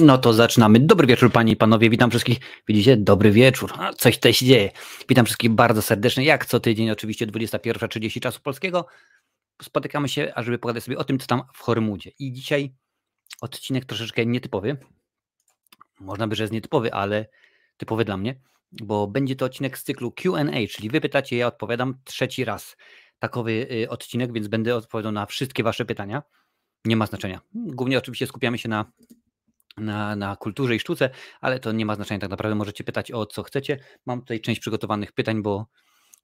No to zaczynamy. Dobry wieczór, panie i panowie. Witam wszystkich. Widzicie? Dobry wieczór. A, coś tutaj się dzieje. Witam wszystkich bardzo serdecznie. Jak co tydzień, oczywiście 21.30 czasu polskiego. Spotykamy się, ażeby pogadać sobie o tym, co tam w Hormudzie. I dzisiaj odcinek troszeczkę nietypowy. Można by, że jest nietypowy, ale typowy dla mnie, bo będzie to odcinek z cyklu QA, czyli wy pytacie, ja odpowiadam trzeci raz. Takowy y, odcinek, więc będę odpowiadał na wszystkie wasze pytania. Nie ma znaczenia. Głównie oczywiście skupiamy się na na, na kulturze i sztuce, ale to nie ma znaczenia tak naprawdę. Możecie pytać o co chcecie. Mam tutaj część przygotowanych pytań, bo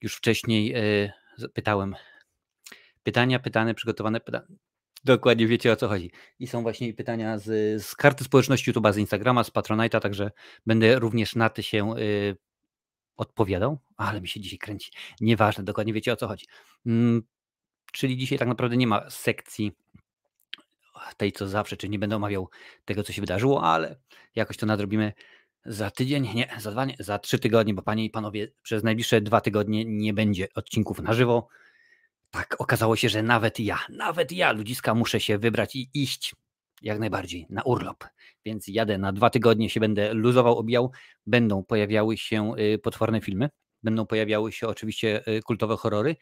już wcześniej y, pytałem. Pytania, pytane, przygotowane pytania. Dokładnie wiecie o co chodzi. I są właśnie pytania z, z karty społeczności YouTube'a, z Instagrama, z Patronite'a, także będę również na te się y, odpowiadał, ale mi się dzisiaj kręci. Nieważne, dokładnie wiecie o co chodzi. Mm, czyli dzisiaj tak naprawdę nie ma sekcji tej co zawsze, czyli nie będę omawiał tego, co się wydarzyło, ale jakoś to nadrobimy za tydzień, nie, za dwa, nie, za trzy tygodnie, bo panie i panowie, przez najbliższe dwa tygodnie nie będzie odcinków na żywo. Tak, okazało się, że nawet ja, nawet ja, ludziska, muszę się wybrać i iść jak najbardziej na urlop. Więc jadę na dwa tygodnie, się będę luzował, obijał. Będą pojawiały się y, potworne filmy, będą pojawiały się oczywiście y, kultowe horrory.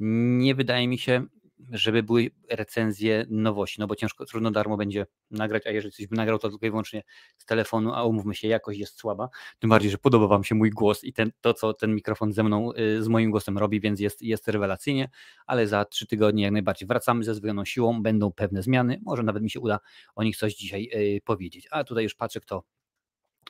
Nie wydaje mi się, żeby były recenzje nowości, no bo ciężko, trudno darmo będzie nagrać, a jeżeli coś by nagrał, to tylko i wyłącznie z telefonu, a umówmy się, jakość jest słaba, tym bardziej, że podoba Wam się mój głos i ten, to, co ten mikrofon ze mną, y, z moim głosem robi, więc jest, jest rewelacyjnie, ale za trzy tygodnie jak najbardziej wracamy ze zdwojoną siłą, będą pewne zmiany, może nawet mi się uda o nich coś dzisiaj y, powiedzieć, a tutaj już patrzę, kto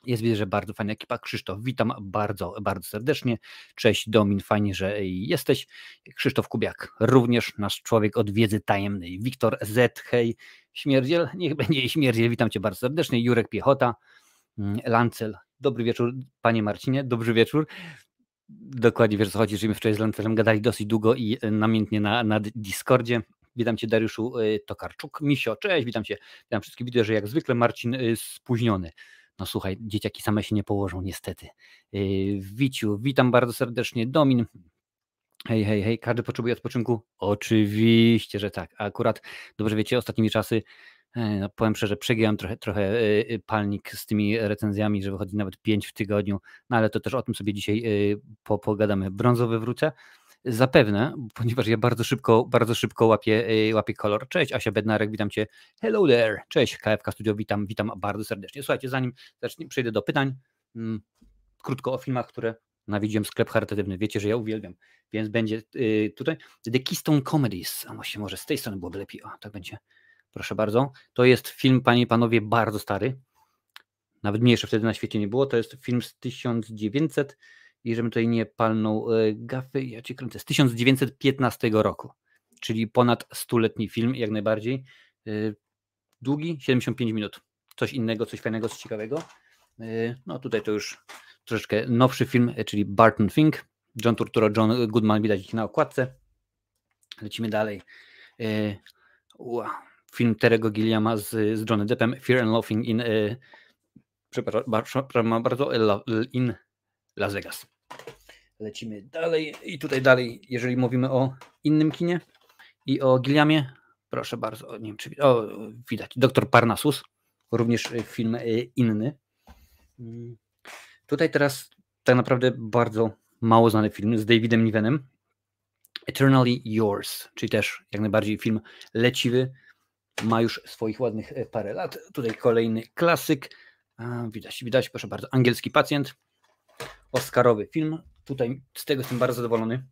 jest widzę, że bardzo fajna ekipa. Krzysztof, witam bardzo, bardzo serdecznie. Cześć Domin, fajnie, że jesteś. Krzysztof Kubiak, również nasz człowiek od wiedzy tajemnej. Wiktor Z, hej, śmierdziel, niech będzie śmierdziel, witam cię bardzo serdecznie. Jurek Piechota, mm, Lancel, dobry wieczór, panie Marcinie, dobry wieczór. Dokładnie wiesz co chodzi, że my wczoraj z Lancelem gadali dosyć długo i namiętnie na, na Discordzie. Witam Cię Dariuszu y, Tokarczuk. Misio, cześć, witam Cię. Witam wszystkich. Widzę, że jak zwykle Marcin y, spóźniony. No słuchaj, dzieciaki same się nie położą niestety. Yy, Wiciu, witam bardzo serdecznie. Domin, Hej, hej, hej, każdy potrzebuje odpoczynku? Oczywiście, że tak. A akurat, dobrze wiecie, ostatnimi czasy, e, no powiem szczerze, przegiąłem trochę, trochę e, e, palnik z tymi recenzjami, że wychodzi nawet pięć w tygodniu, no ale to też o tym sobie dzisiaj pogadamy. Brązowy wrócę. Zapewne, ponieważ ja bardzo szybko, bardzo szybko łapię, y, łapię kolor. Cześć, Asia Bednarek, witam Cię. Hello there. Cześć, KFK Studio, witam, witam bardzo serdecznie. Słuchajcie, zanim zacznę, przejdę do pytań, hmm, krótko o filmach, które nawiedziłem sklep charytatywny. Wiecie, że ja uwielbiam, więc będzie y, tutaj The Keystone Comedies. A właśnie może z tej strony byłoby lepiej. O, tak będzie. Proszę bardzo. To jest film, panie i panowie, bardzo stary. Nawet mniejszy wtedy na świecie nie było. To jest film z 1900 i żebym tutaj nie palnął e, gafy, ja cię kręcę, z 1915 roku, czyli ponad stuletni film, jak najbardziej. E, długi, 75 minut. Coś innego, coś fajnego, coś ciekawego. E, no tutaj to już troszeczkę nowszy film, czyli Barton Fink. John Turturro, John Goodman, widać ich na okładce. Lecimy dalej. Film Terego Gilliama z, z Johnny Deppem, Fear and Loathing in przepraszam bardzo, in Las Vegas. Lecimy dalej i tutaj dalej, jeżeli mówimy o innym kinie i o Gilliamie, proszę bardzo, nie wiem czy o, widać, Doktor Parnasus, również film e, inny. Mm. Tutaj teraz tak naprawdę bardzo mało znany film z Davidem Nivenem, Eternally Yours, czyli też jak najbardziej film leciwy, ma już swoich ładnych e, parę lat. Tutaj kolejny klasyk, widać, widać, proszę bardzo, Angielski Pacjent, Oscarowy film. Tutaj z tego jestem bardzo zadowolony.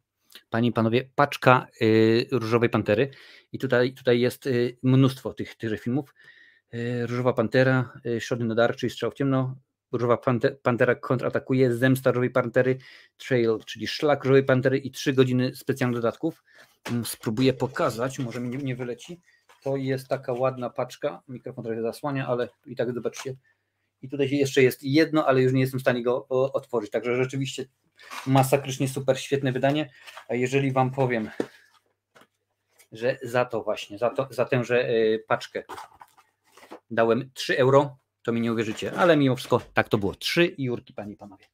Panie i panowie, paczka y, Różowej Pantery. I tutaj, tutaj jest y, mnóstwo tych, tychże filmów. Y, Różowa Pantera, y, Szody Nodarczy, Strzał w ciemno. Różowa Pantera kontratakuje, Zemsta Różowej Pantery, Trail, czyli Szlak Różowej Pantery i trzy godziny specjalnych dodatków. Mm, spróbuję pokazać, może mi nie, nie wyleci. To jest taka ładna paczka. Mikrofon trochę zasłania, ale i tak zobaczcie, i tutaj jeszcze jest jedno, ale już nie jestem w stanie go otworzyć. Także rzeczywiście masakrycznie super, świetne wydanie. A jeżeli Wam powiem, że za to właśnie, za, to, za tęże y, paczkę dałem 3 euro, to mi nie uwierzycie, ale mimo wszystko tak to było. 3 jurki, panie i panowie.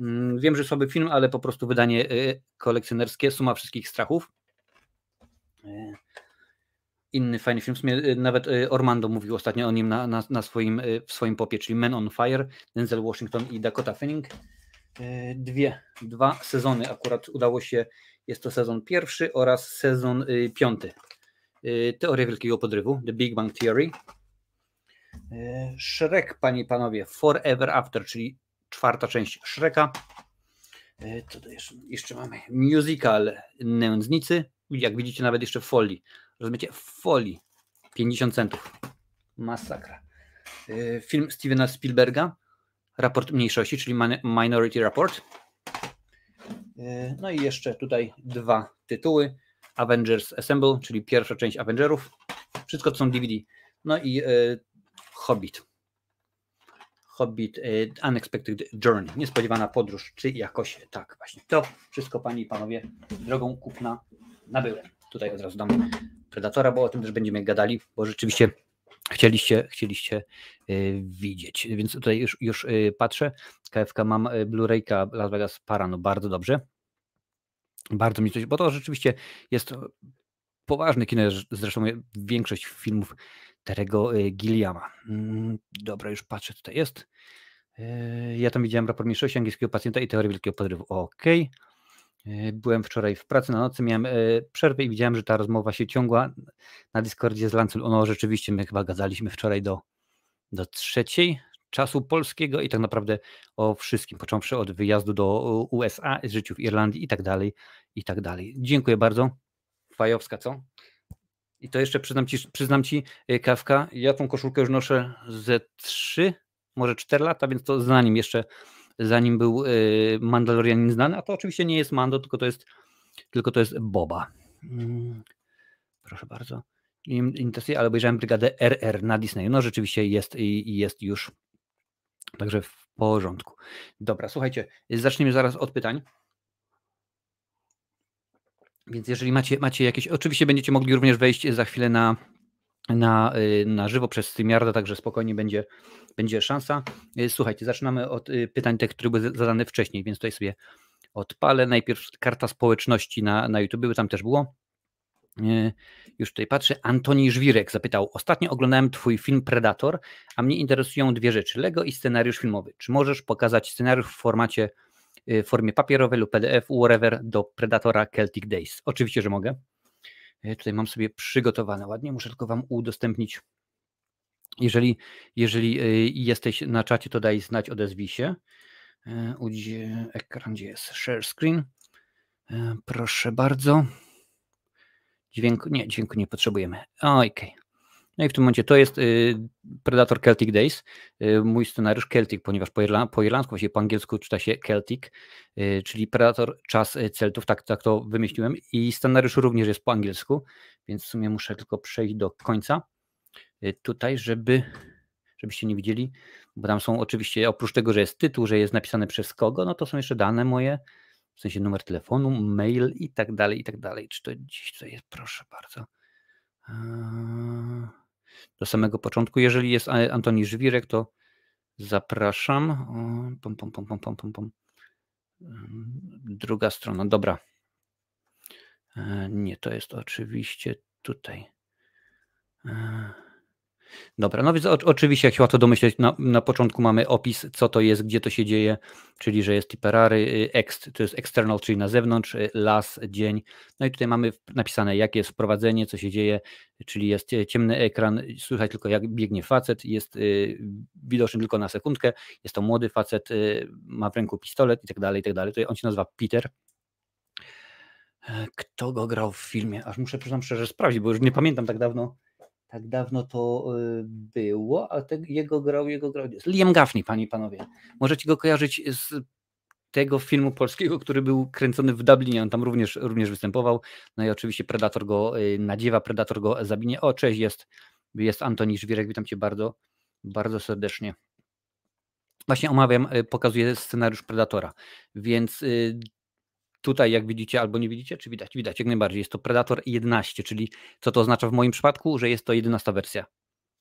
Mm, wiem, że słaby film, ale po prostu wydanie y, kolekcjonerskie, suma wszystkich strachów. Inny fajny film. W sumie y, nawet y, Ormando mówił ostatnio o nim na, na, na swoim, y, w swoim popie, czyli Men on Fire, Denzel Washington i Dakota Fanning. Dwie, dwa sezony akurat udało się. Jest to sezon pierwszy oraz sezon piąty. Teoria Wielkiego Podrywu, The Big Bang Theory. Shrek, panie i panowie, Forever After, czyli czwarta część Shreka. To jeszcze, jeszcze mamy? Musical Nędznicy. Jak widzicie, nawet jeszcze w folii rozumiecie, w folii 50 centów. Masakra. Y, film Stevena Spielberga, raport mniejszości, czyli Minority Report. Y, no i jeszcze tutaj dwa tytuły. Avengers Assemble, czyli pierwsza część Avengerów. Wszystko to są DVD. No i y, Hobbit. Hobbit Unexpected Journey. Niespodziewana podróż, czy jakoś tak właśnie. To wszystko, panie i panowie, drogą kupna nabyłem. Tutaj od razu dam Predatora, bo o tym też będziemy gadali, bo rzeczywiście chcieliście, chcieliście y, widzieć. Więc tutaj już, już y, patrzę. KFK mam y, Blu-rayka Las Vegas Parano, bardzo dobrze. Bardzo mi coś, bo to rzeczywiście jest poważny kino, zresztą większość filmów Terego Gilliama. Mm, dobra, już patrzę, tutaj jest. Ja tam widziałem raport mniejszości angielskiego pacjenta i teorię wielkiego podrywu. Okej. Okay. E, byłem wczoraj w pracy na nocy, miałem e, przerwę i widziałem, że ta rozmowa się ciągła na Discordzie z Lancel. Ono rzeczywiście, my chyba gadaliśmy wczoraj do, do trzeciej czasu polskiego i tak naprawdę o wszystkim, począwszy od wyjazdu do USA, życiu w Irlandii i tak dalej, i tak dalej. Dziękuję bardzo. Fajowska, co? I to jeszcze przyznam ci, przyznam ci e, Kawka, ja tą koszulkę już noszę ze trzy, może cztery lata, więc to za nim jeszcze zanim był y, Mandalorianin znany, a to oczywiście nie jest Mando, tylko to jest, tylko to jest Boba. Mm, proszę bardzo. Interesuje, ale obejrzałem Brygadę RR na Disneyu. No rzeczywiście jest i jest już. Także w porządku. Dobra, słuchajcie, zaczniemy zaraz od pytań. Więc jeżeli macie, macie jakieś, oczywiście będziecie mogli również wejść za chwilę na, na, y, na żywo przez StreamYarda, także spokojnie będzie, będzie szansa. Y, słuchajcie, zaczynamy od y, pytań tych, które były zadane wcześniej, więc tutaj sobie odpalę. Najpierw karta społeczności na, na YouTube, tam też było. Już tutaj patrzę. Antoni Żwirek zapytał: Ostatnio oglądałem Twój film Predator, a mnie interesują dwie rzeczy: Lego i scenariusz filmowy. Czy możesz pokazać scenariusz w formacie, w formie papierowej lub PDF, whatever, do Predatora Celtic Days? Oczywiście, że mogę. Tutaj mam sobie przygotowane ładnie, muszę tylko Wam udostępnić. Jeżeli, jeżeli y, jesteś na czacie, to daj znać, odezwij się. E, gdzie ekran, gdzie jest share screen? E, proszę bardzo. Dźwięku, nie, dźwięku nie potrzebujemy. Okej. Okay. No i w tym momencie to jest y, Predator Celtic Days, y, mój scenariusz Celtic, ponieważ po, irla, po irlandzku, właściwie po angielsku czyta się Celtic, y, czyli Predator Czas Celtów, tak, tak to wymyśliłem i scenariusz również jest po angielsku, więc w sumie muszę tylko przejść do końca tutaj, żeby żebyście nie widzieli, bo tam są oczywiście, oprócz tego, że jest tytuł, że jest napisane przez kogo, no to są jeszcze dane moje, w sensie numer telefonu, mail i tak dalej, i tak dalej. Czy to gdzieś tutaj jest, proszę bardzo. Eee do samego początku. Jeżeli jest Antoni Żwirek, to zapraszam. Pom, pom, pom, pom, pom, pom. Druga strona, dobra. E, nie, to jest oczywiście tutaj. Dobra, no więc o, oczywiście, jak się łatwo domyśleć, na, na początku mamy opis, co to jest, gdzie to się dzieje, czyli że jest Tipperary, y, ext, to jest external, czyli na zewnątrz, y, las, dzień. No i tutaj mamy napisane, jakie jest wprowadzenie, co się dzieje, czyli jest y, ciemny ekran, słychać tylko jak biegnie facet, jest widoczny tylko na sekundkę, jest to młody facet, ma w ręku pistolet i tak dalej, i tak dalej. Tutaj on się nazywa Peter. E, kto go grał w filmie? Aż muszę, przyznam szczerze, sprawdzić, bo już nie pamiętam tak dawno tak dawno to y, było, a te, jego grał, jego grał. Liam Gaffney, panie i panowie. Możecie go kojarzyć z tego filmu polskiego, który był kręcony w Dublinie, on tam również, również występował. No i oczywiście Predator go y, nadziewa, Predator go zabinie. O, cześć, jest, jest Antoni Żwirek, witam cię bardzo, bardzo serdecznie. Właśnie omawiam, y, pokazuję scenariusz Predatora, więc Tutaj, jak widzicie, albo nie widzicie, czy widać? Widać, jak najbardziej. Jest to Predator 11, czyli co to oznacza w moim przypadku, że jest to 11 wersja.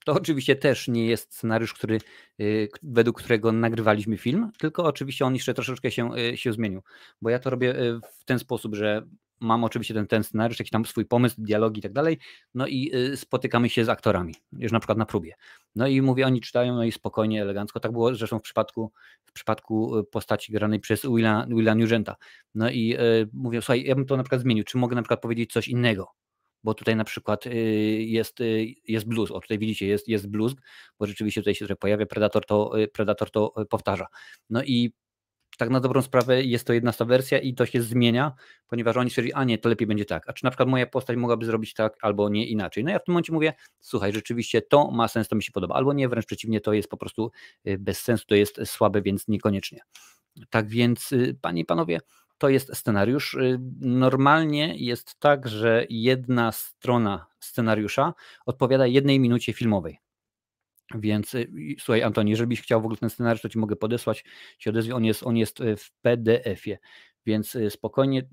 To oczywiście też nie jest scenariusz, który, y, według którego nagrywaliśmy film, tylko oczywiście on jeszcze troszeczkę się, y, się zmienił, bo ja to robię y, w ten sposób, że mam oczywiście ten, ten scenariusz, jakiś tam swój pomysł, dialogi i tak dalej, no i y, spotykamy się z aktorami, już na przykład na próbie. No i mówię, oni czytają, no i spokojnie, elegancko. Tak było zresztą w przypadku, w przypadku y, postaci granej przez Willa, Willa Nugenta. No i y, mówię, słuchaj, ja bym to na przykład zmienił, czy mogę na przykład powiedzieć coś innego? Bo tutaj na przykład jest, jest blues, o tutaj widzicie, jest, jest blues, bo rzeczywiście tutaj się pojawia, Predator to, Predator to powtarza. No i tak na dobrą sprawę jest to jedna wersja i to się zmienia, ponieważ oni stwierdzili, a nie, to lepiej będzie tak. A czy na przykład moja postać mogłaby zrobić tak albo nie inaczej? No ja w tym momencie mówię, słuchaj, rzeczywiście to ma sens, to mi się podoba, albo nie, wręcz przeciwnie, to jest po prostu y, bez sensu, to jest słabe, więc niekoniecznie. Tak więc, y, panie i panowie, to jest scenariusz. Y, normalnie jest tak, że jedna strona scenariusza odpowiada jednej minucie filmowej. Więc y, słuchaj, Antoni, jeżeli byś chciał w ogóle ten scenariusz, to ci mogę podesłać, odezwie. On jest, on jest y, w PDF-ie, więc y, spokojnie,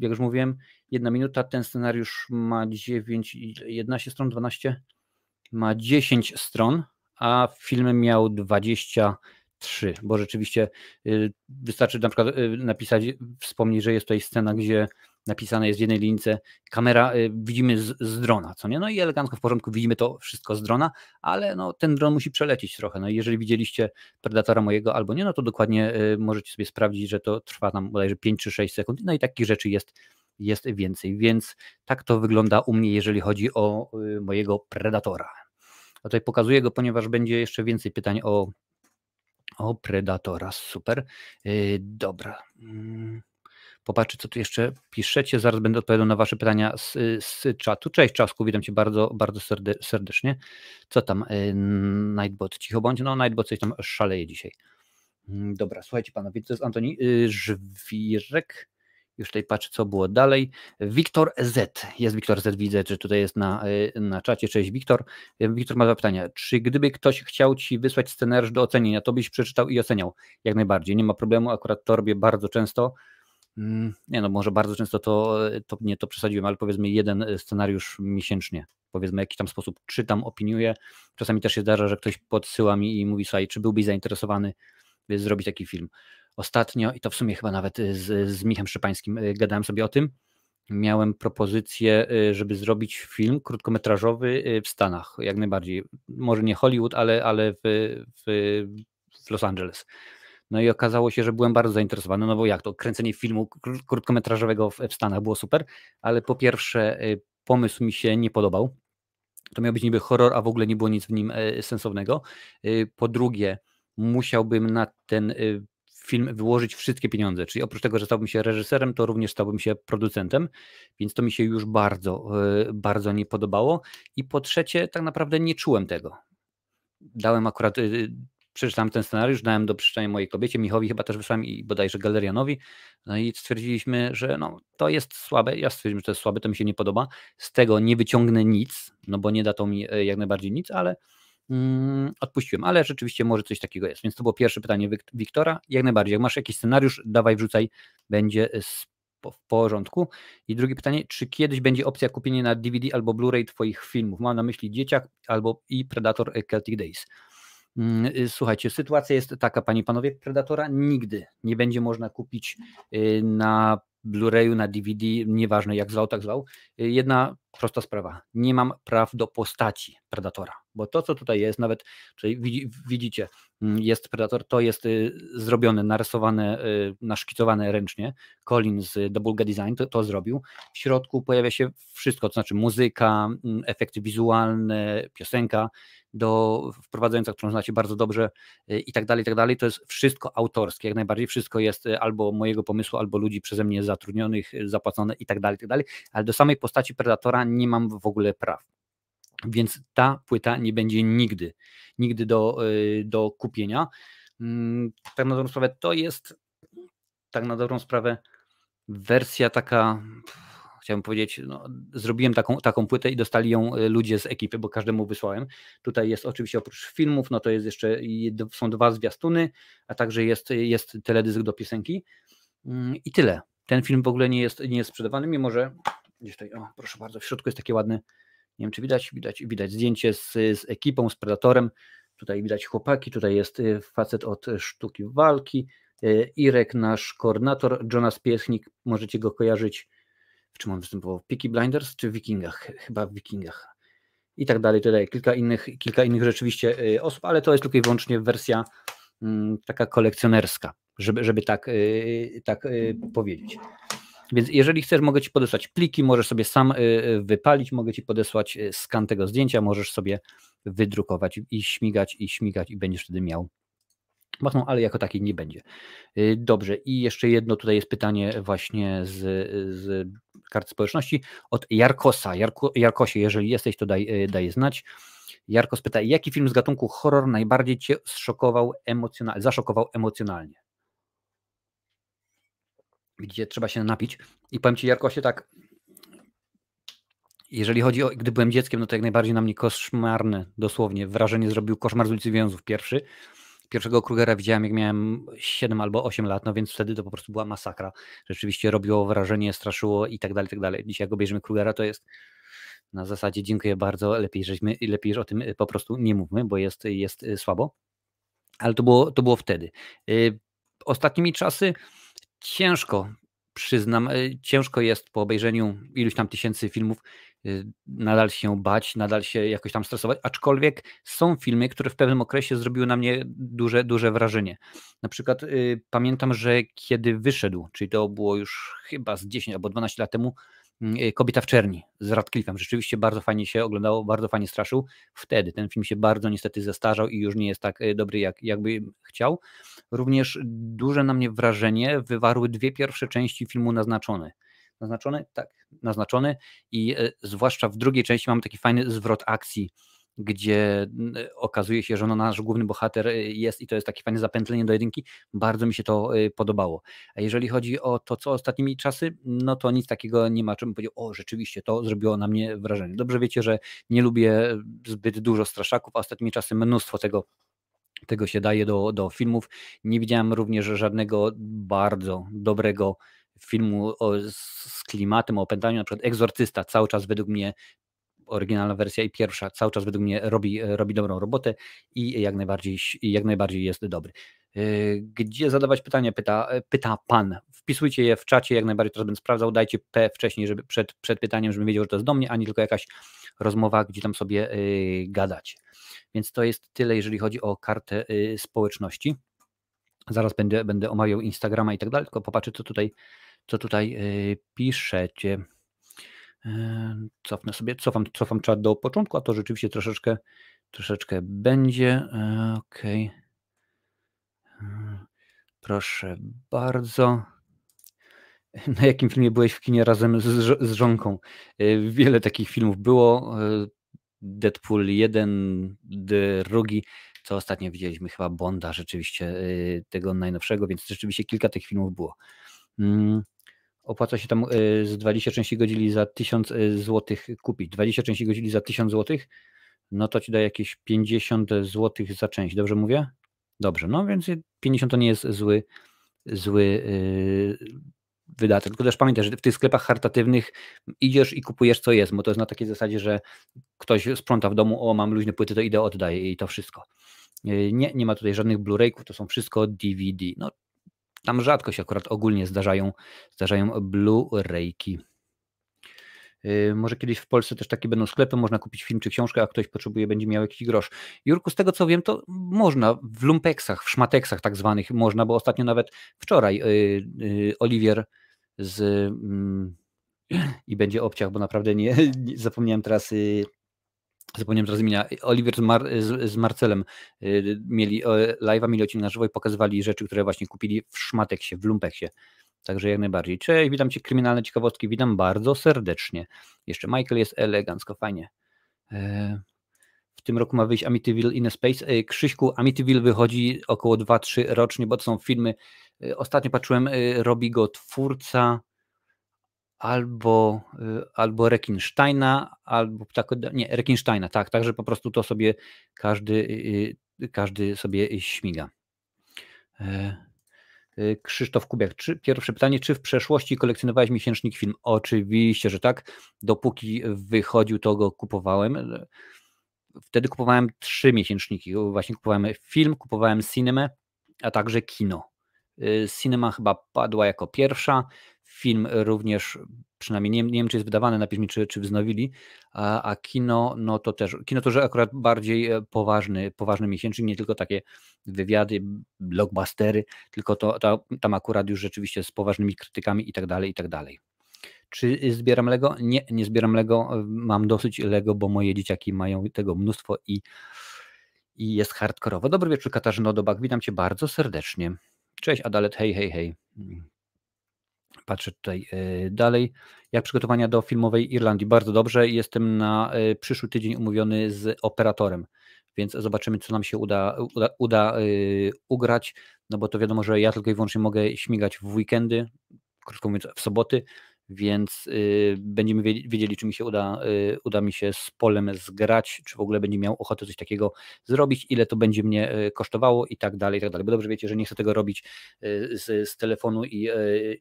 jak już mówiłem, jedna minuta, ten scenariusz ma 9, 11 stron, 12? Ma 10 stron, a film miał 23, bo rzeczywiście wystarczy na przykład napisać, wspomnieć, że jest tutaj scena, gdzie napisane jest w jednej lince, kamera y, widzimy z, z, drona, co nie? No i elegancko w porządku widzimy to wszystko z drona, ale no, ten dron musi przelecieć trochę. No i jeżeli widzieliście Predatora mojego albo nie, no to dokładnie y, możecie sobie sprawdzić, że to trwa tam bodajże 5 czy 6 sekund. No i takich rzeczy jest, jest więcej, więc tak to wygląda u mnie, jeżeli chodzi o y, mojego Predatora. A tutaj pokazuję go, ponieważ będzie jeszcze więcej pytań o, o Predatora. Super. Dobra. Popatrzę, co tu jeszcze piszecie. Zaraz będę odpowiadał na Wasze pytania z, z czatu. Cześć Czasku, witam Cię bardzo, bardzo serdecznie. Co tam, y, Nightbot? Cicho bądź. No, Nightbot coś tam szaleje dzisiaj. Mm, dobra, słuchajcie panowie, to jest Antoni y, Żwirek. Już tutaj patrzę, co było dalej. Wiktor Z. Jest Wiktor Z, widzę, że tutaj jest na, y, na czacie. Cześć Wiktor. Wiktor ma dwa pytania. Czy gdyby ktoś chciał Ci wysłać scenariusz do ocenienia, to byś przeczytał i oceniał? Jak najbardziej. Nie ma problemu, akurat to robię bardzo często nie no, może bardzo często to, to nie to przesadziłem, ale powiedzmy jeden e, scenariusz miesięcznie. Powiedzmy, w jakiś tam sposób czytam, opiniuję. Czasami też się zdarza, że ktoś podsyła mi i mówi, słuchaj, czy byłbyś zainteresowany, by zrobić taki film. Ostatnio, i to w sumie chyba nawet e, z, z Michem Szypańskim e, gadałem sobie o tym, miałem propozycję, żeby zrobić film krótkometrażowy w Stanach, jak najbardziej. Może nie Hollywood, ale, ale w, w, w Los Angeles. No i okazało się, że byłem bardzo zainteresowany, no bo jak to, kręcenie filmu krótkometrażowego w, Stanach było super, ale po pierwsze y, pomysł mi się nie podobał. To miał być niby horror, a w ogóle nie było nic w nim e, sensownego. Y, po drugie, musiałbym na ten y, film wyłożyć wszystkie pieniądze, czyli oprócz tego, że stałbym się reżyserem, to również stałbym się producentem, więc to mi się już bardzo, bardzo nie podobało. I po trzecie, tak naprawdę nie czułem tego. Dałem akurat przeczytałem ten scenariusz, dałem do przeczytania mojej kobiecie, Michowi chyba też wysłałem i bodajże Galerianowi, no i stwierdziliśmy, że no, to jest słabe, ja stwierdziłem, że to jest słabe, to mi się nie podoba, z tego nie wyciągnę nic, no bo nie da to mi e, jak najbardziej nic, ale mm, odpuściłem, ale rzeczywiście może coś takiego jest, więc to było pierwsze pytanie Wiktora, jak najbardziej, jak masz jakiś scenariusz, dawaj wrzucaj, będzie w porządku. I drugie pytanie, czy kiedyś będzie opcja kupienia na DVD albo Blu-ray Twoich filmów? Mam na myśli Dzieciak albo i Predator Celtic Days. Mm, y, słuchajcie, sytuacja jest taka, panie i panowie, Predatora nigdy nie będzie można kupić y, na Blu-rayu, na DVD, nieważne jak zwał, tak zwał. Y, jedna prosta sprawa. Nie mam praw do postaci Predatora, bo to, co tutaj jest, nawet czyli widzicie, mm, jest Predator, to jest zrobione, narysowane, naszkicowane ręcznie. Colin z Double Design to, to zrobił. W środku pojawia się wszystko, to znaczy muzyka, mm, efekty wizualne, piosenka do wprowadzająca, którą znacie bardzo dobrze y, i tak dalej, i tak dalej. To jest wszystko autorskie, jak najbardziej wszystko jest y, albo mojego pomysłu, albo ludzi przeze mnie zatrudnionych, y, zapłacone i tak dalej, i tak dalej, ale do samej postaci Predatora nie mam w ogóle praw. Więc ta płyta nie będzie nigdy, nigdy do, do kupienia. Mm, tak na dobrą sprawę to jest, tak na dobrą sprawę, wersja taka chciałbym powiedzieć, no, zrobiłem taką, taką płytę i dostali ją e, ludzie z ekipy, bo każdemu wysłałem. Tutaj jest oczywiście oprócz filmów, no to jest jeszcze, są dwa zwiastuny, a także jest, jest teledysk do piosenki mm, i tyle. Ten film w ogóle nie jest, nie jest sprzedawany, mimo że gdzieś tutaj, o, proszę bardzo, w środku jest takie ładne, nie wiem czy widać, widać, widać zdjęcie z, z ekipą, z Predatorem, tutaj widać chłopaki, tutaj jest e, facet od sztuki walki, e, Irek, nasz koordynator, Jonas Piesnik, możecie go kojarzyć w czym on występował? W Peaky Blinders czy w Wikingach? Chyba w Wikingach. I tak dalej, tutaj kilka innych, kilka innych rzeczywiście y, osób, ale to jest tylko i wyłącznie wersja mm, taka kolekcjonerska, żeby, żeby tak, y, tak powiedzieć. Więc jeżeli chcesz, mogę Ci podesłać pliki, możesz sobie sam wypalić, mogę Ci podesłać skan tego zdjęcia, możesz sobie wydrukować i śmigać, i śmigać, i będziesz wtedy miał mocną, ale jako takiej nie będzie. Y, dobrze, i jeszcze jedno tutaj jest pytanie właśnie z, z kart społeczności od Jarkosa. Jarko, Jarkosie, jeżeli jesteś, to daj, y, daj znać. Jarkos pyta, jaki film z gatunku horror najbardziej Cię zszokował emocjonalnie, zaszokował emocjonalnie? Widzicie, trzeba się napić. I powiem Ci, Jarkosie, tak, jeżeli chodzi o, gdy byłem dzieckiem, no to jak najbardziej na mnie koszmarne, dosłownie, wrażenie zrobił Koszmar z ulicy Wiązów pierwszy. Pierwszego Krugera widziałem, jak miałem 7 albo 8 lat, no więc wtedy to po prostu była masakra. Rzeczywiście robiło wrażenie, straszyło i tak dalej, i tak dalej. Dzisiaj jak obejrzymy Krugera, to jest na zasadzie dziękuję bardzo, lepiej, żeśmy, lepiej że o tym po prostu nie mówmy, bo jest, jest słabo. Ale to było, to było wtedy. Y, ostatnimi czasy ciężko, przyznam, y, ciężko jest po obejrzeniu iluś tam tysięcy filmów Y, nadal się bać, nadal się jakoś tam stresować, aczkolwiek są filmy, które w pewnym okresie zrobiły na mnie duże, duże wrażenie. Na przykład y, pamiętam, że kiedy wyszedł, czyli to było już chyba z 10 albo 12 lat temu, Kobieta w czerni z Radcliffe'em. Rzeczywiście bardzo fajnie się oglądało, bardzo fajnie straszył. Wtedy ten film się bardzo niestety zestarzał i już nie jest tak y, dobry, jak, jakby chciał. Również duże na mnie wrażenie wywarły dwie pierwsze części filmu Naznaczone naznaczony? Tak, naznaczony i e, zwłaszcza w drugiej części mamy taki fajny zwrot akcji, gdzie okazuje się, że no nasz główny bohater e, jest i to jest takie fajne zapętlenie do jedynki. Bardzo mi się to e, podobało. A jeżeli chodzi o to, co ostatnimi czasy, no to nic takiego nie ma, czym powiedział, o rzeczywiście to zrobiło na mnie wrażenie. Dobrze wiecie, że nie lubię zbyt dużo straszaków, a ostatnimi czasy mnóstwo tego tego się daje do, do filmów. Nie widziałem również żadnego bardzo dobrego filmu o, z klimatem, o opętaniu, na przykład Egzorcysta cały czas według mnie oryginalna wersja i pierwsza cały czas według mnie robi, robi dobrą robotę i jak najbardziej, jak najbardziej jest dobry. Y, gdzie zadawać pytania? Pyta, pyta pan. Wpisujcie je w czacie, jak najbardziej to będę sprawdzał. Dajcie P wcześniej, żeby przed, przed pytaniem, żebym wiedział, że to jest do mnie, a nie tylko jakaś rozmowa, gdzie tam sobie y, gadacie. Więc to jest tyle, jeżeli chodzi o kartę y, społeczności. Zaraz będę, będę omawiał Instagrama i tak dalej, tylko popatrzę, co tutaj co tutaj piszecie. Cofnę sobie, cofam, cofam czat do początku, a to rzeczywiście troszeczkę, troszeczkę będzie. Ok. Proszę bardzo. Na jakim filmie byłeś w kinie razem z, z żonką? Wiele takich filmów było. Deadpool 1, drugi, co ostatnio widzieliśmy, chyba Bonda, rzeczywiście tego najnowszego, więc rzeczywiście kilka tych filmów było. Opłaca się tam y, z 20 części godzili za 1000 y, zł kupić. 20 części godzili za 1000 zł, no to ci da jakieś 50 zł za część, dobrze mówię? Dobrze, no więc 50 to nie jest zły, zły yy, wydatek. Tylko też pamiętaj, że w tych sklepach charytatywnych idziesz i kupujesz co jest, bo to jest na takiej zasadzie, że ktoś sprząta w domu, o mam luźne płyty, to idę oddaję i to wszystko. Y, nie, nie ma tutaj żadnych Blu-rayków, to są wszystko DVD. No tam rzadko się akurat ogólnie zdarzają, zdarzają Blu-rayki. Yy, może kiedyś w Polsce też takie będą sklepy, można kupić film czy książkę, a ktoś potrzebuje, będzie miał jakiś grosz. Jurku, z tego co wiem, to można w lumpeksach, w szmateksach tak zwanych można, bo ostatnio nawet wczoraj yy, yy, Oliwier z yy, i będzie obciach, bo naprawdę nie, nie zapomniałem teraz yy, zapomniałem teraz imienia, Oliver z, Mar z, z Marcelem y, mieli live'a, mieli odcinek na żywo i pokazywali rzeczy, które właśnie kupili w Szmateksie, w Lumpeksie. Także jak najbardziej. Cześć, witam Cię, kryminalne ciekawostki, witam bardzo serdecznie. Jeszcze Michael jest elegancko, fajnie. E, w tym roku ma wyjść Amityville in a Space. E, Krzyśku, Amityville wychodzi około 2-3 rocznie, bo to są filmy. E, ostatnio patrzyłem, robi go twórca albo, y, albo Rekinsteina, albo tak, nie, Rekinsteina, tak, także po prostu to sobie każdy, y, y, każdy sobie śmiga. E, Krzysztof Kubiak, czy, pierwsze pytanie, czy w przeszłości kolekcjonowałeś miesięcznik film? Oczywiście, że tak. Dopóki wychodził, to go kupowałem. Wtedy kupowałem trzy miesięczniki. Właśnie kupowałem film, kupowałem cinema, a także kino. Cinema chyba padła jako pierwsza, film również, przynajmniej nie, nie wiem, czy jest wydawany, napisz mi, czy, czy wznowili, a, a kino, no to też, kino to, że akurat bardziej e, poważny, poważny miesięcznik, nie tylko takie wywiady, blockbustery, tylko to, to tam akurat już rzeczywiście z poważnymi krytykami i tak dalej, i tak dalej. Czy zbieram Lego? Nie, nie zbieram Lego. Mam dosyć Lego, bo moje dzieciaki mają tego mnóstwo i, i jest hardkorowo. Dobry wieczór, Katarzyno Dobak. Witam Cię bardzo serdecznie. Cześć, Adalet. Hej, hej, hej. Patrzę tutaj e, dalej. Jak przygotowania do filmowej Irlandii? Bardzo dobrze. Jestem na e, przyszły tydzień umówiony z operatorem, więc zobaczymy, co nam się uda, uda, uda e, ugrać. No bo to wiadomo, że ja tylko i wyłącznie mogę śmigać w weekendy, krótko mówiąc w soboty, więc y, będziemy wiedzieli, czy mi się uda, y, uda mi się z polem zgrać, czy w ogóle będzie miał ochotę coś takiego zrobić, ile to będzie mnie y, kosztowało i tak dalej, i tak dalej. Bo dobrze wiecie, że nie chcę tego robić z, z telefonu i,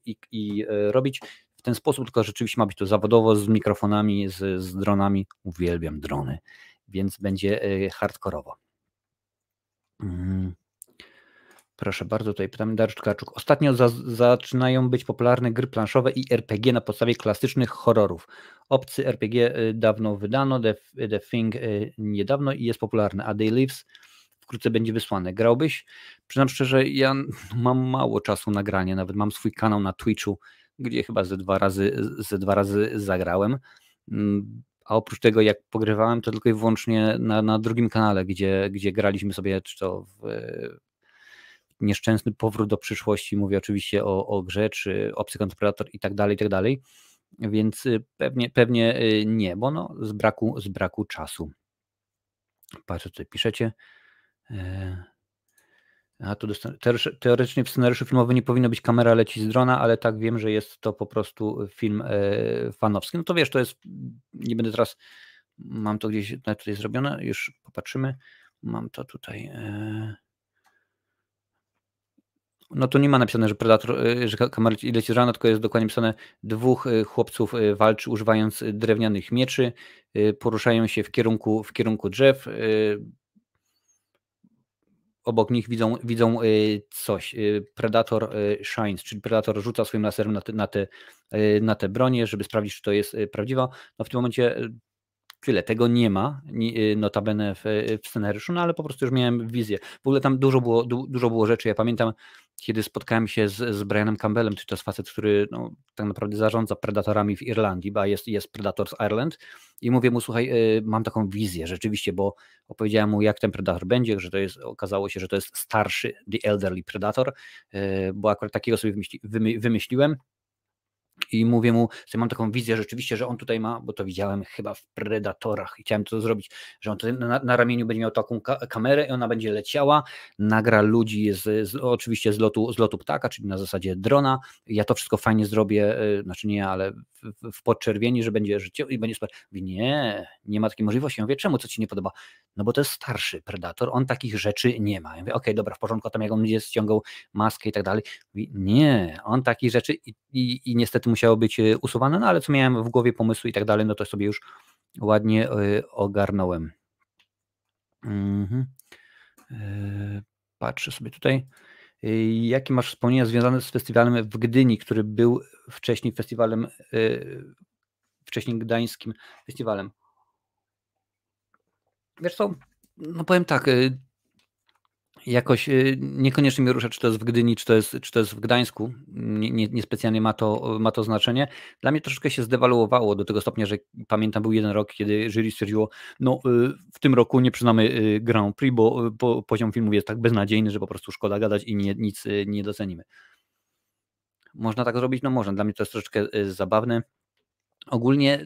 i, i robić w ten sposób, tylko rzeczywiście ma być to zawodowo z mikrofonami, z, z dronami. Uwielbiam drony, więc będzie hardkorowo. Mm. Proszę bardzo, tutaj pytamy Dariusz Tkaczuk. Ostatnio za, zaczynają być popularne gry planszowe i RPG na podstawie klasycznych horrorów. Obcy RPG y, dawno wydano, The, The Thing y, niedawno i jest popularny, a Day Lives wkrótce będzie wysłane. Grałbyś? Przyznam szczerze, ja mam mało czasu na granie, nawet mam swój kanał na Twitchu, gdzie chyba ze dwa razy, ze dwa razy zagrałem. Mm, a oprócz tego, jak pogrywałem, to tylko i wyłącznie na, na drugim kanale, gdzie, gdzie graliśmy sobie, czy to w, nieszczęsny powrót do przyszłości, mówię oczywiście o, o grze, czy obcy kontrapredator i tak dalej, i tak dalej, więc y, pewnie, pewnie y, nie, bo no z braku, z braku czasu. Patrzę, co piszecie. E, a tu teoretycznie w scenariuszu filmowym nie powinno być kamera leci z drona, ale tak wiem, że jest to po prostu film e, fanowski. No to wiesz, to jest, nie będę teraz, mam to gdzieś tutaj zrobione, już popatrzymy. Mam to tutaj. E, no tu nie ma napisane, że Predator, y, że kamera leci rano, tylko jest dokładnie napisane dwóch y, chłopców y, walczy używając drewnianych mieczy, poruszają się w kierunku, w kierunku drzew, obok nich widzą, widzą coś. Predator shines, czyli Predator rzuca swoim laserem na te, na te, na te bronie, żeby sprawdzić, czy to jest prawdziwa. No w tym momencie tyle. Tego nie ma notabene w, w scenariuszu, no ale po prostu już miałem wizję. W ogóle tam dużo było, du, dużo było rzeczy. Ja pamiętam, kiedy spotkałem się z, z Brianem Campbellem, to jest facet, który no, tak naprawdę zarządza predatorami w Irlandii, bo jest, jest Predators Ireland. I mówię mu, słuchaj, y, mam taką wizję rzeczywiście, bo opowiedziałem mu, jak ten Predator będzie, że to jest, okazało się, że to jest starszy, the elderly Predator, y, bo akurat takiego sobie wymyśli, wymyśliłem i mówię mu, że mam taką wizję rzeczywiście, że on tutaj ma, bo to widziałem chyba w Predatorach i chciałem to zrobić, że on tutaj na, na ramieniu będzie miał taką ka kamerę i ona będzie leciała, nagra ludzi z, z, oczywiście z lotu, z lotu ptaka, czyli na zasadzie drona. Ja to wszystko fajnie zrobię, yy, znaczy nie, ale w, w podczerwieni, że będzie życie i będzie. Mówi, nie, nie ma takiej możliwości. Ja mówię, czemu, co ci nie podoba? No bo to jest starszy Predator, on takich rzeczy nie ma. Ja mówię, okej, okay, dobra, w porządku, tam jak on będzie ściągał maskę i tak dalej. Mówi, nie, on takich rzeczy i, i, i niestety musiało być e, usuwane, no ale co miałem w głowie pomysły i tak dalej, no to sobie już ładnie y, ogarnąłem. Mhm. Y, patrzę sobie tutaj. Jakie masz wspomnienia związane z festiwalem w Gdyni, który był wcześniej festiwalem, wcześniej gdańskim festiwalem? Wiesz co, no powiem tak, jakoś y, niekoniecznie mi rusza, czy to jest w Gdyni, czy to jest, czy to jest w Gdańsku. Nie, nie, niespecjalnie ma to, ma to znaczenie. Dla mnie troszeczkę się zdewaluowało do tego stopnia, że pamiętam, był jeden rok, kiedy jury stwierdziło, no y, w tym roku nie przyznamy y, Grand Prix, bo, bo poziom filmów jest tak beznadziejny, że po prostu szkoda gadać i nie, nic nie docenimy. Można tak zrobić? No można. Dla mnie to jest troszeczkę zabawne. Ogólnie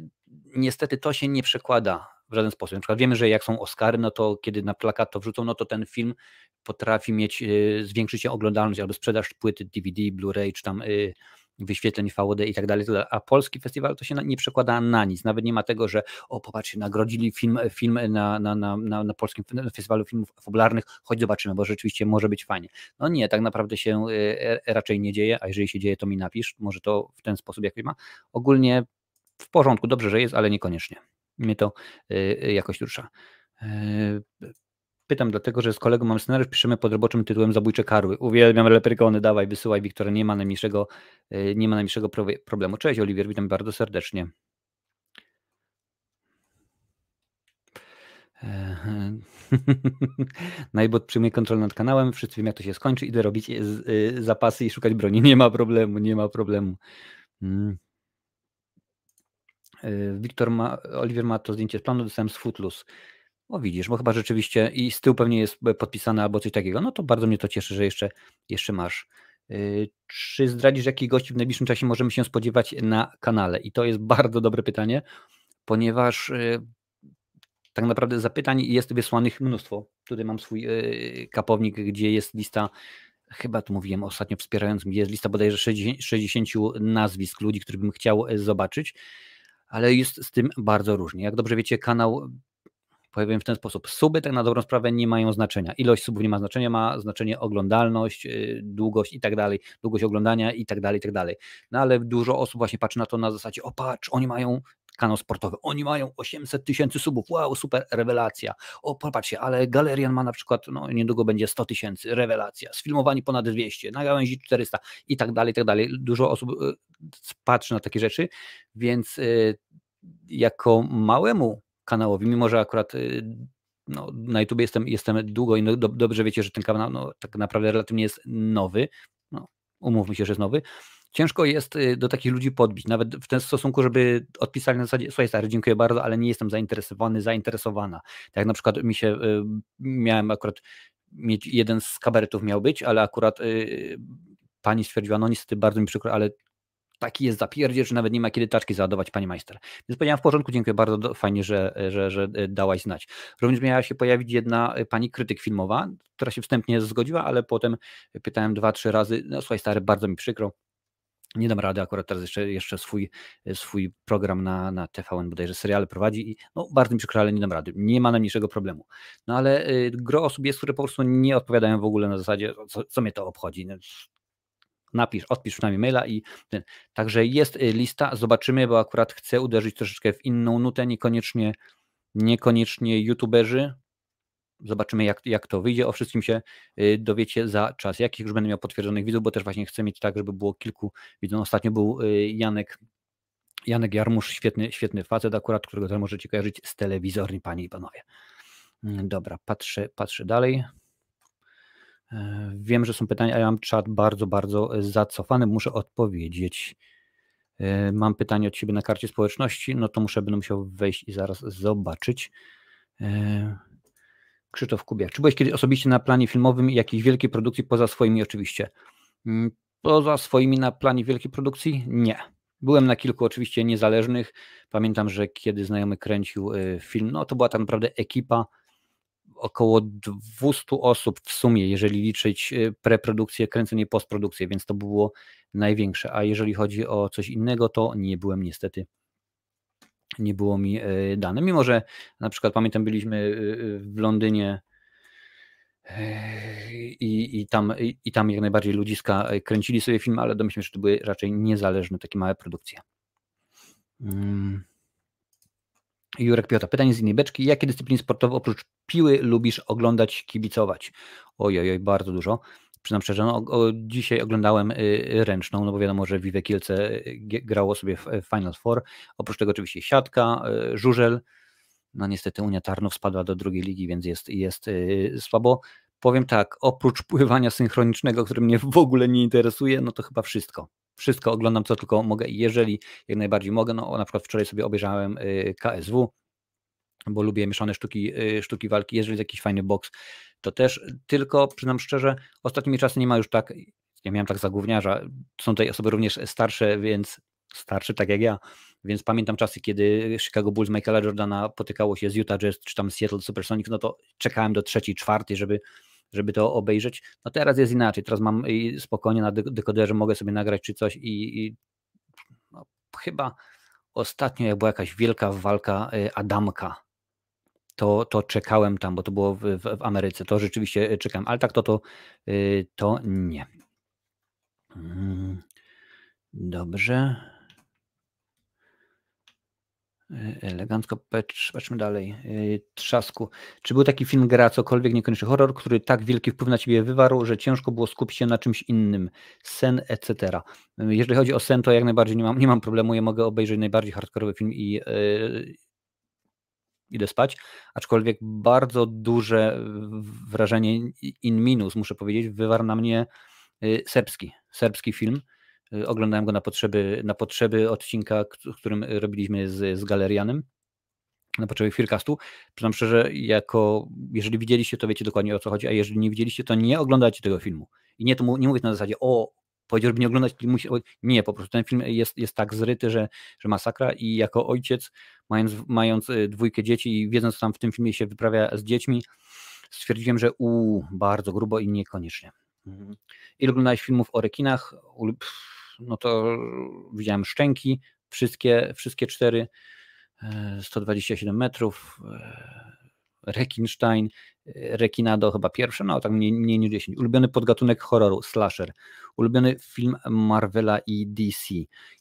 niestety to się nie przekłada w żaden sposób. Na przykład wiemy, że jak są Oscary, no to kiedy na plakat to wrzucą, no to ten film potrafi mieć, y, zwiększyć się oglądalność albo sprzedaż płyty DVD, Blu-ray, czy tam y, wyświetleń VOD i tak dalej, a polski festiwal to się nie przekłada na nic, nawet nie ma tego, że o popatrzcie, nagrodzili film, film na, na, na, na, polskim festiwalu filmów fabularnych, choć zobaczymy, bo rzeczywiście może być fajnie. No nie, tak naprawdę się y, raczej nie dzieje, a jeżeli się dzieje, to mi napisz, może to w ten sposób jakoś ma. Ogólnie w porządku, dobrze, że jest, ale niekoniecznie. Mnie to jakoś rusza. pytam dlatego, że z kolegą mam scenariusz, piszemy pod roboczym tytułem Zabójcze karły. Uwielbiam leprykony, dawaj, wysyłaj Wiktor, nie ma najmniejszego, y, nie ma najmniejszego problemu. Cześć Oliwier, witam bardzo serdecznie. Najbot przyjmuje kontrolę nad kanałem, wszyscy wiemy jak to się skończy, idę robić y, zapasy i szukać broni. Nie ma problemu, nie ma problemu. Mm. Wiktor ma, Oliwier ma to zdjęcie z planu, dostałem z Footloose. O widzisz, bo chyba rzeczywiście i z tyłu pewnie jest podpisane albo coś takiego. No to bardzo mnie to cieszy, że jeszcze, jeszcze masz. Y, czy zdradzisz, jakich gości w najbliższym czasie możemy się spodziewać na kanale? I to jest bardzo dobre pytanie, ponieważ y, tak naprawdę zapytań jest wysłanych mnóstwo. Tutaj mam swój y, kapownik, gdzie jest lista, chyba tu mówiłem ostatnio wspierającym, jest lista bodajże 60, 60 nazwisk ludzi, których bym chciał zobaczyć, ale jest z tym bardzo różnie. Jak dobrze wiecie, kanał powiem w ten sposób. Suby tak na dobrą sprawę nie mają znaczenia. Ilość subów nie ma znaczenia, ma znaczenie oglądalność, y, długość i tak dalej, długość oglądania i tak dalej, i tak dalej. No ale dużo osób właśnie patrzy na to na zasadzie, o patrz, oni mają kanał sportowy, oni mają 800 tysięcy subów, wow, super, rewelacja. O, popatrzcie, ale Galerian ma na przykład, no niedługo będzie 100 tysięcy, rewelacja, sfilmowani ponad 200, na gałęzi 400 i tak dalej, i tak dalej. Dużo osób y, patrzy na takie rzeczy, więc y, jako małemu kanałowi, mimo że akurat y, no, na YouTube jestem, jestem długo i no, do, dobrze wiecie, że ten kanał no, tak naprawdę relatywnie jest nowy, no, umówmy się, że jest nowy, ciężko jest y, do takich ludzi podbić, nawet w ten stosunku, żeby odpisali na zasadzie, słuchaj stary, dziękuję bardzo, ale nie jestem zainteresowany, zainteresowana. Tak na przykład mi się, y, miałem akurat mieć, jeden z kabaretów miał być, ale akurat pani stwierdziła, no niestety bardzo mi przykro, ale taki jest zapierdziel, że nawet nie ma kiedy taczki załadować, pani majster. Więc powiedziałam w porządku, dziękuję bardzo, fajnie, że, że, że dałaś znać. Również miała się pojawić jedna pani krytyk filmowa, która się wstępnie zgodziła, ale potem pytałem dwa, trzy razy, no słuchaj stary, bardzo mi przykro, nie dam rady, akurat teraz jeszcze, jeszcze swój, swój program na, na TVN bodajże seriale prowadzi i no bardzo mi przykro, ale nie dam rady. Nie ma najmniejszego problemu. No ale y, gro osób jest, które po prostu nie odpowiadają w ogóle na zasadzie, co, co mnie to obchodzi. No, napisz, odpisz na maila i ten. Także jest y, lista, zobaczymy, bo akurat chcę uderzyć troszeczkę w inną nutę, niekoniecznie, niekoniecznie youtuberzy. Zobaczymy, jak, jak to wyjdzie. O wszystkim się y, dowiecie za czas. Jakich już będę miał potwierdzonych widzów, bo też właśnie chcę mieć tak, żeby było kilku widzów. Ostatnio był y, Janek, Janek Jarmusz, świetny, świetny facet akurat, którego też możecie kojarzyć z telewizorni, panie i panowie. Mm, dobra, patrzę, patrzę dalej. E, wiem, że są pytania, a ja mam czat bardzo, bardzo e, zacofany, muszę odpowiedzieć. E, mam pytanie od Ciebie na karcie społeczności, no to muszę, będę musiał wejść i zaraz zobaczyć. Krzysztof Kubiak. Czy byłeś kiedyś osobiście na planie filmowym jakiejś wielkiej produkcji, poza swoimi oczywiście? Mm, poza swoimi na planie wielkiej produkcji? Nie. Byłem na kilku oczywiście niezależnych. Pamiętam, że kiedy znajomy kręcił film, no to była tak naprawdę ekipa, około 200 osób w sumie, jeżeli liczyć y, preprodukcję, kręcenie, postprodukcję, więc to było największe. A jeżeli chodzi o coś innego, to nie byłem niestety nie było mi y, dane. Mimo, że na przykład pamiętam, byliśmy y, w Londynie i, i, tam, i, tam jak najbardziej ludziska kręcili sobie film, ale domyślam się, że to były raczej niezależne takie małe produkcje. Hmm. Jurek Piota, pytanie z innej beczki. Jakie dyscypliny sportowe oprócz piły lubisz oglądać, kibicować? Ojoj, oj, bardzo dużo. Przyznam szczerze, no, o, dzisiaj oglądałem y, ręczną, no bo wiadomo, że Vive Kielce y, grało sobie w Final Four. Oprócz tego oczywiście siatka, y, żużel. No niestety Unia Tarnów spadła do drugiej ligi, więc jest, jest y, słabo. Powiem tak, oprócz pływania synchronicznego, które mnie w ogóle nie interesuje, no to chyba wszystko wszystko oglądam, co tylko mogę jeżeli jak najbardziej mogę, no na przykład wczoraj sobie obejrzałem y, KSW, bo lubię mieszane sztuki, y, sztuki walki, jeżeli jest jakiś fajny boks, to też tylko, przyznam szczerze, ostatnimi czasy nie ma już tak, ja miałem tak za gówniarza, są tutaj osoby również starsze, więc starsze tak jak ja, więc pamiętam czasy, kiedy Chicago Bulls Michaela Jordana potykało się z Utah Jazz, czy tam Seattle Supersonics, no to czekałem do trzeciej, czwartej, żeby żeby to obejrzeć. No teraz jest inaczej, teraz mam spokojnie na dekoderze, mogę sobie nagrać czy coś i, i no, chyba ostatnio jak była jakaś wielka walka y, Adamka, to, to czekałem tam, bo to było w, w, Ameryce, to rzeczywiście czekałem, ale tak to to, y, to nie. Mm, dobrze. E, elegancko, patrz, patrzmy dalej. E, Trzasku. Czy był taki film gra, cokolwiek, niekoniecznie horror, który tak wielki wpływ na ciebie wywarł, że ciężko było skupić się na czymś innym? Sen, etc. E, jeżeli chodzi o sen, to jak najbardziej nie mam, nie mam problemu. Ja mogę obejrzeć najbardziej hardkorowy film i idę spać. Aczkolwiek bardzo duże wrażenie in minus, muszę powiedzieć, wywarł na mnie serbski, serbski film Y, oglądałem go na potrzeby, na potrzeby odcinka, którym robiliśmy z, z Galerianem, na potrzeby Fearcastu. Przyznam szczerze, jako, jeżeli widzieliście, to wiecie dokładnie o co chodzi, a jeżeli nie widzieliście, to nie oglądajcie tego filmu. I nie, to nie mówię na zasadzie, o, powiedział, żeby nie oglądać, musi, nie, po prostu ten film jest, jest tak zryty, że, że masakra i jako ojciec, mając, mając y, dwójkę dzieci i wiedząc, co tam w tym filmie się wyprawia z dziećmi, stwierdziłem, że u bardzo grubo i niekoniecznie. Mhm. Ile oglądałeś filmów o rekinach? no to widziałem szczęki, wszystkie, wszystkie cztery, 127 e, metrów, e, Rekinstein, e, Rekinado chyba pierwsze, no tak mniej, mniej niż 10. Ulubiony podgatunek horroru, slasher. Ulubiony film Marvela i DC.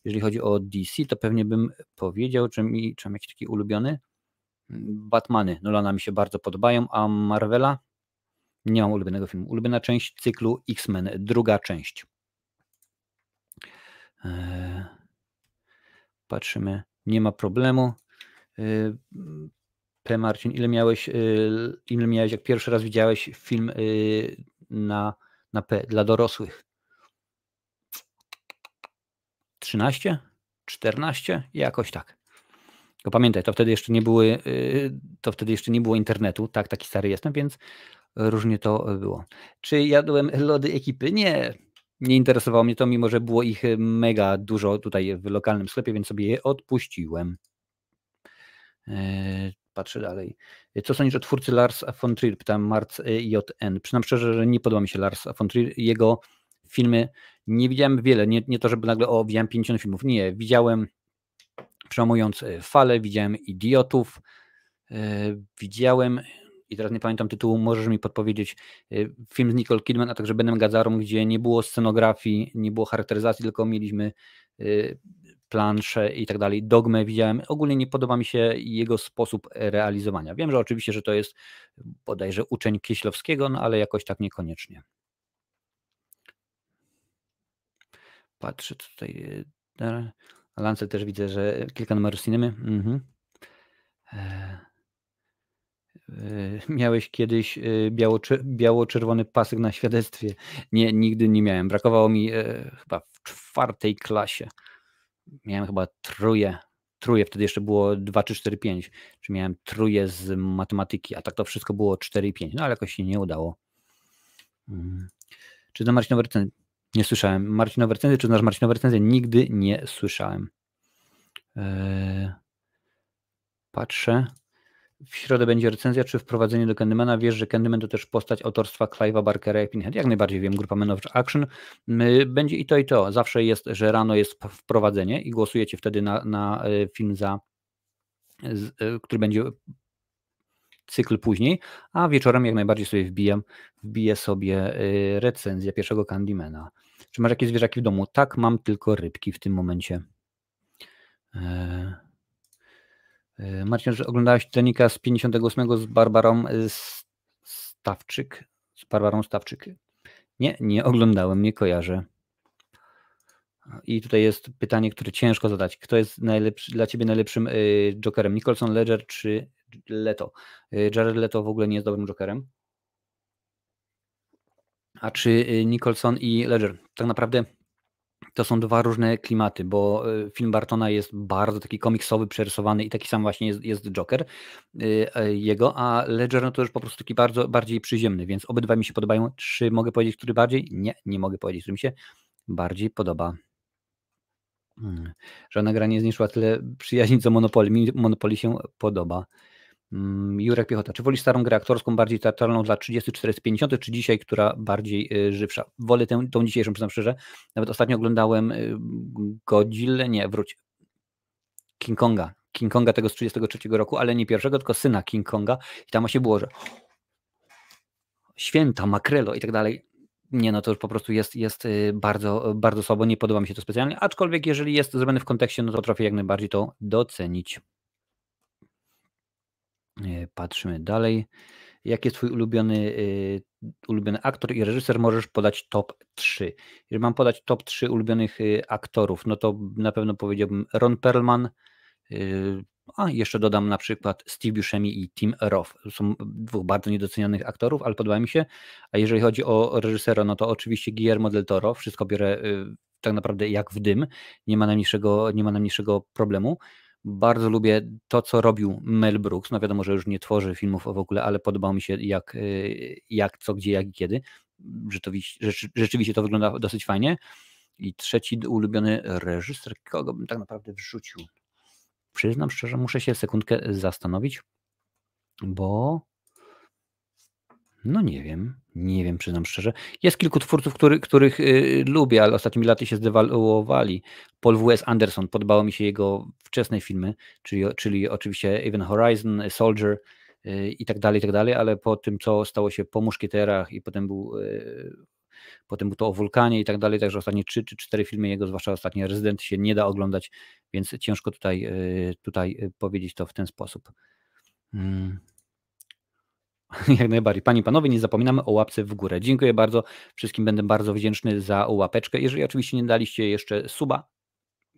Jeżeli chodzi o DC, to pewnie bym powiedział, czy, mi, czy mam jakiś taki ulubiony? Batmany Nolana mi się bardzo podobają, a Marvela nie mam ulubionego filmu. Ulubiona część cyklu X-Men, druga część. E, patrzymy, nie ma problemu. Marcin, ile miałeś, e, ile miałeś, jak pierwszy raz widziałeś film na, na P dla dorosłych? 13? 14? Jakoś tak. Tylko pamiętaj, to wtedy jeszcze nie były, to wtedy jeszcze nie było internetu, tak, taki stary jestem, więc różnie to było. Czy jadłem lody ekipy? Nie, nie interesowało mnie to, mimo że było ich mega dużo tutaj w lokalnym sklepie, więc sobie je odpuściłem. Patrzę dalej. Co sądzisz o twórcy Lars von Trier? Pytam Marc e, JN. Przynam szczerze, że nie podoba mi się Lars von Trier. Jego filmy nie widziałem wiele. Nie, nie to, żeby nagle o, widziałem 50 filmów. Nie, widziałem przełamując falę, widziałem idiotów, widziałem i teraz nie pamiętam tytułu, możesz mi podpowiedzieć, y, film z Nicole Kidman, a także Benem Gazarą, gdzie nie było scenografii, nie było charakteryzacji, tylko mieliśmy y, plansze i tak dalej. Dogmę widziałem. Ogólnie nie podoba mi się jego sposób realizowania. Wiem, że oczywiście, że to jest bodajże uczeń Kieślowskiego, no ale jakoś tak niekoniecznie. Patrzę tutaj. Y, Lancel też widzę, że kilka numerów cinemy. Mhm. E, E, miałeś kiedyś e, biało-czerwony pasek na świadectwie. Nie, nigdy nie miałem. Brakowało mi e, chyba w czwartej klasie. Miałem chyba truje. Truje, wtedy jeszcze było 2 czy 4, 5. Czy miałem truje z matematyki, a tak to wszystko było 4 i 5. No ale jakoś się nie udało. Hmm. Czy znasz Marcinowe recenzje? Nie słyszałem. Marcinowe recenzje, czy znasz Marcinowe recenzje? Nigdy nie słyszałem. Eee, patrzę. W środę będzie recenzja, czy wprowadzenie do Candymana. Wiesz, że Candyman to też postać autorstwa Clive'a Barkera i Pinhead. Jak najbardziej wiem, grupa Man of Action. Będzie i to, i to. Zawsze jest, że rano jest wprowadzenie i głosujecie wtedy na, na e, film za, e, który będzie cykl później, a wieczorem jak najbardziej sobie wbijam, wbiję sobie e, recenzję pierwszego Candymana. Czy masz jakieś zwierzaki w domu? Tak, mam tylko rybki w tym momencie. E, Marcin, że oglądałeś Titanica z 58 z Barbarą e, Stawczyk? Z Barbarą Stawczyk. Nie, nie oglądałem, nie kojarzę. I tutaj jest pytanie, które ciężko zadać. Kto jest dla Ciebie najlepszym y, Jokerem? Nicholson, Ledger czy Leto? Jared Leto w ogóle nie jest dobrym Jokerem. A czy Nicholson i Ledger? Tak naprawdę to są dwa różne klimaty, bo y, film Bartona jest bardzo taki komiksowy, przerysowany i taki sam właśnie jest, jest Joker y, e, jego, a Ledger no to już po prostu taki bardzo bardziej przyziemny, więc obydwa mi się podobają. Czy mogę powiedzieć, który bardziej? Nie, nie mogę powiedzieć, który mi się bardziej podoba. Hmm. Żadna gra nie zniszczyła tyle przyjaźni, co Monopoly. Mi Monopoly się podoba. Mm, Jurek Piechota, czy wolisz starą grę aktorską, bardziej teatralną dla 30, 40, 50, czy dzisiaj, która bardziej y, żywsza? Wolę tę, tą dzisiejszą, przyznam szczerze. Nawet ostatnio oglądałem y, Godzilla, nie, wróć, King Konga. King Konga tego z 33 roku, ale nie pierwszego, tylko syna King Konga. I tam się było, że święta, makrelo i tak dalej. Nie, no to już po prostu jest, jest y, bardzo, bardzo słabo, nie podoba mi się to specjalnie, aczkolwiek jeżeli jest zrobione w kontekście, no to trafię jak najbardziej to docenić. E, patrzymy dalej. Jaki jest twój ulubiony, y, ulubiony aktor i reżyser? Możesz podać top 3. Jeżeli mam podać top 3 ulubionych y, aktorów, no to na pewno powiedziałbym Ron Perlman, a jeszcze dodam na przykład Steve Buscemi i Tim Roth. Są dwóch bardzo niedocenianych aktorów, ale podoba mi się. A jeżeli chodzi o reżysera, no to oczywiście Guillermo del Toro. Wszystko biorę tak naprawdę jak w dym. Nie ma najmniejszego, nie ma najmniejszego problemu. Bardzo lubię to, co robił Mel Brooks. No wiadomo, że już nie tworzy filmów w ogóle, ale podobał mi się jak, y, jak co, gdzie, jak i kiedy. Rzeczywiście, rzeczywiście to wygląda dosyć fajnie. I trzeci ulubiony reżyser, kogo bym tak naprawdę wrzucił. Przyznam szczerze, muszę się sekundkę zastanowić, bo no nie wiem, nie wiem, przyznam szczerze. Jest kilku twórców, który, których y, lubię, ale ostatnimi laty się zdewaluowali. Paul W.S. Anderson, podobało mi się jego wczesne filmy, czyli, czyli oczywiście Even Horizon, Soldier y, i tak dalej, i tak dalej, ale po tym, co stało się po Muszkieterach i potem był, y, potem był to o Wulkanie i tak dalej, także ostatnie trzy czy cztery filmy jego, zwłaszcza ostatni Rezydent się nie da oglądać, więc ciężko tutaj, tutaj powiedzieć to w ten sposób. Hmm. Jak najbardziej. Panie i panowie, nie zapominamy o łapce w górę. Dziękuję bardzo. Wszystkim będę bardzo wdzięczny za łapeczkę. Jeżeli oczywiście nie daliście jeszcze suba,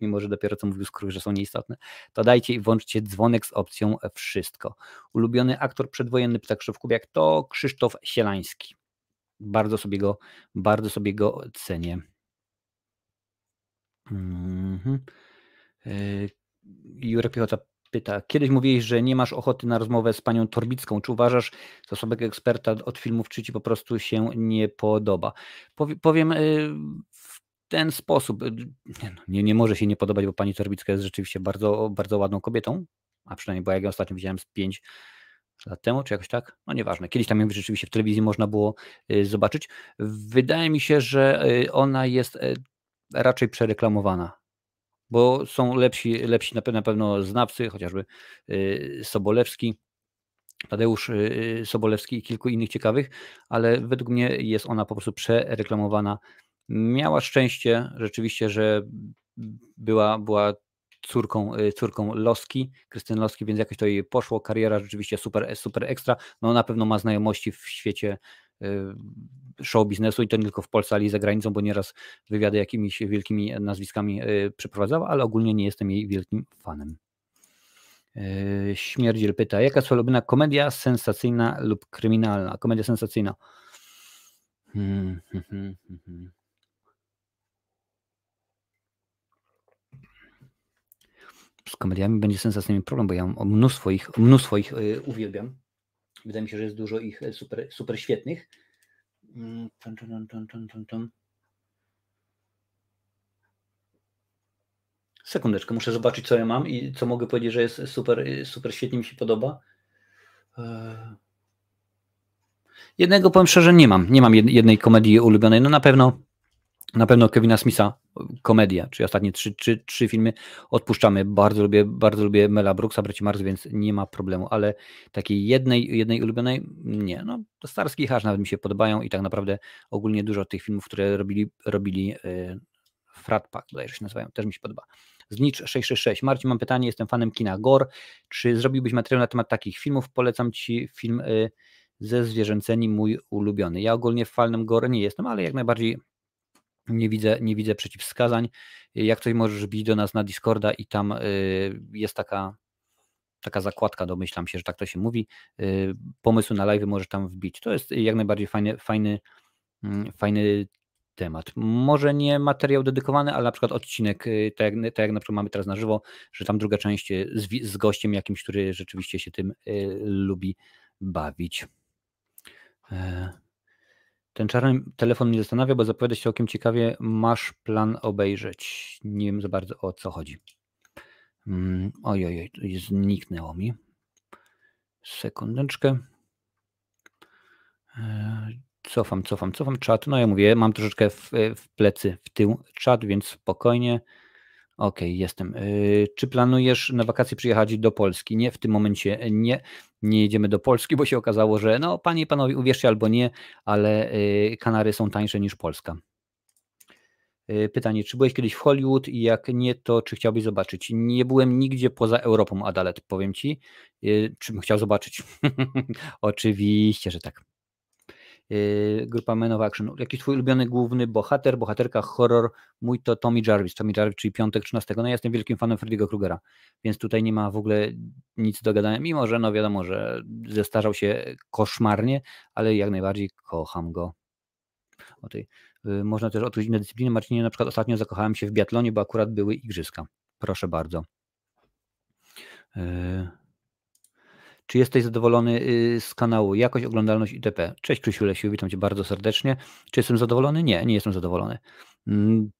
mimo że dopiero co mówił skrój, że są nieistotne, to dajcie i włączcie dzwonek z opcją wszystko. Ulubiony aktor przedwojenny Ptak Kubiak to Krzysztof Sielański. Bardzo sobie go, bardzo sobie go cenię. Mhm. Yy, Jurek Piechota pyta, kiedyś mówiłeś, że nie masz ochoty na rozmowę z panią Torbicką. Czy uważasz z osobego eksperta od filmów, czy ci po prostu się nie podoba? Powiem y, w ten sposób. Y, no, nie, nie może się nie podobać, bo pani Torbicka jest rzeczywiście bardzo, bardzo ładną kobietą, a przynajmniej, bo jak ją ostatnio widziałem z pięć lat temu, czy jakoś tak, no nieważne. Kiedyś tam ją rzeczywiście w telewizji można było y, zobaczyć. Wydaje mi się, że ona jest raczej przereklamowana bo są lepsi, lepsi na pewno znawcy, chociażby y, Sobolewski, Tadeusz y, Sobolewski i kilku innych ciekawych, ale według mnie jest ona po prostu przereklamowana. Miała szczęście rzeczywiście, że była, była córką, y, córką Loski, Krystyny Loski, więc jakoś to jej poszło. Kariera rzeczywiście super, super ekstra. No na pewno ma znajomości w świecie Y, show biznesu i to nie tylko w Polsce, ale i za granicą, bo nieraz wywiady jakimiś wielkimi nazwiskami y, przeprowadzała, ale ogólnie nie jestem jej wielkim fanem. Y, Śmierdziel pyta, jaka jest ulubiona komedia sensacyjna lub kryminalna? Komedia sensacyjna. Hmm, hmm, hmm, hmm. Z komediami będzie sensacyjny problem, bo ja mnóstwo ich, mnóstwo ich uwielbiam. Wydaje mi się, że jest dużo ich e, super, super świetnych. Mm, Sekundeczkę, muszę zobaczyć, co ja mam i co mogę powiedzieć, że jest super, e, super świetnie mi się podoba. E, jednego powiem szczerze, nie mam. Nie mam jednej komedii ulubionej. No na pewno na pewno Kevina Smitha, komedia, czyli ostatnie trzy, trzy, trzy filmy odpuszczamy. Bardzo lubię, bardzo lubię Mela Brooksa, Braci Mars, więc nie ma problemu, ale takiej jednej, jednej ulubionej nie. No, Starski Hasz nawet mi się podobają i tak naprawdę ogólnie dużo tych filmów, które robili, robili yy, Frat Pack, bodajże się nazywają, też mi się podoba. Znicz 666. Marcin, mam pytanie, jestem fanem kina Gore. Czy zrobiłbyś materiał na temat takich filmów? Polecam Ci film y, ze zwierzęceni, mój ulubiony. Ja ogólnie fanem Gore nie jestem, ale jak najbardziej nie widzę, nie widzę przeciwwskazań. Jak coś możesz bić do nas na Discorda i tam y, jest taka, taka zakładka, domyślam się, że tak to się mówi. Y, pomysły na live możesz tam wbić. To jest jak najbardziej fajny, fajny, mm, fajny temat. Może nie materiał dedykowany, ale na przykład odcinek, y, tak jak, tak jak na przykład mamy teraz na żywo, że tam druga część z, z gościem jakimś, który rzeczywiście się tym lubi bawić. E, ten czarny telefon mnie zastanawia, bo zapowiada się całkiem ciekawie. Masz plan obejrzeć. Nie wiem za bardzo o co chodzi. Mm, oj, oj, oj, zniknęło mi. Sekundeczkę. E, cofam, cofam, cofam czat. No ja mówię, mam troszeczkę w, w plecy, w tył czat, więc spokojnie. Okej, okay, jestem. Y, czy planujesz na wakacje przyjechać do Polski? Nie, w tym momencie nie. Nie jedziemy do Polski, bo się okazało, że no panie i panowie, uwierzcie albo nie, ale y, Kanary są tańsze niż Polska. Y, pytanie, czy byłeś kiedyś w Hollywood i jak nie, to czy chciałbyś zobaczyć? Nie byłem nigdzie poza Europą, Adalet, powiem ci. Y, czy bym chciał zobaczyć? Oczywiście, że tak. Y, grupa Men of Action. Jakiś twój ulubiony główny bohater, bohaterka horror? Mój to Tommy Jarvis. Tommy Jarvis, czyli piątek 13. No ja jestem wielkim fanem Freddy'ego Krugera, więc tutaj nie ma w ogóle nic do gadania, mimo że no wiadomo, że zestarzał się koszmarnie, ale jak najbardziej kocham go. O tej Y, można też odkryć inne dyscypliny. Marcinie, na przykład ostatnio zakochałem się w biatlonie, bo akurat były igrzyska. Proszę bardzo. Y, czy jesteś zadowolony y, z kanału? Jakość, oglądalność itp. Cześć Krzysiu Lesiu, witam Cię bardzo serdecznie. Czy jestem zadowolony? Nie, nie jestem zadowolony. Mm,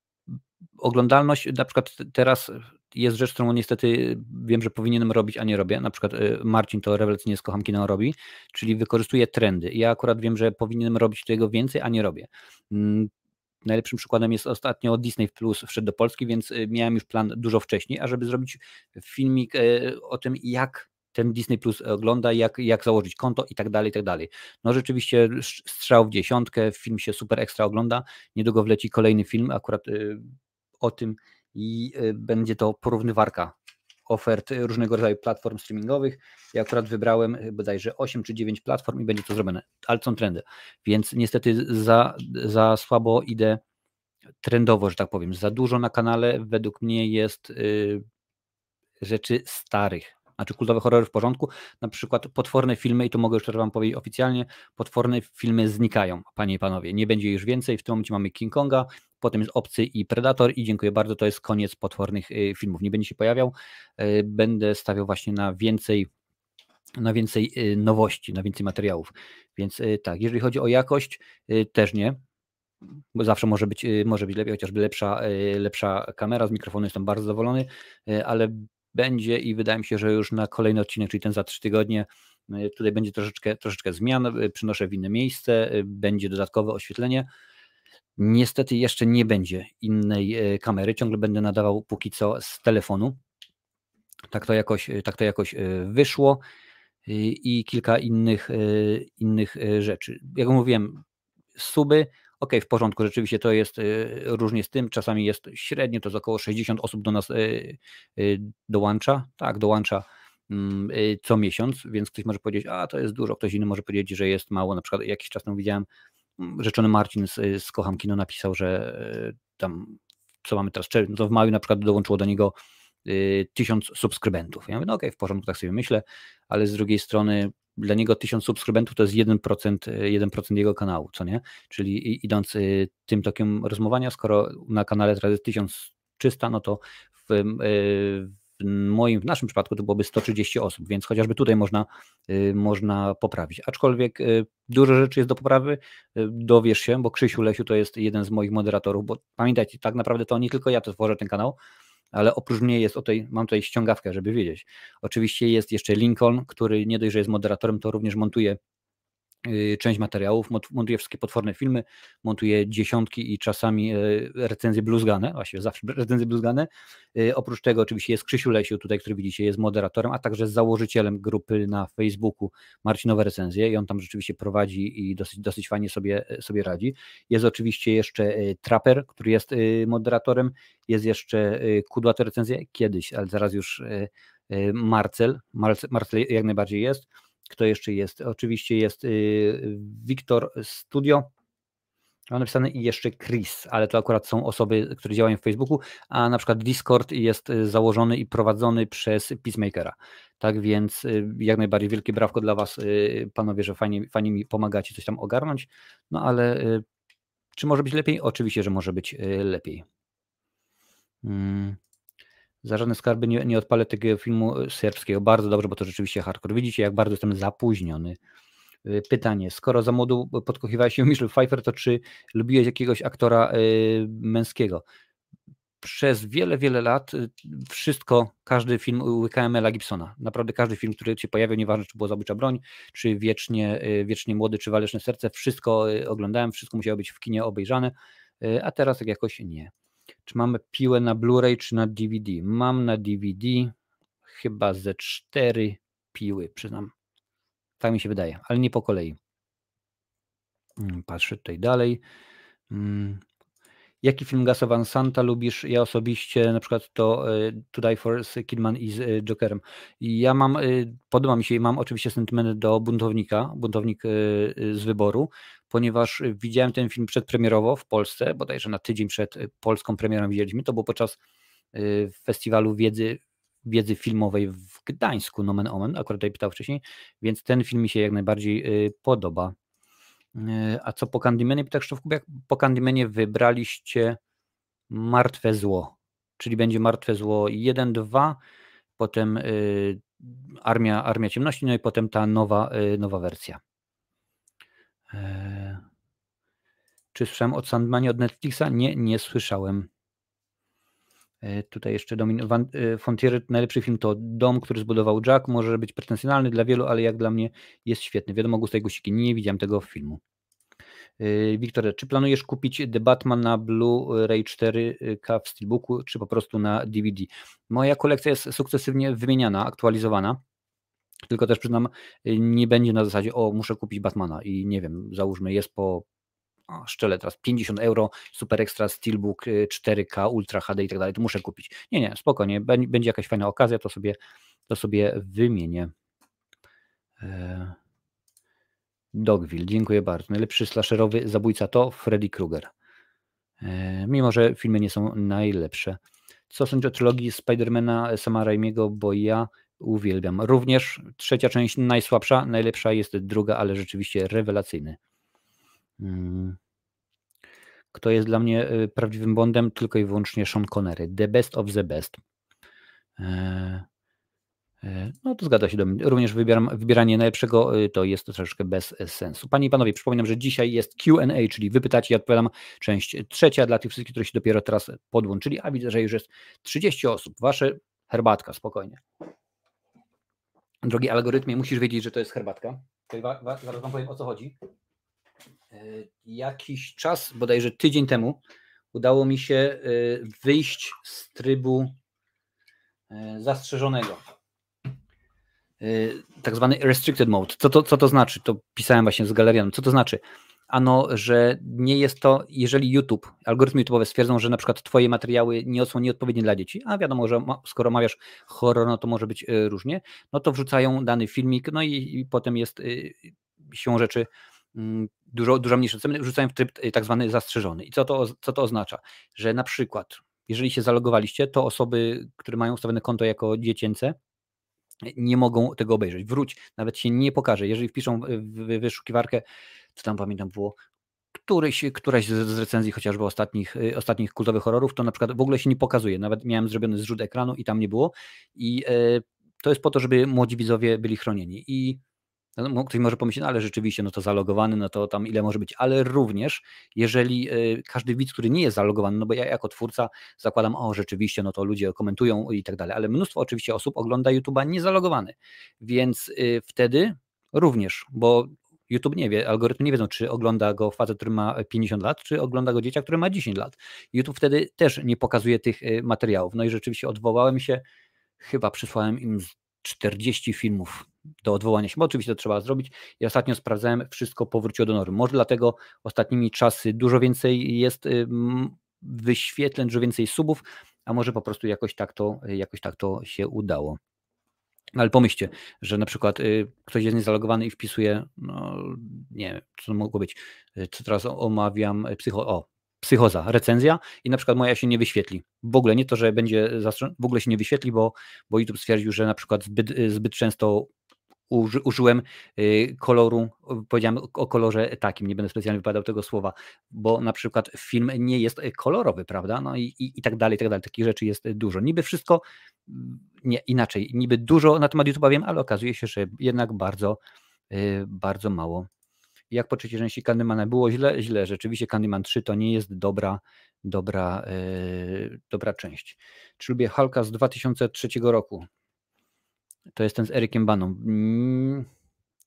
oglądalność, na przykład teraz jest rzecz, którą niestety wiem, że powinienem robić, a nie robię. Na przykład Marcin to rewelacyjnie z Kocham Kino robi, czyli wykorzystuje trendy. Ja akurat wiem, że powinienem robić tego więcej, a nie robię. Mm, najlepszym przykładem jest ostatnio Disney Plus wszedł do Polski, więc miałem już plan dużo wcześniej, ażeby zrobić filmik o tym, jak ten Disney Plus ogląda, jak, jak założyć konto i tak dalej, i tak dalej. No rzeczywiście strzał w dziesiątkę, film się super ekstra ogląda, niedługo wleci kolejny film akurat y, o tym i y, będzie to porównywarka ofert różnego rodzaju platform streamingowych. Ja akurat wybrałem y, bodajże 8 czy 9 platform i będzie to zrobione, ale są trendy, więc niestety za, za słabo idę trendowo, że tak powiem. Za dużo na kanale według mnie jest y, rzeczy starych, znaczy kultowe horrory w porządku, na przykład potworne filmy, i tu mogę już teraz Wam powiedzieć oficjalnie, potworne filmy znikają, Panie i Panowie, nie będzie już więcej, w tym momencie mamy King Konga, potem jest Obcy i Predator i dziękuję bardzo, to jest koniec potwornych y, filmów, nie będzie się pojawiał, y, będę stawiał właśnie na więcej na więcej y, nowości, na więcej materiałów. Więc tak, jeżeli chodzi o jakość, też nie, bo zawsze może być, może być lepiej, chociażby lepsza, lepsza kamera, z mikrofonu jestem bardzo zadowolony, ale będzie i wydaje mi się, że już na kolejny odcinek, czyli ten za trzy tygodnie, e, tutaj będzie troszeczkę, troszeczkę zmian, e, przynoszę w inne miejsce, e, będzie dodatkowe oświetlenie. Niestety jeszcze nie będzie innej kamery, ciągle będę nadawał póki co z telefonu. Tak to jakoś, tak to jakoś wyszło i kilka innych, innych rzeczy. Jak mówiłem, suby ok, w porządku, rzeczywiście to jest y, różnie z tym, czasami jest średnio, to jest około 60 osób do nas y, y, dołącza, tak, dołącza mm, co miesiąc, więc ktoś może powiedzieć, a to jest dużo, ktoś inny może powiedzieć, że jest mało, na przykład jakiś czas temu widziałem, mm, rzeczony Marcin z, z Kocham Kino napisał, że tam, co mamy teraz, no to w maju na przykład dołączyło do niego tysiąc subskrybentów. Ja mówię, no okej, okay, w porządku, tak sobie myślę, ale z drugiej strony dla niego 1000 subskrybentów to jest 1%, 1% jego kanału, co nie? Czyli idąc y, tym tokiem rozmowania, skoro na kanale teraz jest 1300, no to w, y, w moim, w naszym przypadku to byłoby 130 osób, więc chociażby tutaj można, y, można poprawić. Aczkolwiek dużo rzeczy jest do poprawy, dowiesz się, bo Krzysiu Lesiu to jest jeden z moich moderatorów, bo pamiętajcie, tak naprawdę to nie tylko ja to tworzę ten kanał, ale oprócz mnie jest o tej, mam tutaj ściągawkę, żeby wiedzieć. Oczywiście jest jeszcze Lincoln, który nie dość, że jest moderatorem, to również montuje część materiałów, montuje wszystkie potworne filmy, montuje dziesiątki i czasami y, recenzje bluzgane, właściwie zawsze recenzje bluzgane. Y, oprócz tego oczywiście jest Krzysiu Lesiu, tutaj, który widzicie, jest moderatorem, a także założycielem grupy na Facebooku Marcinowe Recenzje i on tam rzeczywiście prowadzi i dosyć, dosyć fajnie sobie, sobie radzi. Jest oczywiście jeszcze Trapper, który jest moderatorem, jest jeszcze Kudłaty Recenzje, kiedyś, ale zaraz już Marcel, Marcel jak najbardziej jest, kto jeszcze jest? Oczywiście jest y, Wiktor Studio. Mam napisane i jeszcze Chris, ale to akurat są osoby, które działają w Facebooku, a na przykład Discord jest y, założony i prowadzony przez Peacemakera. Tak więc y, jak najbardziej wielkie brawko dla Was, panowie, że fajnie, fajnie mi pomagacie coś tam ogarnąć. No ale czy może być lepiej? Oczywiście, że może być lepiej. Hmm. Za żadne skarby nie, nie odpalę tego filmu e, serbskiego. Bardzo dobrze, bo to rzeczywiście hardcore. Widzicie, jak bardzo jestem zapóźniony. E, pytanie, skoro za młodu podkochiwałeś się Michelle Pfeiffer, to czy lubiłeś jakiegoś aktora męskiego? Przez wiele, wiele lat wszystko, każdy film łykałem Mela Gibsona. Naprawdę każdy film, który się pojawiał, nieważne czy było Zabójcza Broń, czy Wiecznie, wiecznie Młody, czy Waleczne Serce, wszystko oglądałem, wszystko musiało być w kinie obejrzane, a teraz tak jakoś nie. Czy mamy piłę na Blu-ray czy na DVD? Mam na DVD chyba ze cztery piły, przyznam. Tak mi się wydaje, ale nie po kolei. Mm, patrzę tutaj dalej. Mm. Jaki film Gasa Van Santa lubisz? Ja osobiście na przykład to e, To Die For z Kidman i z e, Jokerem. Ja mam, e, podoba mi się i mam oczywiście sentyment do Buntownika, Buntownik z wyboru, ponieważ widziałem ten film przedpremierowo w Polsce, bodajże na tydzień przed polską premierą widzieliśmy, to było podczas festiwalu wiedzy, wiedzy filmowej w Gdańsku, nomen omen, akurat tutaj pytał wcześniej, więc ten film mi się jak najbardziej podoba. A co po Candymanie? Pyta Krzysztof Kubiak. Po Candymanie wybraliście Martwe Zło, czyli będzie Martwe Zło 1, 2, potem y, Armia, Armia Ciemności, no i potem ta nowa, y, nowa wersja. E, czy słyszałem od Sandmanie od Netflixa? Nie, nie słyszałem. E, tutaj jeszcze Domin Fontier, najlepszy film to Dom, który zbudował Jack. Może być pretensjonalny dla wielu, ale jak dla mnie jest świetny. Wiadomo, Gusta i Gusiki. Nie widziałem tego filmu. E, Wiktor, czy planujesz kupić The Batman na Blu-ray 4K w Steelbooku, czy po prostu na DVD? Moja kolekcja jest sukcesywnie wymieniana, aktualizowana. Tylko też przyznam, nie będzie na zasadzie, o, muszę kupić Batmana i nie wiem, załóżmy, jest po o, szczelę teraz 50 euro, super extra steelbook 4K, y, Ultra HD i tak dalej, to muszę kupić. Nie, nie, spokojnie, będzie jakaś fajna okazja, to sobie, to sobie wymienię. E, Dogville, dziękuję bardzo. Najlepszy slasherowy zabójca to Freddy Krueger. E, mimo, że filmy nie są najlepsze. Co sądzisz o trylogii Spidermana Sama Raimiego, bo ja uwielbiam. Również trzecia część najsłabsza, najlepsza jest druga, ale rzeczywiście rewelacyjny. Mm. Kto jest dla mnie y, prawdziwym Bondem? Tylko i wyłącznie Sean Connery. The best of the best. E, e, no to zgadza się do mnie. Również wybieram, wybieranie najlepszego y, to jest to troszeczkę bez sensu. Panie i panowie, przypominam, że dzisiaj jest QA, czyli wypytacie i odpowiadam. Część trzecia dla tych wszystkich, którzy się dopiero teraz podłączyli, a widzę, że już jest 30 osób. Wasze herbatka, spokojnie. Drogi algorytmie, musisz wiedzieć, że to jest herbatka. Zaraz wam powiem o co chodzi. E, jakiś czas, bodajże tydzień temu, udało mi się e, wyjść z trybu e, zastrzeżonego. Tak zwany restricted mode. Co to, co to znaczy? To pisałem właśnie z galerianem. Co to znaczy? Ano, że nie jest to, jeżeli YouTube, algorytmy YouTube'owe stwierdzą, że na przykład Twoje materiały nie są nieodpowiednie dla dzieci, a wiadomo, że skoro mawiasz horror, no to może być różnie, no to wrzucają dany filmik, no i, i potem jest siłą rzeczy Mm, dużo, dużo mniejsze ceny, rzucają w tryb y, tak zwany zastrzeżony. I co to, co to oznacza? Że na przykład, jeżeli się zalogowaliście, to osoby, które mają ustawione konto jako dziecięce, nie mogą tego obejrzeć. Wróć, nawet się nie pokaże. Jeżeli wpiszą w wyszukiwarkę, co tam pamiętam było, któryś, któraś z recenzji chociażby ostatnich, y, ostatnich kultowych horrorów, to na przykład w ogóle się nie pokazuje. Nawet miałem zrobiony zrzut ekranu i tam nie było. I e, to jest po to, żeby młodzi widzowie byli chronieni. I no, ktoś może pomyśleć, no ale rzeczywiście, no to zalogowany, no to tam ile może być, ale również jeżeli y, każdy widz, który nie jest zalogowany, no bo ja jako twórca zakładam, o rzeczywiście, no to ludzie komentują i tak dalej, ale mnóstwo oczywiście osób ogląda YouTube'a niezalogowany, więc y, wtedy również, bo YouTube nie wie, algorytmy nie wiedzą, czy ogląda go facet, który ma 50 lat, czy ogląda go dzieciak, który ma 10 lat. YouTube wtedy też nie pokazuje tych y, materiałów. No i rzeczywiście odwołałem się, chyba przysłałem im 40 filmów do odwołania się, bo oczywiście to trzeba zrobić. I ostatnio sprawdzałem, wszystko powróciło do normy. Może dlatego ostatnimi czasy dużo więcej jest wyświetleń, dużo więcej subów, a może po prostu jakoś tak to, jakoś tak to się udało. Ale pomyślcie, że na przykład y, ktoś jest niezalogowany i wpisuje, no nie wiem, co to mogło być, y, co teraz omawiam, y, psycho, o, psychoza, recenzja i na przykład moja się nie wyświetli. W ogóle nie to, że będzie, w ogóle się nie wyświetli, bo, bo YouTube stwierdził, że na przykład zbyt, zbyt często uży, użyłem y, koloru, powiedziałem o kolorze takim, nie będę specjalnie wypadał tego słowa, bo na przykład film nie jest kolorowy, prawda? No i, i, i tak dalej, i tak dalej. Takich rzeczy jest dużo. Niby wszystko, mm, nie, inaczej, niby dużo na temat YouTube'a wiem, ale okazuje się, że jednak bardzo, y, bardzo mało. Jak po trzeciej części Candymana było źle? Źle. Rzeczywiście Candyman 3 to nie jest dobra, dobra, yy, dobra część. Czy lubię Hulka z 2003 roku? To jest ten z Erykiem Baną. Mm,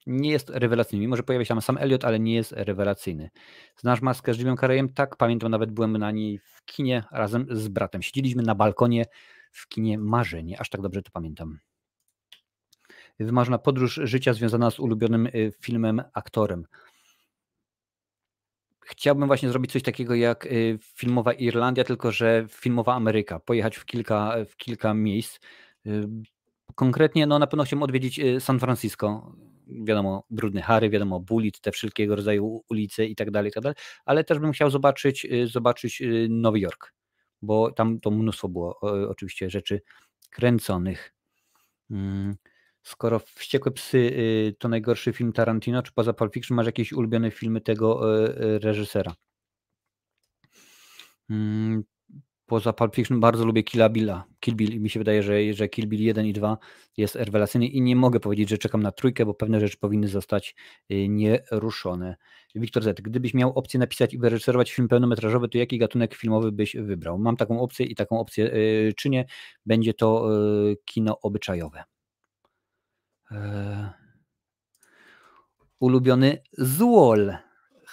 nie jest rewelacyjny. Mimo, że pojawia się tam sam Elliot, ale nie jest rewelacyjny. Znasz maskę z Jimem Carreyem? Tak, pamiętam, nawet byłem na niej w kinie razem z bratem. Siedzieliśmy na balkonie w kinie Marzenie. Aż tak dobrze to pamiętam. Wymarzona podróż życia związana z ulubionym y, filmem, aktorem. chciałbym właśnie zrobić coś takiego jak y, filmowa Irlandia, tylko że filmowa Ameryka. Pojechać w kilka, w kilka miejsc. Y, konkretnie, no na pewno chciałbym odwiedzić y, San Francisco. Wiadomo, Brudny Harry, wiadomo, Bullitt, te wszelkiego rodzaju ulice i tak dalej, i tak dalej, ale też bym chciał zobaczyć, zobaczyć Nowy Jork, bo tam to mnóstwo było oczywiście rzeczy kręconych. Mm, skoro Wściekłe Psy to najgorszy film Tarantino, czy poza Pulp Fiction masz jakieś ulubione filmy tego reżysera? Poza Pulp Fiction bardzo lubię Kill Billa. Kill Bill i mi się wydaje, że, że Kill Bill 1 i 2 jest rewelacyjny i nie mogę powiedzieć, że czekam na trójkę, bo pewne rzeczy powinny zostać nieruszone. Wiktor Z. Gdybyś miał opcję napisać i wyreżyserować film pełnometrażowy, to jaki gatunek filmowy byś wybrał? Mam taką opcję i taką opcję czynię. Będzie to kino obyczajowe. E, ulubiony złol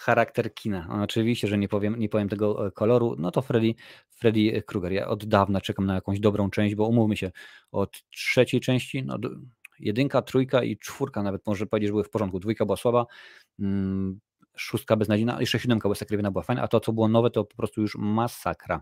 charakter kina. No, oczywiście, że nie powiem, nie powiem tego e, koloru, no to Freddy, Freddy Krueger. Ja od dawna czekam na jakąś dobrą część, bo umówmy się, od trzeciej części, no jedynka, trójka i czwórka nawet może powiedzieć, że były w porządku. Dwójka była słaba, mm, szóstka beznadziejna, jeszcze siódemka sakrywana, była fajna, a to, co było nowe, to po prostu już masakra.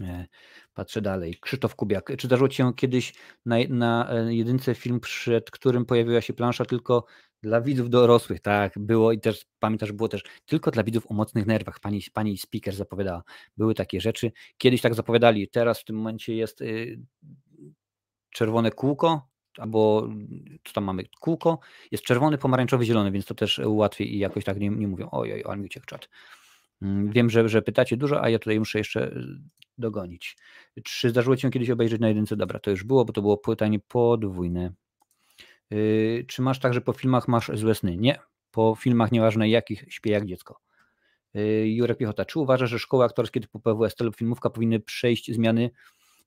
E, patrzę dalej. Krzysztof Kubiak. Czy zdarzyło Ci się kiedyś na, na e, jedynce film, przed którym pojawiła się plansza tylko dla widzów dorosłych? Tak, było i też pamiętasz, było też tylko dla widzów o mocnych nerwach. Pani, pani speaker zapowiadała. Były takie rzeczy. Kiedyś tak zapowiadali. Teraz w tym momencie jest y, czerwone kółko, albo co tam mamy? Kółko. Jest czerwony, pomarańczowy, zielony, więc to też łatwiej i jakoś tak nie, nie mówią. Oj, oj, ale mi uciekł czat. Mm, wiem, że, że pytacie dużo, a ja tutaj muszę jeszcze y, dogonić. Czy zdarzyło Ci się kiedyś obejrzeć na jedynce? Dobra, to już było, bo to było pytanie podwójne. Yy, czy masz tak, że po filmach masz złe sny? Nie. Po filmach, nieważne jakich, śpię jak dziecko. Yy, Jurek Piechota, czy uważasz, że szkoły aktorskie typu PWST lub filmówka powinny przejść zmiany?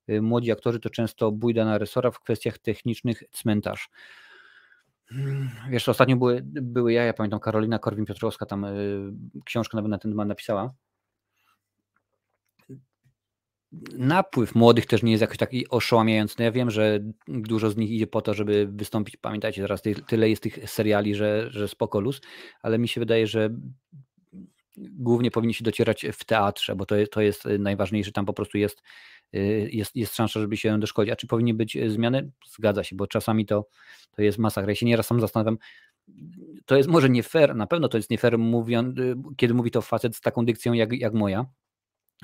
Yy, młodzi aktorzy to często bójda na resora w kwestiach technicznych cmentarz. Hmm, wiesz, ostatnio były, były ja, ja pamiętam Karolina Korwin-Piotrowska tam y, książkę nawet na ten temat napisała napływ młodych też nie jest jakoś taki oszałamiający. No ja wiem, że dużo z nich idzie po to, żeby wystąpić. Pamiętajcie, teraz tyle jest tych seriali, że, że spoko luz, ale mi się wydaje, że głównie powinni się docierać w teatrze, bo to, to jest najważniejsze. Tam po prostu jest, jest, jest szansa, żeby się doszkolić. A czy powinny być zmiany? Zgadza się, bo czasami to, to jest masakra. Ja się nieraz sam zastanawiam, to jest może nie fair, na pewno to jest nie fair, mówiąc, kiedy mówi to facet z taką dykcją jak, jak moja,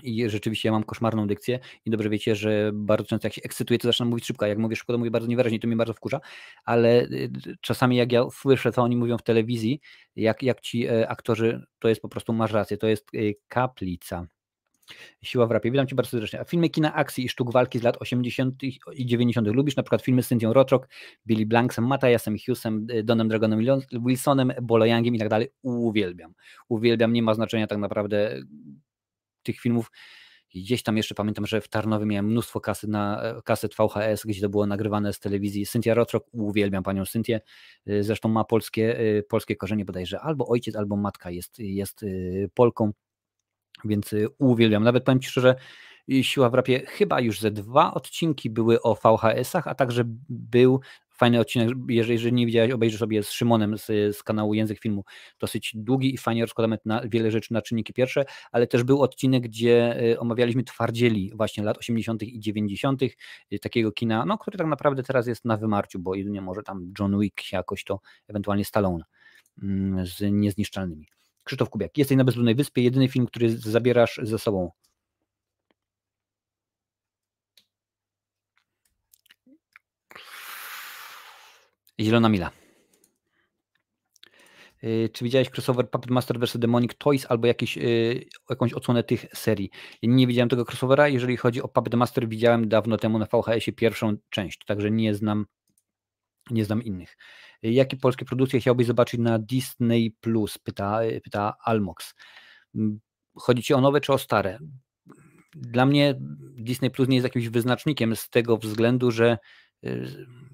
i rzeczywiście ja mam koszmarną dykcję i dobrze wiecie, że bardzo często jak się ekscytuję, to zaczynam mówić szybko. Jak mówię szybko, to mówię bardzo niewyraźnie, to mnie bardzo wkurza, ale y, czasami jak ja słyszę, co oni mówią w telewizji, jak, jak ci e, aktorzy, to jest po prostu, masz rację, to jest y, kaplica. Siła w rapie. Witam Cię bardzo serdecznie. A filmy kina akcji i sztuk walki z lat 80. i 90. lubisz? Na przykład filmy z Cynthią Rotrock, Billy Blanksem, Matthiasem Hughesem, y, Donem Dragonem Wilsonem, Bolo Youngiem i tak dalej. Uwielbiam. Uwielbiam. Nie ma znaczenia tak naprawdę tych filmów. Gdzieś tam jeszcze pamiętam, że w Tarnowie miałem mnóstwo kaset, na, kaset VHS, gdzie to było nagrywane z telewizji. Cynthia Rotrok, uwielbiam panią Cynthię, y, zresztą ma polskie, y, polskie korzenie bodajże, albo ojciec, albo matka jest, jest y, Polką, więc uwielbiam. Nawet powiem Ci szczerze, Siła w rapie chyba już ze dwa odcinki były o VHS-ach, a także był fajny odcinek, jeżeli, jeżeli nie widziałeś, obejrzyj sobie z Szymonem z, z kanału Język Filmu, dosyć długi i fajnie rozkładamy na wiele rzeczy na czynniki pierwsze, ale też był odcinek, gdzie y, omawialiśmy twardzieli właśnie lat 80. i 90. Y, takiego kina, no, który tak naprawdę teraz jest na wymarciu, bo jedynie może tam John Wick jakoś to, ewentualnie Stallone mm, z niezniszczalnymi. Krzysztof Kubiak, jesteś na bezludnej wyspie, jedyny film, który zabierasz ze sobą Zielona Mila. Y, czy widziałeś crossover Puppet Master vs. Demonic Toys albo jakieś, y, jakąś odsłonę tych serii? Nie widziałem tego crossovera. Jeżeli chodzi o Puppet Master, widziałem dawno temu na VHS-ie pierwszą część, także nie znam, nie znam innych. Y, jakie polskie produkcje chciałbyś zobaczyć na Disney Plus? Pyta, pyta Almox. Mm, chodzi ci o nowe czy o stare? Dla mnie Disney Plus nie jest jakimś wyznacznikiem z tego względu, że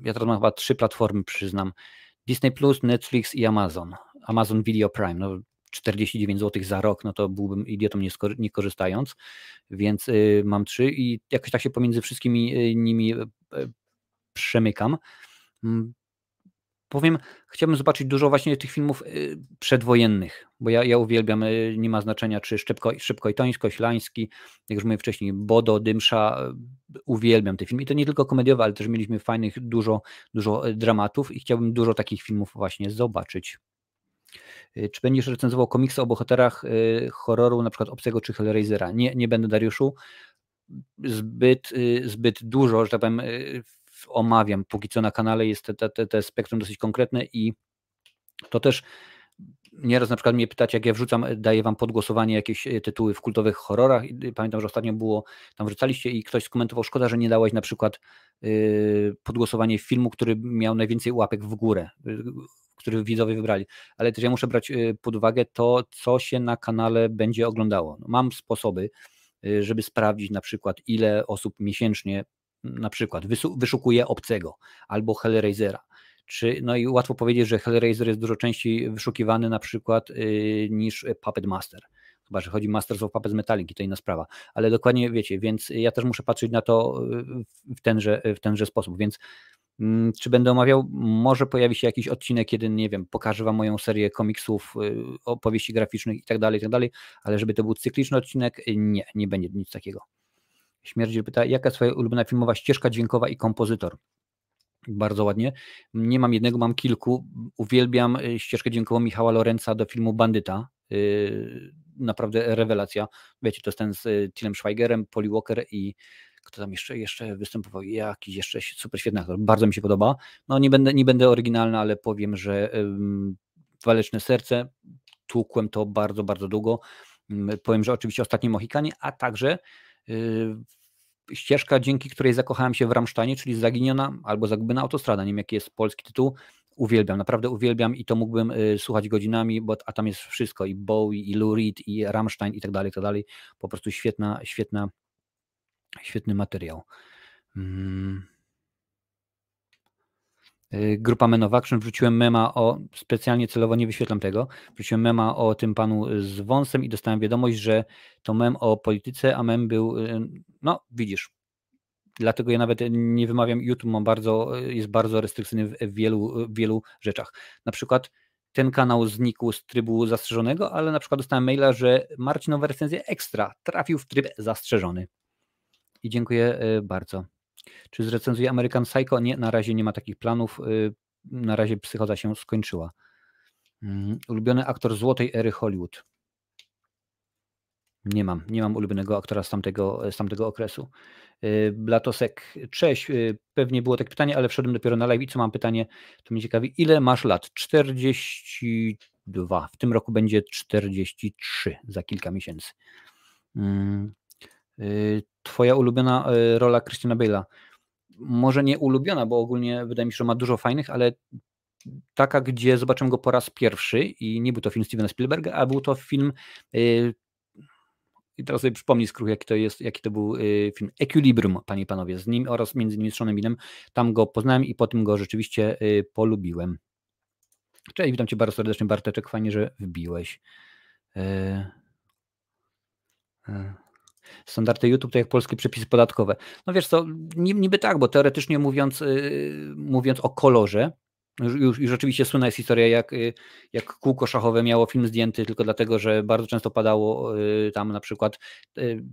ja teraz mam chyba trzy platformy, przyznam. Disney Plus, Netflix i Amazon. Amazon Video Prime. No, 49 zł za rok, no to byłbym idiotą nie, nie korzystając, więc y, mam trzy i jakoś tak się pomiędzy wszystkimi y, nimi y, przemykam. Powiem, chciałbym zobaczyć dużo właśnie tych filmów przedwojennych, bo ja, ja uwielbiam, nie ma znaczenia czy Szybko, Szybko i Tońsko, Ślański, jak już mówiłem wcześniej, Bodo, Dymsza, uwielbiam te filmy i to nie tylko komediowe, ale też mieliśmy fajnych dużo, dużo dramatów i chciałbym dużo takich filmów właśnie zobaczyć. Czy będziesz recenzował komiksy o bohaterach horroru, na przykład Obcego czy Hellraisera? Nie, nie będę, Dariuszu. Zbyt, zbyt dużo, że tak powiem, omawiam. Póki co na kanale jest te, te, te spektrum dosyć konkretne i to też nieraz na przykład mnie pytać, jak ja wrzucam, daję wam podgłosowanie jakieś e, tytuły w kultowych horrorach. Pamiętam, że ostatnio było, tam wrzucaliście i ktoś skomentował, szkoda, że nie dałeś na przykład yy, podgłosowanie filmu, który miał najwięcej łapek w górę, yy, który widzowie wybrali. Ale też ja muszę brać pod uwagę to, co się na kanale będzie oglądało. Mam sposoby, żeby sprawdzić na przykład, ile osób miesięcznie na przykład wyszukuje obcego albo Hellraisera. Czy, no i łatwo powiedzieć, że Hellraiser jest dużo częściej wyszukiwany na przykład yy, niż Puppet Master. Chyba, że chodzi Masters of Puppets Metallic i to inna sprawa. Ale dokładnie wiecie, więc ja też muszę patrzeć na to y, w tenże, w tenże sposób. Więc mm, czy będę omawiał? Może pojawi się jakiś odcinek, kiedy, nie wiem, pokażę Wam moją serię komiksów, y, opowieści graficznych i tak dalej, i tak dalej, ale żeby to był cykliczny odcinek, nie, nie będzie nic takiego. Śmierdziel pyta, jaka jest Twoja ulubiona filmowa ścieżka dźwiękowa i kompozytor? Bardzo ładnie. Nie mam jednego, mam kilku. Uwielbiam y, ścieżkę dźwiękową Michała Lorenza do filmu Bandyta. Y, naprawdę rewelacja. Wiecie, to jest ten z y, Tillem Schweigerem, Polly Walker i kto tam jeszcze, jeszcze występował, jakiś jeszcze super świetny aktor, bardzo mi się podoba. No nie będę, nie będę oryginalny, ale powiem, że Waleczne Serce, tłukłem to bardzo, bardzo długo. Powiem, że oczywiście Ostatnie Mohikanie, a także ścieżka, dzięki której zakochałem się w Rammsteinie, czyli Zaginiona albo Zagubiona Autostrada, nie wiem jaki jest polski tytuł, uwielbiam, naprawdę uwielbiam i to mógłbym y, słuchać godzinami, bo a tam jest wszystko i Bowie, i Lou Reed, i Rammstein i tak dalej, i tak dalej. Po prostu świetna, świetna, świetny materiał. Hmm. Y, grupa Men of Action, wrzuciłem mema o, specjalnie celowo nie wyświetlam tego, wrzuciłem mema o tym panu z wąsem i dostałem wiadomość, że to mem o polityce, a mem był, y, no widzisz, dlatego ja nawet nie wymawiam, YouTube ma bardzo, jest bardzo restrykcyjny w wielu, w wielu rzeczach. Na przykład ten kanał znikł z trybu zastrzeżonego, ale na przykład dostałem maila, że Marcinowa recenzja ekstra trafił w tryb zastrzeżony. I dziękuję y, bardzo. Czy zrecenzuje American Psycho? Nie, na razie nie ma takich planów. Y, na razie psychoza się skończyła. Mm, ulubiony aktor złotej ery Hollywood. Nie mam, nie mam ulubionego aktora z tamtego, z tamtego okresu. Y, Blatosek, cześć, y, pewnie było takie pytanie, ale wszedłem dopiero na live i co mam pytanie, to mnie ciekawi, ile masz lat? 42, w tym roku będzie 43 za kilka miesięcy. Mm, twoja ulubiona rola Christiana Bale'a? może nie ulubiona, bo ogólnie wydaje mi się, że ma dużo fajnych, ale taka, gdzie zobaczyłem go po raz pierwszy i nie był to film Stevena Spielberga, a był to film yy, i teraz sobie przypomnij skrót, jaki to jest, jaki to był film Equilibrium, panie i panowie, z nim oraz między innymi Seanem Beanem. Tam go poznałem i po tym go rzeczywiście polubiłem. Cześć, witam cię bardzo serdecznie, Barteczek, fajnie, że wbiłeś. Standardy YouTube to jak polskie przepisy podatkowe. No wiesz co, niby tak, bo teoretycznie mówiąc, yy, mówiąc o kolorze, już, już oczywiście słynna jest historia, jak, y, jak kółko szachowe miało film zdjęty tylko dlatego, że bardzo często padało yy, tam na przykład yy,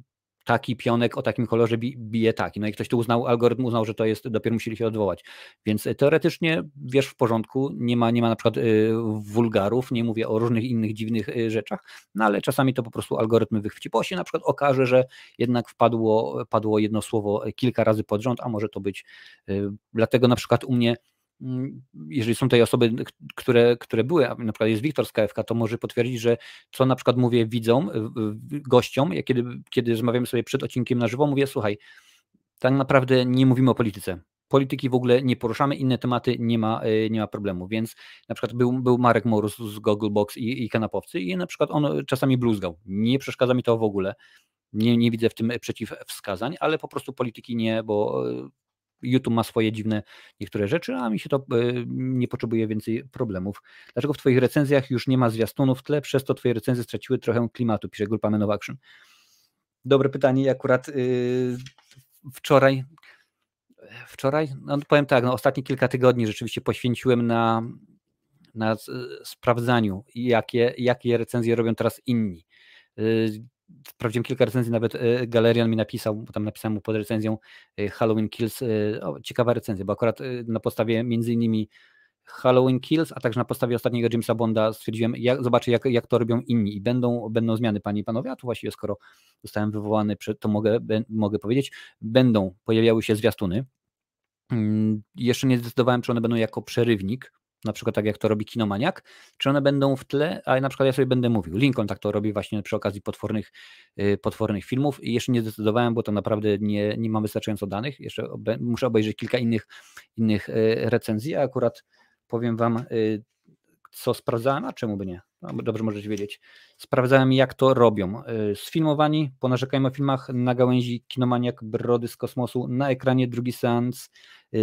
taki pionek o takim kolorze bije taki. No i ktoś tu uznał, algorytm uznał, że to jest, dopiero musieli się odwołać. Więc teoretycznie wiesz w porządku, nie ma, nie ma na przykład y, wulgarów, nie mówię o różnych innych dziwnych y, rzeczach, no ale czasami to po prostu algorytmy wychwyci, bo się na przykład okaże, że jednak wpadło, padło jedno słowo kilka razy pod rząd, a może to być, dlatego na przykład u mnie jeżeli są tutaj osoby, które, które były, na przykład jest Wiktor z KFK, to może potwierdzić, że co na przykład mówię widzom, gościom, ja kiedy, kiedy rozmawiamy sobie przed odcinkiem na żywo, mówię, słuchaj, tak naprawdę nie mówimy o polityce. Polityki w ogóle nie poruszamy, inne tematy nie ma, e, nie ma problemu, więc na przykład był, był Marek Morus z Googlebox i, i kanapowcy i na przykład on czasami bluzgał. Nie przeszkadza mi to w ogóle. Nie, nie widzę w tym przeciwwskazań, ale po prostu polityki nie, bo e, YouTube ma swoje dziwne niektóre rzeczy, a mi się to e, nie potrzebuje więcej problemów. Dlaczego w Twoich recenzjach już nie ma zwiastunów w tle, przez to Twoje recenzje straciły trochę klimatu, pisze grupa Men of Action. Dobre pytanie, akurat yy, wczoraj Wczoraj, no powiem tak, no ostatnie kilka tygodni rzeczywiście poświęciłem na, na sprawdzaniu, jakie, jakie recenzje robią teraz inni. Y, sprawdziłem kilka recenzji, nawet y, Galerian mi napisał, bo tam napisałem mu pod recenzją y, Halloween Kills, o, ciekawa recenzja, bo akurat na podstawie między innymi Halloween Kills, a także na podstawie ostatniego Jamesa Bonda stwierdziłem, jak, zobaczę jak, jak to robią inni i będą, będą zmiany, panie i panowie, a tu właściwie skoro zostałem wywołany, to mogę, mogę powiedzieć, będą pojawiały się zwiastuny, mm, jeszcze nie zdecydowałem, czy one będą jako przerywnik, na przykład tak jak to robi Kinomaniak, czy one będą w tle, a na przykład ja sobie będę mówił. Lincoln tak to robi właśnie przy okazji potwornych, y, potwornych filmów i jeszcze nie zdecydowałem, bo to naprawdę nie, nie mam wystarczająco danych, jeszcze muszę obejrzeć kilka innych, innych y, recenzji, a akurat powiem Wam, y, co sprawdzałem, a czemu by nie? No, dobrze możecie wiedzieć. Sprawdzałem, jak to robią. Sfilmowani, ponarzekajmy o filmach na gałęzi Kinomaniak, Brody z kosmosu, na ekranie drugi seans,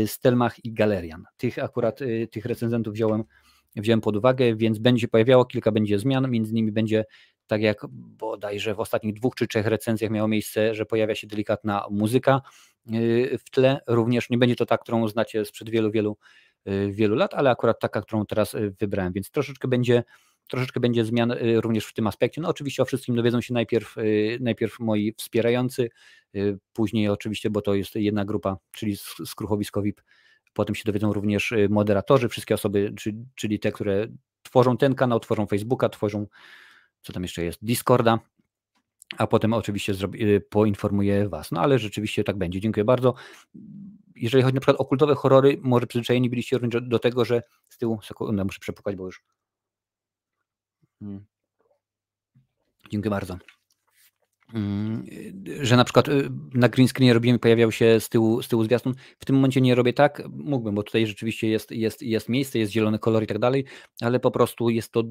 Stelmach i Galerian. Tych akurat, y, tych recenzentów wziąłem, wziąłem pod uwagę, więc będzie pojawiało kilka będzie zmian, między innymi będzie tak jak bodajże w ostatnich dwóch czy trzech recenzjach miało miejsce, że pojawia się delikatna muzyka y, w tle, również nie będzie to ta, którą znacie sprzed wielu, wielu, wielu lat, ale akurat taka, którą teraz wybrałem, więc troszeczkę będzie troszeczkę będzie zmian również w tym aspekcie. No oczywiście o wszystkim dowiedzą się najpierw, najpierw moi wspierający, Y, później oczywiście, bo to jest jedna grupa, czyli skruchowisko VIP, potem się dowiedzą również y, moderatorzy, wszystkie osoby, czyli te, które tworzą ten kanał, tworzą Facebooka, tworzą, co tam jeszcze jest, Discorda, a potem oczywiście y, poinformuję Was. No ale rzeczywiście tak będzie. Dziękuję bardzo. Jeżeli chodzi na przykład o kultowe horrory, może przyzwyczajeni byliście również do tego, że z tyłu, sekundę, muszę przepukać, bo już. Hmm. Dziękuję bardzo. Mm, że na przykład y, na green screenie robiłem, pojawiał się z tyłu, z tyłu zwiastun. W tym momencie nie robię tak, mógłbym, bo tutaj rzeczywiście jest, jest, jest miejsce, jest zielony kolor i tak dalej, ale po prostu jest to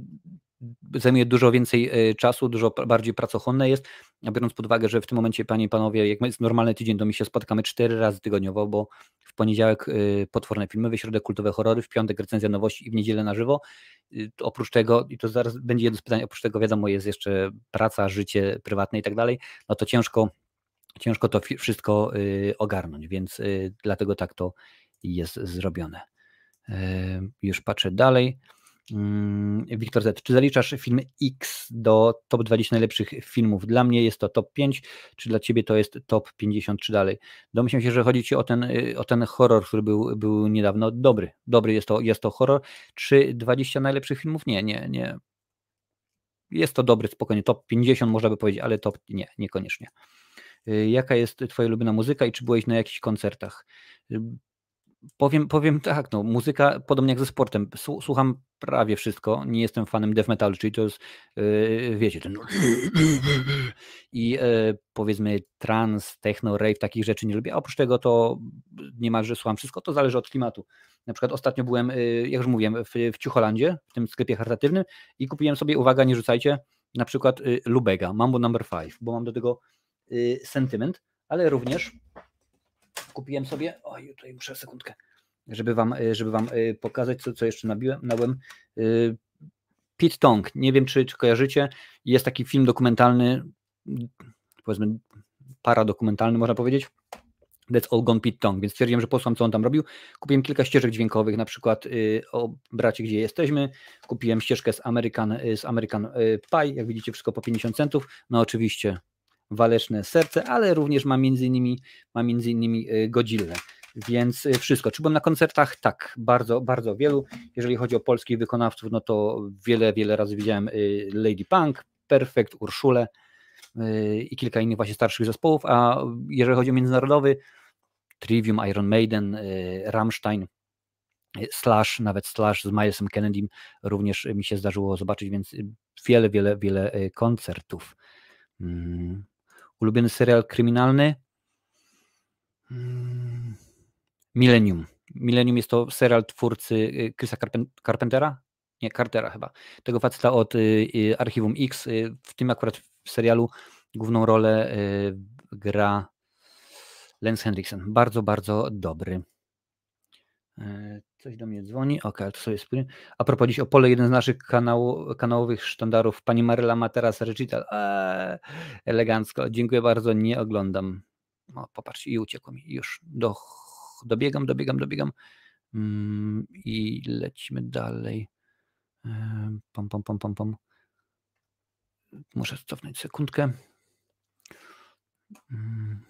zajmuje dużo więcej y, czasu, dużo bardziej pracochłonne jest, a biorąc pod uwagę, że w tym momencie, panie i panowie, jak jest normalny tydzień, to my się spotykamy cztery razy tygodniowo, bo w poniedziałek y, potworne filmy, w środę kultowe horrory, w piątek recenzja nowości i w niedzielę na żywo. Y, oprócz tego, i to zaraz będzie jedno z pytań, oprócz tego wiadomo, jest jeszcze praca, życie prywatne i tak dalej, no to ciężko, ciężko to wszystko ogarnąć, więc dlatego tak to jest zrobione. Już patrzę dalej. Mm, Wiktor Z. Czy zaliczasz film X do top 20 najlepszych filmów? Dla mnie jest to top 5, czy dla ciebie to jest top 50 czy dalej? Domyślam się, że chodzi ci o ten, y, o ten horror, który był, był niedawno. Dobry, dobry jest to, jest to horror. Czy 20 najlepszych filmów? Nie, nie, nie. Jest to dobry, spokojnie, top 50 można by powiedzieć, ale top nie, niekoniecznie. Y, jaka jest twoja ulubiona muzyka i czy byłeś na jakichś koncertach? Powiem, powiem tak, no, muzyka podobnie jak ze sportem. Słucham prawie wszystko. Nie jestem fanem death metalu, czyli to jest, yy, wiecie, ten. I yy, powiedzmy trans, techno, rave, takich rzeczy nie lubię. A oprócz tego to niemalże słucham wszystko. To zależy od klimatu. Na przykład ostatnio byłem, yy, jak już mówiłem, w, w Ciucholandzie, w tym sklepie charytatywnym i kupiłem sobie, uwaga, nie rzucajcie, na przykład y, Lubega, Mambo Number 5, bo mam do tego y, sentyment, ale również kupiłem sobie, oj, tutaj muszę sekundkę, żeby wam, y, żeby wam y, pokazać, co, co jeszcze nabiłem, nałem. Y, Pit Tong, nie wiem, czy, czy kojarzycie, jest taki film dokumentalny, powiedzmy paradokumentalny, można powiedzieć, That's All Gone Pit Tong, więc stwierdziłem, że posłam, co on tam robił. Kupiłem kilka ścieżek dźwiękowych, na przykład y, o bracie, gdzie jesteśmy. Kupiłem ścieżkę z American, z American Pie, jak widzicie, wszystko po 50 centów. No oczywiście waleczne serce, ale również ma między innymi, ma między innymi y, Godzillę. Więc y, wszystko. Czy byłem na koncertach? Tak, bardzo, bardzo wielu. Jeżeli chodzi o polskich wykonawców, no to wiele, wiele razy widziałem y, Lady Punk, Perfect, Urszulę i kilka innych właśnie starszych zespołów, a jeżeli chodzi o międzynarodowy, Trivium, Iron Maiden, Rammstein, Slash, nawet Slash z Milesem Kennedym również mi się zdarzyło zobaczyć, więc wiele, wiele, wiele koncertów. Ulubiony serial kryminalny? Hmm. Millennium. Millennium jest to serial twórcy y, Chrisa Carpentera? Nie, Cartera chyba. Tego faceta od y, y, Archiwum X. W tym akurat w serialu główną rolę gra Lance Henriksen. Bardzo, bardzo dobry. Coś do mnie dzwoni. Ok, to sobie spójrzę. A propos dziś Opole, jeden z naszych kanału, kanałowych sztandarów, pani Maryla ma teraz recital. Eee, elegancko. Dziękuję bardzo, nie oglądam. O, popatrzcie, i uciekło mi już do dobiegam, dobiegam, dobiegam mm, i lecimy dalej. Pom, pom, pom, pom, pom. Muszę cofnąć sekundkę. Mm.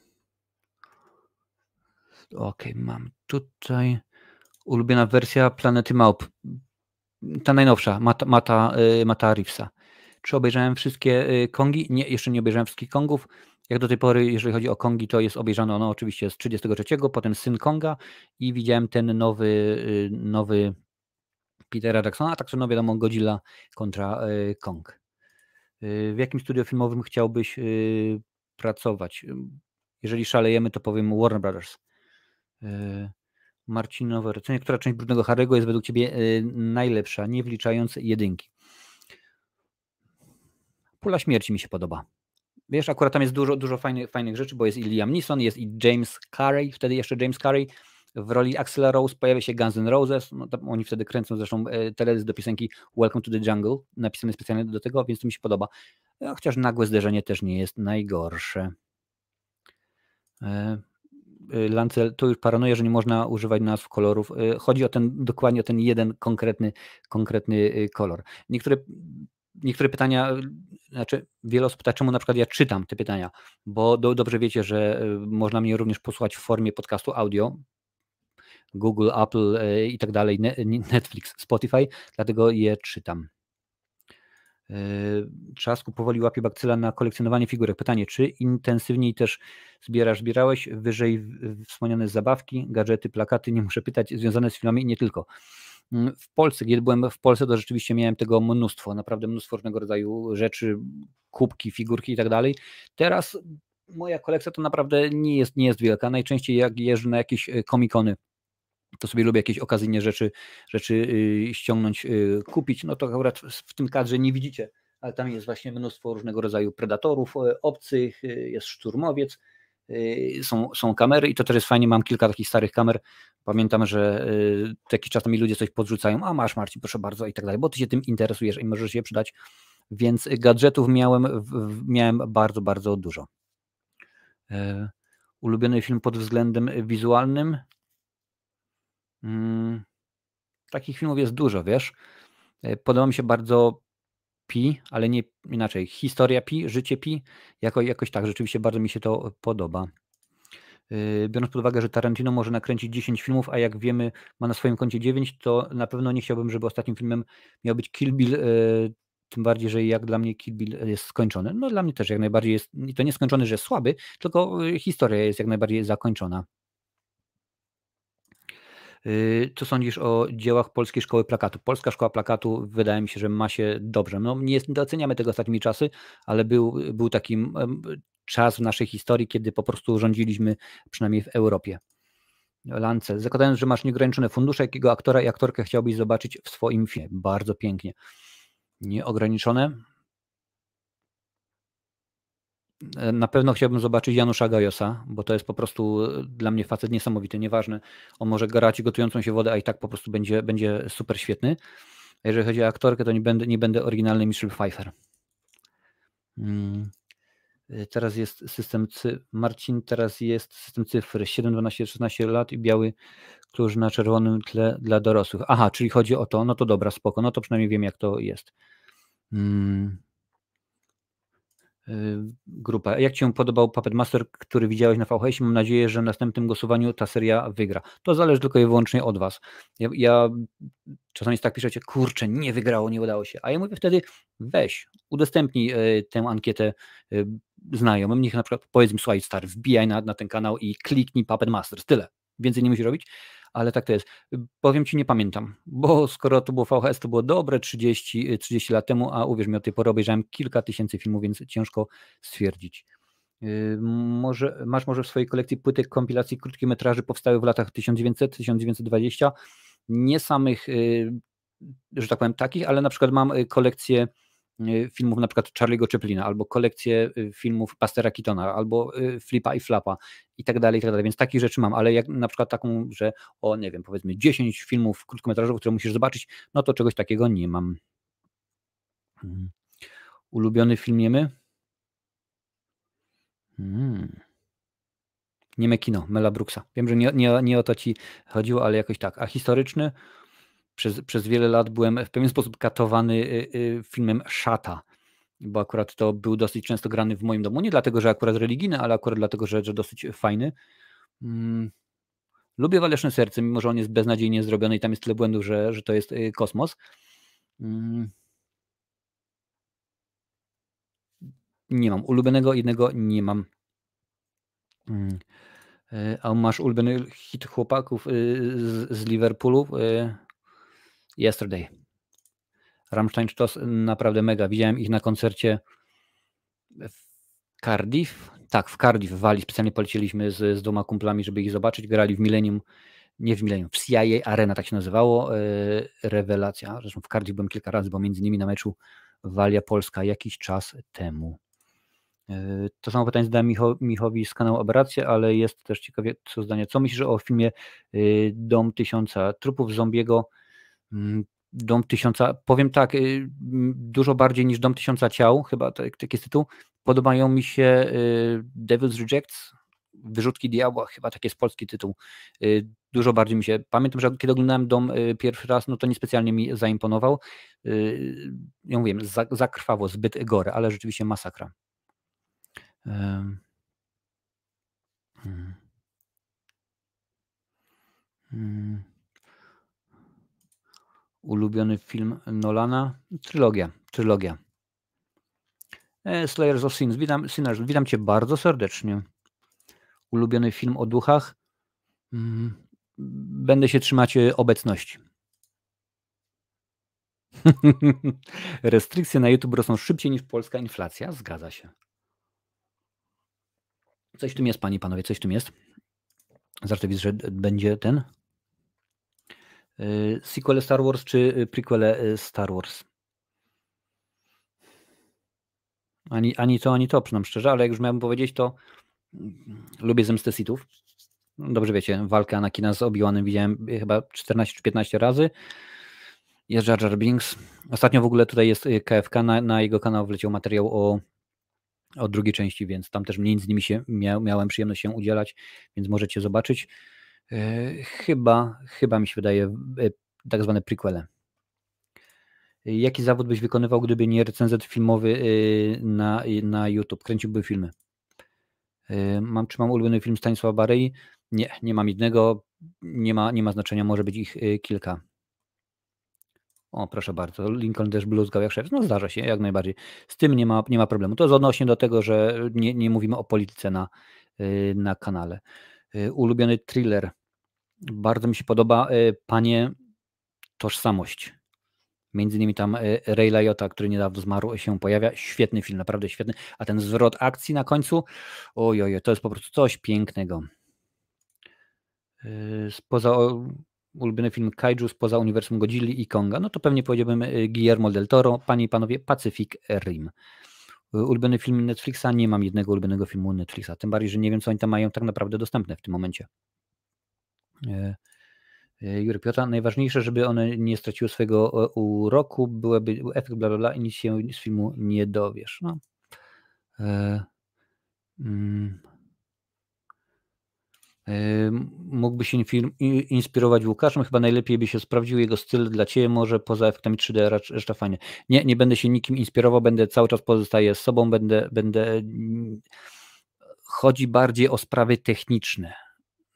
Ok, mam tutaj ulubiona wersja Planety Małp. Ta najnowsza, Mata, Mata, y, Mata Reevesa. Czy obejrzałem wszystkie y, Kongi? Nie, jeszcze nie obejrzałem wszystkich Kongów. Jak do tej pory, jeżeli chodzi o Kongi, to jest obejrzano no, oczywiście z 33, potem Syn Konga i widziałem ten nowy, y, nowy Petera Jacksona, a także no wiadomo Godzilla kontra Kong. W jakim studio filmowym chciałbyś pracować? Jeżeli szalejemy, to powiem Warner Brothers. Marcinowe recenie, która część Brudnego Harego jest według Ciebie najlepsza, nie wliczając jedynki? Pula Śmierci mi się podoba. Wiesz, akurat tam jest dużo, dużo fajnych, fajnych rzeczy, bo jest i Liam Neeson, jest i James Carey, wtedy jeszcze James Carey, w roli Axela Rose pojawia się Guns N' Roses, no, oni wtedy kręcą zresztą e, teledysk do piosenki Welcome to the Jungle, napisany specjalnie do tego, więc to mi się podoba. E, chociaż nagłe zderzenie też nie jest najgorsze. E, Lancel, to już paranoja, że nie można używać nazw kolorów. Chodzi o ten, dokładnie o ten jeden konkretny, konkretny kolor. Niektóre niektóre pytania, znaczy wiele osób pyta, czemu na przykład ja czytam te pytania, bo do, dobrze wiecie, że można mnie również posłuchać w formie podcastu audio, Google, Apple i tak dalej, Netflix, Spotify, dlatego je czytam. E, Trzasku powoli łapie bakcyla na kolekcjonowanie figurek. Pytanie, czy intensywniej też zbierasz, zbierałeś wyżej wspomniane zabawki, gadżety, plakaty, nie muszę pytać, związane z filmami i nie tylko. Mm, w Polsce, kiedy byłem w Polsce, to rzeczywiście miałem tego mnóstwo, naprawdę mnóstwo różnego rodzaju rzeczy, kubki, figurki i tak dalej. Teraz moja kolekcja to naprawdę nie jest, nie jest wielka. Najczęściej jak jeżdżę na jakieś komikony, e, to sobie lubię jakieś okazyjne rzeczy, rzeczy y, ściągnąć, y, kupić. No to akurat w tym kadrze nie widzicie, ale tam jest właśnie mnóstwo różnego rodzaju predatorów e, obcych, y, jest szturmowiec, są, są kamery i to też jest fajnie, mam kilka takich starych kamer. Pamiętam, że jakiś czas mi ludzie coś podrzucają, a masz Marcin, proszę bardzo i tak dalej, bo ty się tym interesujesz i możesz je przydać. Więc gadżetów miałem, miałem bardzo, bardzo dużo. E, ulubiony film pod względem wizualnym? Mm, takich filmów jest dużo, wiesz. E, podoba mi się bardzo Pi, ale nie inaczej. Historia Pi, życie Pi, jako, jakoś tak, rzeczywiście bardzo mi się to podoba. E, biorąc pod uwagę, że Tarantino może nakręcić 10 filmów, a jak wiemy, ma na swoim koncie 9, to na pewno nie chciałbym, żeby ostatnim filmem miał być Kill Bill. E, tym bardziej, że jak dla mnie Kill Bill jest skończony. No dla mnie też jak najbardziej jest, to nie skończony, że jest słaby, tylko historia jest jak najbardziej zakończona. Y, co sądzisz o dziełach Polskiej Szkoły Plakatu? Polska Szkoła Plakatu wydaje mi się, że ma się dobrze. No, nie doceniamy tego ostatnimi czasy, ale był, był taki czas w naszej historii, kiedy po prostu rządziliśmy przynajmniej w Europie. Lance, zakładając, że masz nieograniczone fundusze, jakiego aktora i aktorkę chciałbyś zobaczyć w swoim filmie? Bardzo pięknie. Nieograniczone? E, na pewno chciałbym zobaczyć Janusza Gajosa, bo to jest po prostu e, dla mnie facet niesamowity, nieważne. On może garać gotującą się wodę, a i tak po prostu będzie, będzie super świetny. Jeżeli chodzi o aktorkę, to nie będę, nie będę oryginalny Michelle Pfeiffer. Hmm. E, teraz jest system cyfr. Marcin, teraz jest system cyfr 7, 12, 16 lat i biały klucz na czerwonym tle dla dorosłych. Aha, czyli chodzi o to, no to dobra, spoko, no to przynajmniej wiem jak to jest. Hmm. Y, grupa. Jak Ci się podobał Puppet Master, który widziałeś na VHS? Mam nadzieję, że w następnym głosowaniu ta seria wygra. To zależy tylko i wyłącznie od Was. Ja, ja czasami tak piszecie, kurczę, nie wygrało, nie udało się. A ja mówię wtedy, weź, udostępnij y, tę ankietę y, znajomym, niech na przykład powiedz im, słuchaj, stary, wbijaj na, na ten kanał i kliknij Puppet Master. Tyle. Więcej nie musisz robić ale tak to jest. Powiem Ci, nie pamiętam, bo skoro to było VHS, to było dobre 30, 30 lat temu, a uwierz mi, od tej pory obejrzałem kilka tysięcy filmów, więc ciężko stwierdzić. Yy, może, masz może w swojej kolekcji płytek kompilacji krótkich metraży powstały w latach 1900-1920, nie samych, yy, że tak powiem, takich, ale na przykład mam kolekcję Y, filmów na przykład Charlie'ego Chaplina, albo kolekcję y, filmów Pastera Kitona, albo y, Flipa i Flapa i tak dalej, i tak dalej. Więc takich rzeczy mam, ale jak na przykład taką, że o nie wiem, powiedzmy 10 filmów krótkometrażowych, które musisz zobaczyć, no to czegoś takiego nie mam. Hmm. Ulubiony film Niemy? Hmm. Nieme kino, Mela Brooksa. Wiem, że nie, nie, nie o to ci chodziło, ale jakoś tak. A historyczny? Przez, przez wiele lat byłem w pewien sposób katowany y, y, filmem Szata, bo akurat to był dosyć często grany w moim domu. Nie dlatego, że akurat religijny, ale akurat dlatego, że, że dosyć fajny. Mm. Lubię Waleczne Serce, mimo że on jest beznadziejnie zrobiony i tam jest tyle błędów, że, że to jest y, kosmos. Mm. Nie mam. Ulubionego jednego nie mam. Mm. A masz ulubiony hit chłopaków z, z Liverpoolu? Yesterday. Rammstein to naprawdę mega. Widziałem ich na koncercie w Cardiff. Tak, w Cardiff, w Walii. Specjalnie polecieliśmy z, z dwoma kumplami, żeby ich zobaczyć. Grali w Millennium, nie w Millennium, w CIA Arena, tak się nazywało. E, rewelacja. Zresztą w Cardiff byłem kilka razy, bo między innymi na meczu Walia Polska jakiś czas temu. E, to samo pytanie zadałem Micho, Michowi z kanału Aberracje, ale jest też ciekawie co zdanie. Co myślisz o filmie e, Dom Tysiąca Trupów Zombiego? Mm, Dom Tysiąca, powiem tak, y, dużo bardziej niż Dom Tysiąca Ciał, chyba taki jest tytuł. Podobają mi się y, Devil's Rejects, Wyrzutki Diabła, chyba taki jest polski tytuł. Y, dużo bardziej mi się. Pamiętam, że kiedy oglądałem dom pierwszy raz, no to niespecjalnie mi zaimponował. Ja mówię, za, za krwawo, zbyt gore, ale rzeczywiście masakra. Hmm. Hmm. Ulubiony film Nolana? Trylogia. Trylogia. E, Slayers of Sins. Witam, Sinners. Witam Cię bardzo serdecznie. Ulubiony film o duchach? Mm, będę się trzymać e, obecności. Restrykcje na YouTube rosną szybciej niż polska inflacja. Zgadza się. Coś w tym jest, panie i panowie, coś w tym jest. Zresztą widzę, że będzie ten sequele Star Wars czy y, prequele y, Star Wars? Ani, ani to, ani to, przynajmniej szczerze, ale jak już miałbym powiedzieć, to mm, lubię Zemstę Sithów. No dobrze wiecie, walkę Anakina z Obi-Wanem widziałem chyba 14 czy 15 razy. Jest Jar Jar Binks. Ostatnio w ogóle tutaj jest KFK, na, na jego kanał wleciał materiał o, o drugiej części, więc tam też między nimi się mia, miałem przyjemność się udzielać, więc możecie zobaczyć. E, chyba, chyba mi się wydaje, e, tak zwane prequele. Jaki zawód byś wykonywał, gdyby nie recenzent filmowy e, na, na YouTube? Kręciłby filmy. Mam, czy mam ulubiony film Stanisława Barei? Nie, nie mam jednego. Nie ma, nie ma znaczenia, może być ich kilka. O, proszę bardzo, Lincoln też bluzgał jak szef. No zdarza się, jak najbardziej. Z tym nie ma, nie ma problemu. To jest odnośnie do tego, że nie, nie mówimy o polityce na, na kanale. Ulubiony thriller bardzo mi się podoba e, Panie Tożsamość. Między innymi tam e, Ray Liotta, który niedawno zmarł, się pojawia. Świetny film, naprawdę świetny. A ten zwrot akcji na końcu, ojoj, to jest po prostu coś pięknego. E, spoza ulubiony film Kaiju spoza uniwersum Godzilli i Konga, no to pewnie powiedziałbym Guillermo del Toro, Panie i Panowie, Pacific Rim. Ulubiony film Netflixa, nie mam jednego ulubionego filmu Netflixa, tym bardziej, że nie wiem, co oni tam mają tak naprawdę dostępne w tym momencie. E, e, Jury Piotra, najważniejsze, żeby one nie straciły swojego e, uroku, byłaby efekt bla bla bla i nic się z filmu nie dowiesz. No. E, mm, e, mógłby się film inspirować Łukaszem, chyba najlepiej by się sprawdził jego styl dla Ciebie, może poza efektami 3D, reszta fajnie. Nie, nie będę się nikim inspirował, będę cały czas pozostaję z sobą, będę, będę mm, chodzi bardziej o sprawy techniczne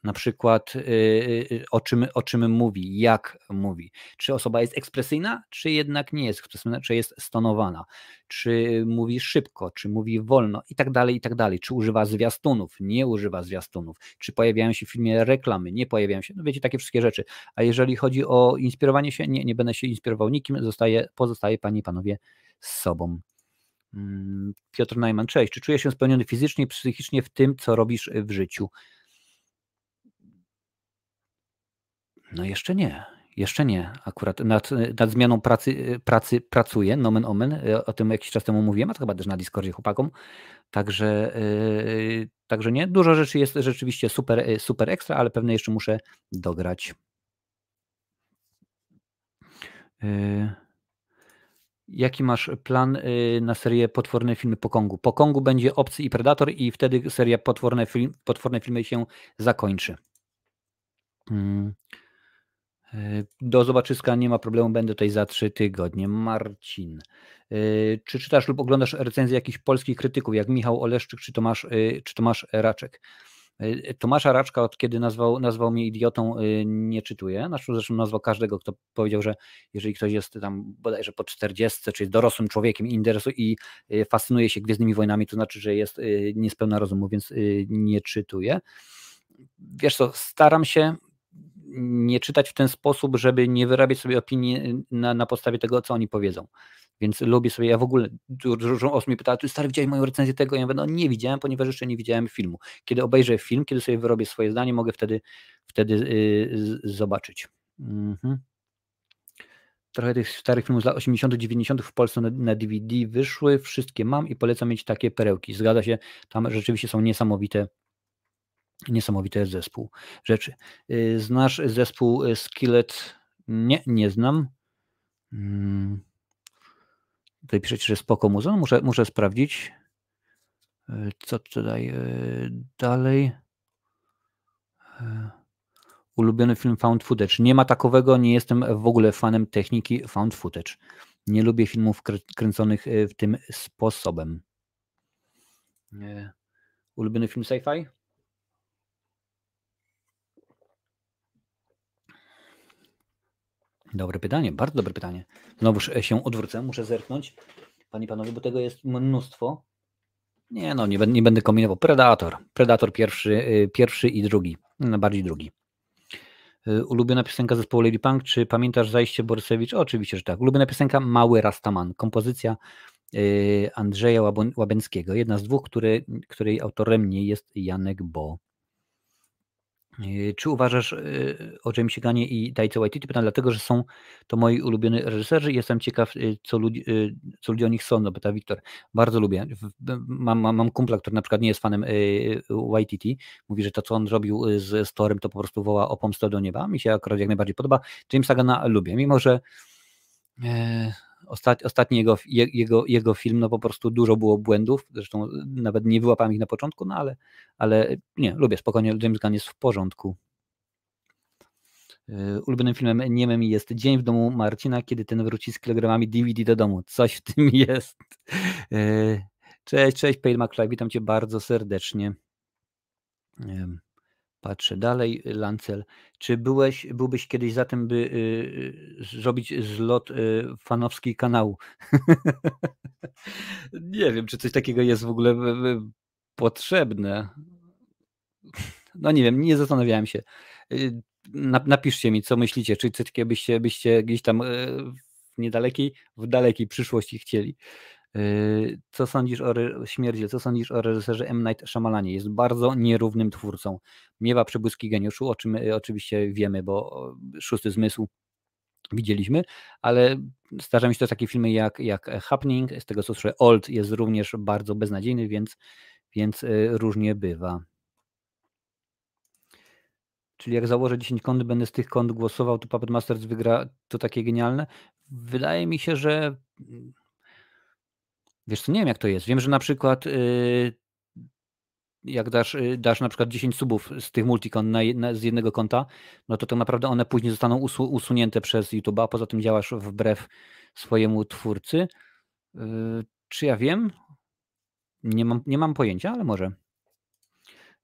na przykład y, y, y, o czym, o czym mówi, jak mówi. Czy osoba jest ekspresyjna, czy jednak nie jest ekspresyjna, czy jest stonowana, czy mówi szybko, czy mówi wolno i tak dalej, i tak dalej. Czy używa zwiastunów, nie używa zwiastunów, czy pojawiają się w filmie reklamy, nie pojawiają się, no wiecie, takie wszystkie rzeczy. A jeżeli chodzi o inspirowanie się, nie, nie będę się inspirował nikim, zostaje, pozostaje Panie i Panowie z sobą. Mm, Piotr Najman, cześć. Czy czujesz się spełniony fizycznie i psychicznie w tym, co robisz w życiu? No jeszcze nie. Jeszcze nie. Akurat nad, nad zmianą pracy, pracy pracuję, nomen omen. O tym jakiś czas temu mówiłem, a to chyba też na Discordzie chłopakom. Także, yy, także nie. Dużo rzeczy jest rzeczywiście super, super ekstra, ale pewne jeszcze muszę dograć. Yy. Jaki masz plan na serię Potworne filmy po Kongu? Po Kongu będzie Obcy i Predator i wtedy seria Potworne, film, potworne filmy się zakończy. Hmm. Y, do zobaczyska, nie ma problemu, będę tutaj za trzy tygodnie. Marcin. Y, czy czytasz lub oglądasz recenzje jakichś polskich krytyków, jak Michał Oleszczyk czy Tomasz, czy Tomasz Raczek? Tomasza Raczka, od kiedy nazwał, nazwał mnie idiotą, nie czytuję. Zresztą nazwał każdego, kto powiedział, że jeżeli ktoś jest tam bodajże po 40, czy jest dorosłym człowiekiem i, interesuje, i fascynuje się Gwiezdnymi Wojnami, to znaczy, że jest niespełna rozumu, więc nie czytuję. Wiesz co, staram się nie czytać w ten sposób, żeby nie wyrabiać sobie opinii na, na podstawie tego, co oni powiedzą. Więc lubię sobie, ja w ogóle, dużo osób mnie pyta, ty stary, widziałeś moją recenzję tego? Ja mówię, no nie widziałem, ponieważ jeszcze nie widziałem filmu. Kiedy obejrzę film, kiedy sobie wyrobię swoje zdanie, mogę wtedy, wtedy yy, zobaczyć. Mhm. Trochę tych starych filmów z lat 80., 90. w Polsce na, na, DVD wyszły, wszystkie mam i polecam mieć takie perełki. Zgadza się, tam rzeczywiście są niesamowite, niesamowite zespół rzeczy. Yy, znasz zespół y, Skillet? Nie, nie znam. Hmm. Tutaj piszecie, że spoko muzeum. No, muszę, muszę sprawdzić. E, co tutaj dalej? Ulubiony film found footage. Nie ma takowego, nie jestem w ogóle fanem techniki found footage. Nie lubię filmów kręconych w tym sposobem. Ulubiony film sci-fi? Dobre pytanie, bardzo dobre pytanie. Znowuż się odwrócę, muszę zerknąć. Panie panowie, bo tego jest mnóstwo. Nie no, nie, nie będę kombinował. Predator. Predator pierwszy, y, pierwszy i drugi. No, bardziej drugi. Y, ulubiona piosenka zespołu Lady Punk, czy pamiętasz zajście Borysewicz? Oczywiście, że tak. Ulubiona piosenka Mały Rastaman. Kompozycja Andrzeja Łabęckiego. Jedna z dwóch, który, której autorem nie jest Janek Bo. Yy, czy uważasz yy, o Jamesie Gunie i Taika Waititi? Pytam dlatego, że są to moi ulubioni reżyserzy i jestem ciekaw, yy, co, ludzi, co ludzie o nich sądzą, pyta Wiktor. Bardzo lubię. Mam, mam, mam kumpla, który na przykład nie jest fanem Waititi. Mówi, że to, co on robił z Storem, to po prostu woła o pomstę do nieba. Mi się akurat jak najbardziej podoba. Jamesa Guna lubię, mimo że Ostat, ostatni jego, jego, jego film, no po prostu dużo było błędów, zresztą nawet nie wyłapałem ich na początku, no ale, ale nie, lubię, spokojnie, James Gunn jest w porządku. Yy, ulubionym filmem niemym jest Dzień w domu Marcina, kiedy ten wróci z kilogramami DVD do domu. Coś w tym jest. Yy, cześć, cześć, Pale McFly, witam Cię bardzo serdecznie. Patrzę dalej, Lancel. Czy byłeś, byłbyś kiedyś za tym, by y, zrobić zlot y, fanowski kanału? Nie wiem, czy coś takiego jest w ogóle potrzebne. No nie wiem, nie zastanawiałem się. Y, napiszcie mi, co myślicie, czy coś takiego byście, byście gdzieś tam w niedalekiej, w dalekiej przyszłości chcieli. Yy, co sądzisz o śmierci? Co sądzisz o reżyserze M. Night Shyamalanie? Jest bardzo nierównym twórcą. Miewa przebłyski geniuszu, o czym y, oczywiście wiemy, bo szósty zmysł widzieliśmy, ale zdarza mi się to takie filmy jak, jak Happening, z tego co słyszę, Old jest również bardzo beznadziejny, więc, więc y, różnie bywa. Czyli jak założę 10 kont, będę z tych kont głosował, to Puppet Masters wygra, to takie genialne. Wydaje mi się, że Wiesz co, nie wiem jak to jest. Wiem, że na przykład yy, jak dasz, yy, dasz na przykład 10 subów z tych multikon na, na, z jednego konta, no to tak naprawdę one później zostaną usu, usunięte przez YouTube, a poza tym działasz wbrew swojemu twórcy. Yy, czy ja wiem? Nie mam, nie mam pojęcia, ale może.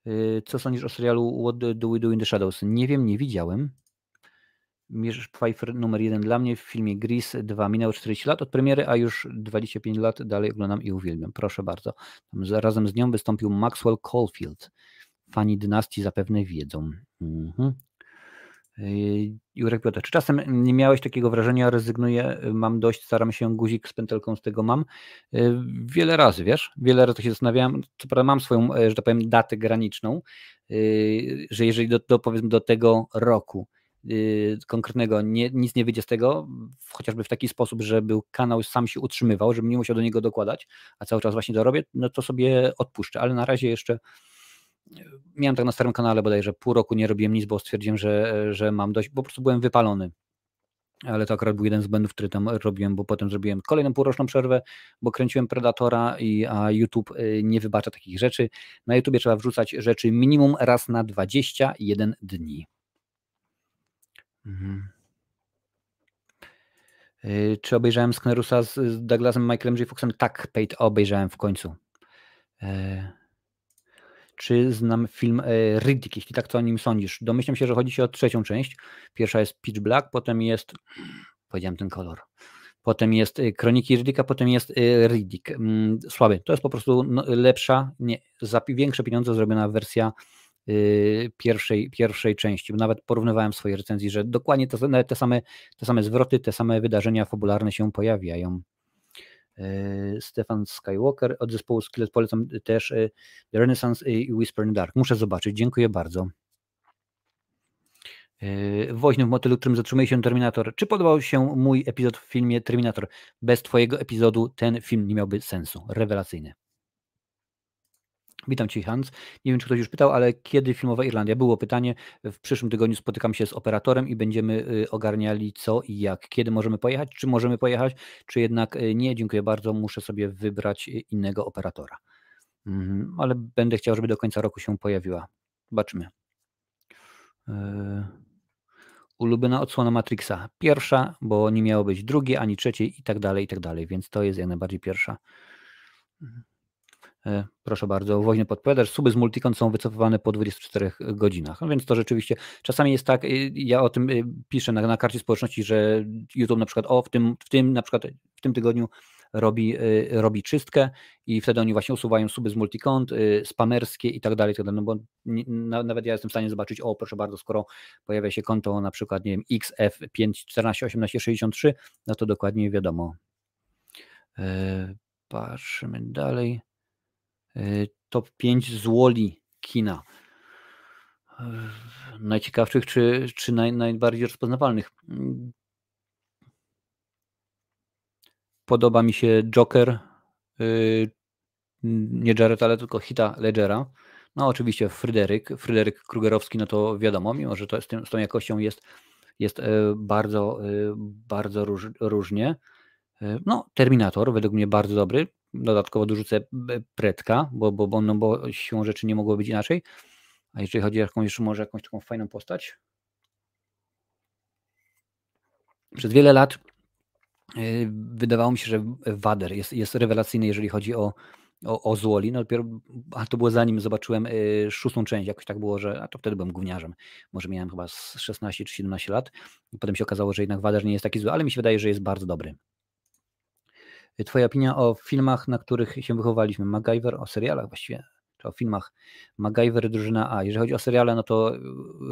Yy, co sądzisz o serialu What Do We Do in the Shadows? Nie wiem, nie widziałem. Mierz Pfeiffer numer jeden dla mnie w filmie Gris 2. Minęło 40 lat od premiery, a już 25 lat dalej oglądam i uwielbiam. Proszę bardzo. Razem z nią wystąpił Maxwell Caulfield. Fani dynastii zapewne wiedzą. Mhm. Yy, Jurek Piotr, czy czasem nie miałeś takiego wrażenia, rezygnuję, mam dość, staram się, guzik z pętelką z tego mam? Yy, wiele razy, wiesz, wiele razy się zastanawiałem, co prawda mam swoją, e, że tak powiem, datę graniczną, że jeżeli do, do, powiedzmy do tego roku konkretnego, nie, nic nie wyjdzie z tego, chociażby w taki sposób, żeby kanał sam się utrzymywał, żebym nie musiał do niego dokładać, a cały czas właśnie to robię, no to sobie odpuszczę, ale na razie jeszcze y, miałem tak na starym kanale bodajże pół roku nie robiłem nic, bo stwierdziłem, że, że mam dość, po prostu byłem wypalony ale to akurat był jeden z błędów, który tam robiłem, bo potem zrobiłem kolejną półroczną przerwę, bo kręciłem Predatora, i, a YouTube y, nie wybacza takich rzeczy. Na YouTubie trzeba wrzucać rzeczy minimum raz na 21 dni. Mhm. Y, czy obejrzałem Sknerusa z Douglasem Michaelem J. Foxem? Tak, Pate, obejrzałem w końcu. E, czy znam film e, Riddick? Jeśli tak, co o nim sądzisz? Domyślam się, że chodzi o trzecią część. Pierwsza jest Pitch Black, potem jest, powiedziałem ten kolor, potem jest Kroniki Riddicka, potem jest Riddick. Mm, słaby. To jest po prostu no, lepsza, nie, za większe pieniądze zrobiona wersja Y, pierwszej, pierwszej części. Nawet porównywałem w swojej recenzji, że dokładnie te, te, same, te same zwroty, te same wydarzenia fabularne się pojawiają. Y, Stefan Skywalker od zespołu Skillet polecam też y, The Renaissance i Whisper in Dark. Muszę zobaczyć. Dziękuję bardzo. Woźny w motylu, którym zatrzymuje się Terminator. Czy podobał się mój epizod w filmie Terminator? Bez Twojego epizodu ten film nie miałby sensu. Rewelacyjny. Witam Cię, Hans. Nie wiem, czy ktoś już pytał, ale kiedy filmowa Irlandia? Było pytanie. W przyszłym tygodniu spotykam się z operatorem i będziemy y, ogarniali co i jak. Kiedy możemy pojechać? Czy możemy pojechać, czy jednak y, nie? Dziękuję bardzo. Muszę sobie wybrać y, innego operatora. Mhm, ale będę chciał, żeby do końca roku się pojawiła. Zobaczymy. Ulubiona odsłona Matrixa. Pierwsza, bo nie miało być drugie, ani trzeciej i tak dalej, i tak dalej. Więc to jest jak najbardziej pierwsza. E, proszę bardzo, woźny podpowiadasz, suby z multicon są wycofywane po 24 godzinach. No więc to rzeczywiście czasami jest tak, y, ja o tym y, piszę na, na karcie społeczności, że YouTube na przykład o w tym, w tym na przykład w tym tygodniu robi, y, robi czystkę i wtedy oni właśnie usuwają suby z multikont, spamerskie i tak dalej, tak dalej, no bo nawet ja jestem w stanie zobaczyć, o proszę bardzo, skoro pojawia się konto na przykład, nie wiem, XF5 14 18 63, no to dokładnie wiadomo. E, patrzymy dalej. Y, top 5 złoli kina. Y, najciekawszych czy, czy naj, najbardziej rozpoznawalnych. Podoba mi się Joker, y, nie Jared, ale tylko Hita Ledgera. No oczywiście Fryderyk, Fryderyk Krugerowski, no to wiadomo, mimo że to z, tym, z tą jakością jest, jest bardzo, bardzo róż, różnie. No, Terminator według mnie bardzo dobry dodatkowo dorzucę Pretka, bo, bo, bo, no bo siłą rzeczy nie mogło być inaczej. A jeżeli chodzi o jakąś, może jakąś taką fajną postać. Przez wiele lat y, wydawało mi się, że Wader jest, jest rewelacyjny, jeżeli chodzi o, o, o Złoli. No dopiero, a to było zanim zobaczyłem y, szóstą część, jakoś tak było, że a to wtedy byłem gówniarzem. Może miałem chyba 16 czy 17 lat i potem się okazało, że jednak Wader nie jest taki zły, ale mi się wydaje, że jest bardzo dobry. Twoja opinia o filmach, na których się wychowaliśmy. MacGyver, o serialach właściwie, czy o filmach. MacGyver, Drużyna A. Jeżeli chodzi o seriale, no to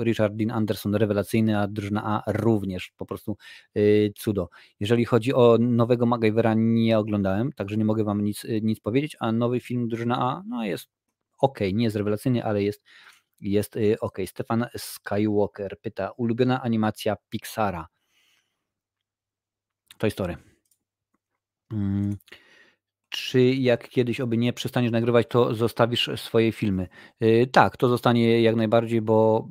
Richard Dean Anderson rewelacyjny, a Drużyna A również po prostu yy, cudo. Jeżeli chodzi o nowego MacGyvera, nie oglądałem, także nie mogę Wam nic, nic powiedzieć, a nowy film Drużyna A, no jest ok, nie jest rewelacyjny, ale jest, jest yy, ok. Stefan Skywalker pyta, ulubiona animacja Pixara. To historia. Mm, czy jak kiedyś oby nie przestaniesz nagrywać, to zostawisz swoje filmy? Y, tak, to zostanie jak najbardziej, bo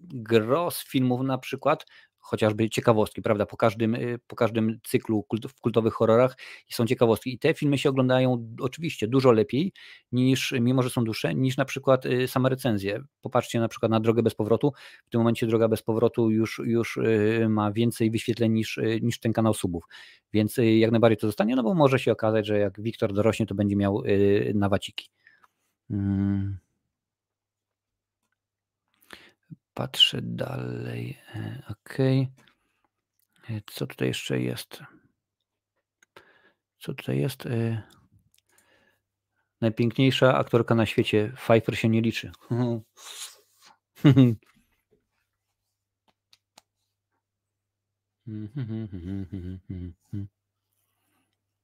gros filmów na przykład chociażby ciekawostki, prawda? Po każdym, y, po każdym cyklu kult, w kultowych horrorach są ciekawostki. I te filmy się oglądają oczywiście dużo lepiej niż, mimo że są dłuższe, niż na przykład y, same recenzje. Popatrzcie na przykład na Drogę bez powrotu. W tym momencie Droga bez powrotu już, już y, ma więcej wyświetleń niż, niż ten kanał subów. Więc jak najbardziej to zostanie, no bo może się okazać, że jak Wiktor dorośnie, to będzie miał nawaciki. Hmm. Patrzę dalej. E, ok. E, co tutaj jeszcze jest? Co tutaj jest? E, najpiękniejsza aktorka na świecie. Pfeiffer się nie liczy.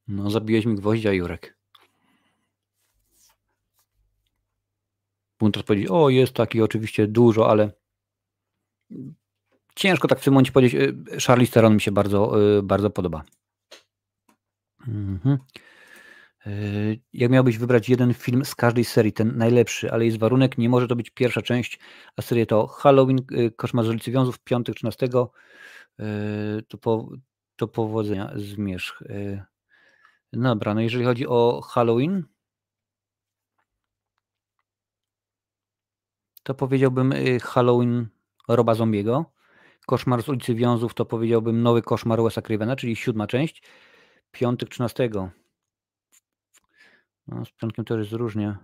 No, zabiłeś mi gwoździa, Jurek. Teraz powiedzieć, o, jest taki oczywiście dużo, ale ciężko tak w tym momencie powiedzieć. Y, Charlize Theron mi się bardzo, y, bardzo podoba. Mhm. Jak miałbyś wybrać jeden film z każdej serii, ten najlepszy, ale jest warunek, nie może to być pierwsza część, a seria to Halloween, Koszmar z ulicy Wiązów, piątek 13, to, po, to powodzenia, zmierzch. Dobra, no jeżeli chodzi o Halloween, to powiedziałbym Halloween Roba Zombiego. Koszmar z ulicy Wiązów to powiedziałbym nowy koszmar Wes'a Cravena, czyli siódma część. Piątek 13. No, z piątkiem to jest różnie.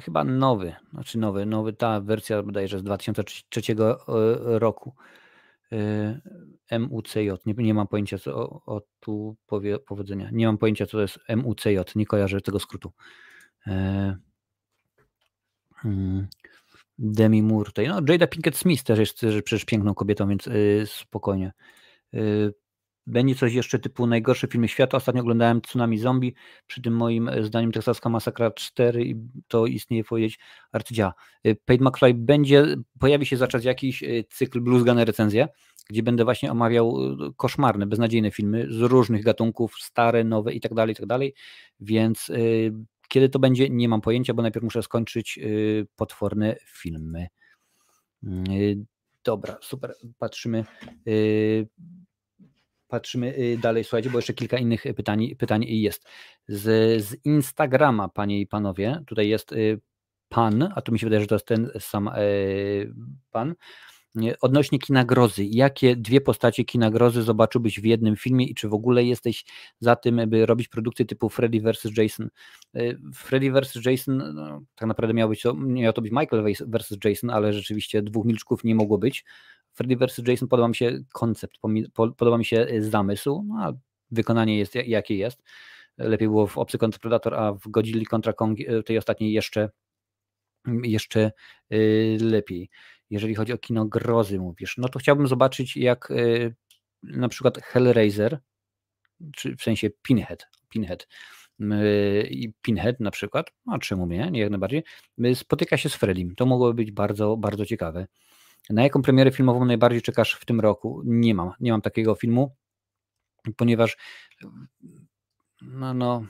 Chyba nowy, znaczy nowy, nowy, ta wersja bodajże z 2003 e, roku. E, MUCJ, nie, nie mam pojęcia co o, o tu powie, powodzenia. Nie mam pojęcia co to jest MUCJ, nie kojarzę tego skrótu. E. Demi Moore tutaj. No, Jada Pinkett Smith też jest przecież piękną kobietą, więc y, spokojnie. Y, będzie coś jeszcze typu najgorsze filmy świata. Ostatnio oglądałem Tsunami Zombie. Przy tym moim zdaniem Teksaska Masakra 4 i to istnieje powiedzieć arcydzieła. Y, Pate McFly będzie, pojawi się za czas jakiś cykl Blues Gun recenzja, gdzie będę właśnie omawiał koszmarne, beznadziejne filmy z różnych gatunków, stare, nowe i tak dalej, i tak dalej. Więc kiedy to będzie, nie mam pojęcia, bo najpierw muszę skończyć y, potworne filmy. Y, dobra, super. Patrzymy. Y, patrzymy dalej, słuchajcie, bo jeszcze kilka innych pytań, pytań jest. Z, z Instagrama, panie i panowie, tutaj jest pan, a tu mi się wydaje, że to jest ten sam pan. Odnośnie kinagrozy, jakie dwie postacie kinagrozy zobaczyłbyś w jednym filmie i czy w ogóle jesteś za tym, by robić produkcje typu Freddy vs. Jason? Y, Freddy vs. Jason, no, tak naprawdę miał, być to, miał to być Michael vs. Jason, ale rzeczywiście dwóch milczków nie mogło być. Freddy vs. Jason podoba mi się koncept, podoba mi się y, zamysł, no, a wykonanie jest jakie jest. Lepiej było w Obcy kontra Predator, a w Godzilla kontra Kong y, tej ostatniej jeszcze jeszcze lepiej jeżeli chodzi o kino grozy mówisz, no to chciałbym zobaczyć jak y, na przykład Hellraiser, czy w sensie Pinhead, Pinhead y, i Pinhead na przykład, a czemu nie, nie jak najbardziej, spotyka się z Fredim. To mogłoby być bardzo, bardzo ciekawe. Na jaką premierę filmową najbardziej czekasz w tym roku? Nie mam, nie mam takiego filmu, ponieważ no, no,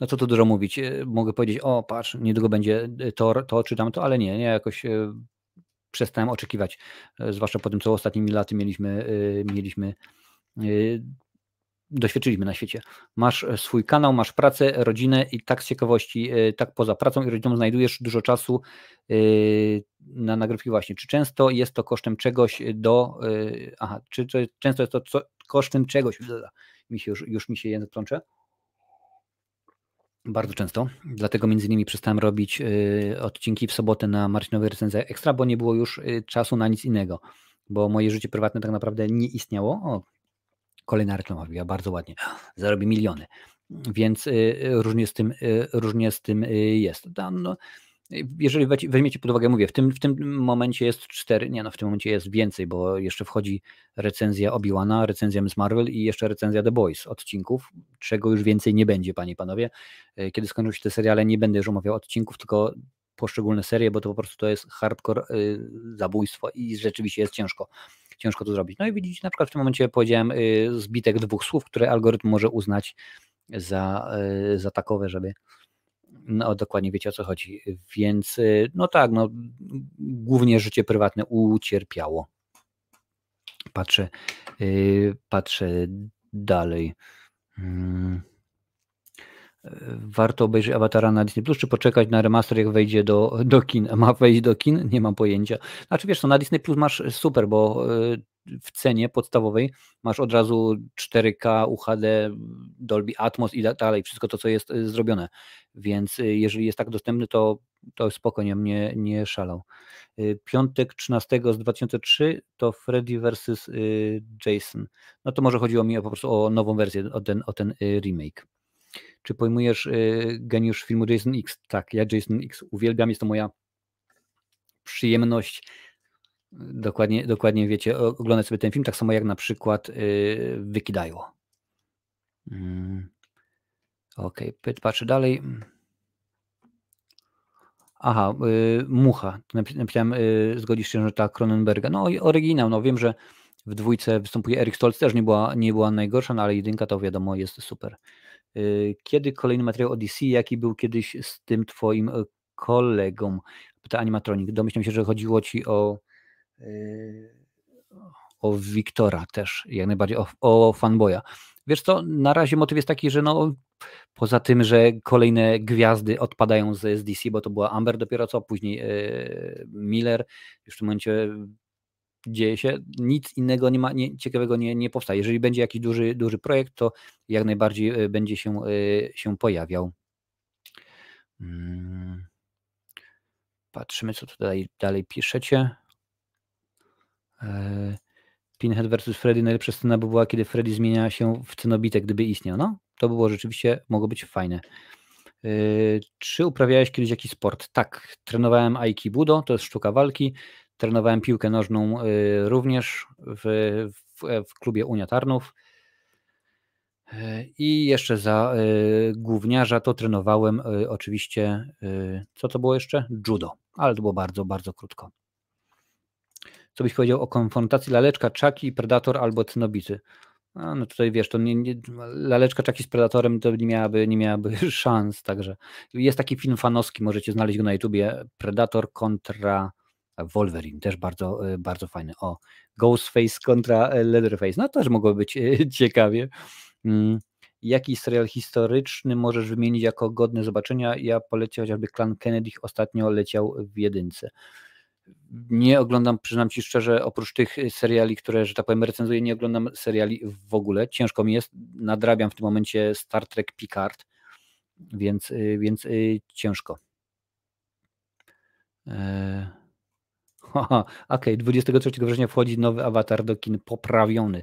no co tu dużo mówić, mogę powiedzieć, o patrz, niedługo będzie to, to czy tamto, ale nie, nie jakoś przestałem oczekiwać, e, zwłaszcza po tym, co ostatnimi laty mieliśmy, e, mieliśmy e, doświadczyliśmy na świecie. Masz swój kanał, masz pracę, rodzinę i tak z ciekawości, tak poza pracą i rodziną znajdujesz dużo czasu na nagrywki właśnie. Czy często jest to kosztem czegoś do, aha, czy to, często jest to co, kosztem czegoś, mi się już, już mi się język plącze, bardzo często, dlatego między innymi przestałem robić y, odcinki w sobotę na Marcinowej Recenzji Ekstra, bo nie było już y, czasu na nic innego, bo moje życie prywatne tak naprawdę nie istniało. O, kolejna reklama wbiła bardzo ładnie, zarobi miliony, więc y, różnie z tym, różnie z tym jest. No, jeżeli weźmiecie pod uwagę, mówię, w tym, w tym momencie jest cztery, nie no, w tym momencie jest więcej, bo jeszcze wchodzi recenzja Obi-Wana, recenzja Miss Marvel i jeszcze recenzja The Boys odcinków, czego już więcej nie będzie, panie i panowie. E, kiedy skończą się te seriale, nie będę już omawiał odcinków, tylko poszczególne serie, bo to po prostu to jest hardcore y, zabójstwo i rzeczywiście jest ciężko, ciężko to zrobić. No i widzicie, na przykład w tym momencie powiedziałem y, zbitek dwóch słów, które algorytm może uznać za, y, za takowe, żeby no dokładnie wiecie o co chodzi. Więc y, no tak, no głównie życie prywatne ucierpiało. Patrzę, yy, patrzę dalej. Hmm. Warto obejrzeć Awatara na Disney Plus, czy poczekać na remaster, jak wejdzie do, do kin? Ma wejść do kin? Nie mam pojęcia. Znaczy wiesz, no na Disney Plus masz super, bo y, w cenie podstawowej masz od razu 4K, UHD, Dolby Atmos i dalej, wszystko to, co jest y, zrobione. Więc y, jeżeli jest tak dostępny, to, to spokojnie mnie nie szalał. Y, piątek 13 z 2003 to Freddy vs. Jason. No to może chodziło mi po prostu o nową wersję, o ten, o ten remake. Czy pojmujesz geniusz filmu Jason X? Tak, ja Jason X uwielbiam, jest to moja przyjemność Dokładnie, dokładnie wiecie, oglądać sobie ten film, tak samo jak na przykład yy, Wykidajło. Mm. Okej, okay. patrzę dalej. Aha, yy, Mucha. Napisałem, yy, zgodzisz się, że ta Cronenberga. No oryginał, no wiem, że W dwójce występuje Eric Stoltz, też nie była, nie była najgorsza, no ale jedynka to wiadomo jest super. Y, kiedy kolejny materiał Odyssey, jaki był kiedyś z tym twoim y, kolegą? Pyta animatronik. Domyślam się, że chodziło ci o o Wiktora też, jak najbardziej o, o fanboya. Wiesz co, na razie motyw jest taki, że no poza tym, że kolejne gwiazdy odpadają z SDC, bo to była Amber dopiero co, później Miller, już w tym momencie dzieje się, nic innego nie ma, nie, ciekawego nie, nie powstaje. Jeżeli będzie jakiś duży, duży projekt, to jak najbardziej e, będzie się, e, się pojawiał. Hmm. Patrzymy, co tutaj dalej piszecie. E, Pinhead vs. Freddy, najlepsza scena by była, kiedy Freddy zmienia się w cenobite, gdyby istniał. No, to było rzeczywiście, mogło być fajne. Czy uprawiałeś kiedyś jakiś sport? Tak, trenowałem aikibudo, to jest sztuka walki. Trenowałem piłkę nożną y, również w, w, w klubie Unia Tarnów. I jeszcze za główniarza to trenowałem oczywiście, co to było jeszcze? Judo, ale to było bardzo, bardzo krótko. Co byś powiedział o konfrontacji laleczka, czaki, predator albo cynobity? A, no tutaj wiesz, to nie, nie, laleczka czaki z predatorem to nie miałaby, nie miałaby szans, także jest taki film fanowski, możecie znaleźć go na YouTubie, Predator kontra Wolverine, też bardzo, e, bardzo fajny. O, Ghostface kontra e, Leatherface, no też mogło być e, ciekawie. Mm, jaki serial historyczny możesz wymienić jako godny zobaczenia? Ja poleciał chociażby Klan Kennedy, ostatnio leciał w jedynce. Nie oglądam, przyznam Ci szczerze, oprócz tych seriali, które, że tak powiem, recenzuję, nie oglądam seriali w ogóle. Ciężko mi jest, nadrabiam w tym momencie Star Trek Picard, więc, więc ciężko. Eee... Okej, okay. 23 września wchodzi nowy awatar do kin poprawiony.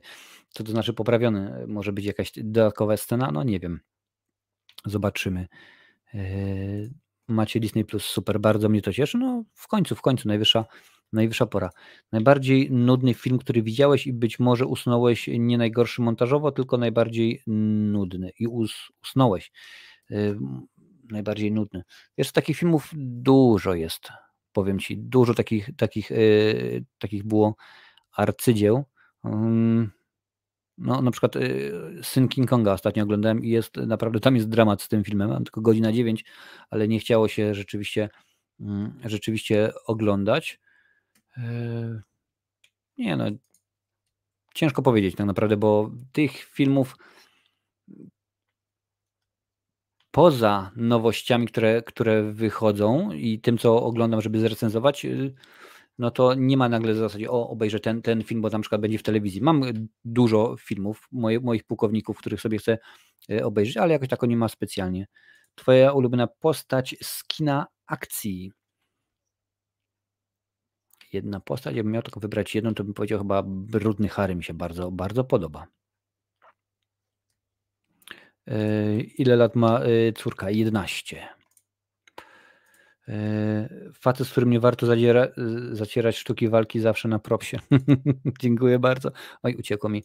Co to znaczy poprawiony? Może być jakaś dodatkowa scena? No nie wiem. Zobaczymy. Eee, macie Disney Plus, super, bardzo mnie to cieszy. No w końcu, w końcu, najwyższa, najwyższa pora. Najbardziej nudny film, który widziałeś i być może usunąłeś nie najgorszy montażowo, tylko najbardziej nudny i us, usnąłeś. Eee, najbardziej nudny. Wiesz, takich filmów dużo jest powiem Ci, dużo takich, takich, yy, takich było arcydzieł. Yy, no, na przykład yy, Syn King Konga ostatnio oglądałem i jest naprawdę, tam jest dramat z tym filmem, mam tylko godzina 9, ale nie chciało się rzeczywiście, mm, rzeczywiście oglądać. Y, nie no, ciężko powiedzieć tak naprawdę, bo tych filmów poza nowościami, które, które wychodzą i tym, co oglądam, żeby zrecenzować, y, no to nie ma nagle w zasadzie, o, obejrzę ten, ten film, bo na przykład będzie w telewizji. Mam dużo filmów, moje, moich pułkowników, których sobie chcę y, obejrzeć, ale jakoś tak nie ma specjalnie. Twoja ulubiona postać z kina akcji. Jedna postać, jakbym miał tylko wybrać jedną, to bym powiedział chyba Brudny Harry mi się bardzo, bardzo podoba. E, ile lat ma e, córka? 11. E, facet, z którym nie warto zadziera, zacierać sztuki walki zawsze na propsie. Dziękuję bardzo. Oj, uciekło mi.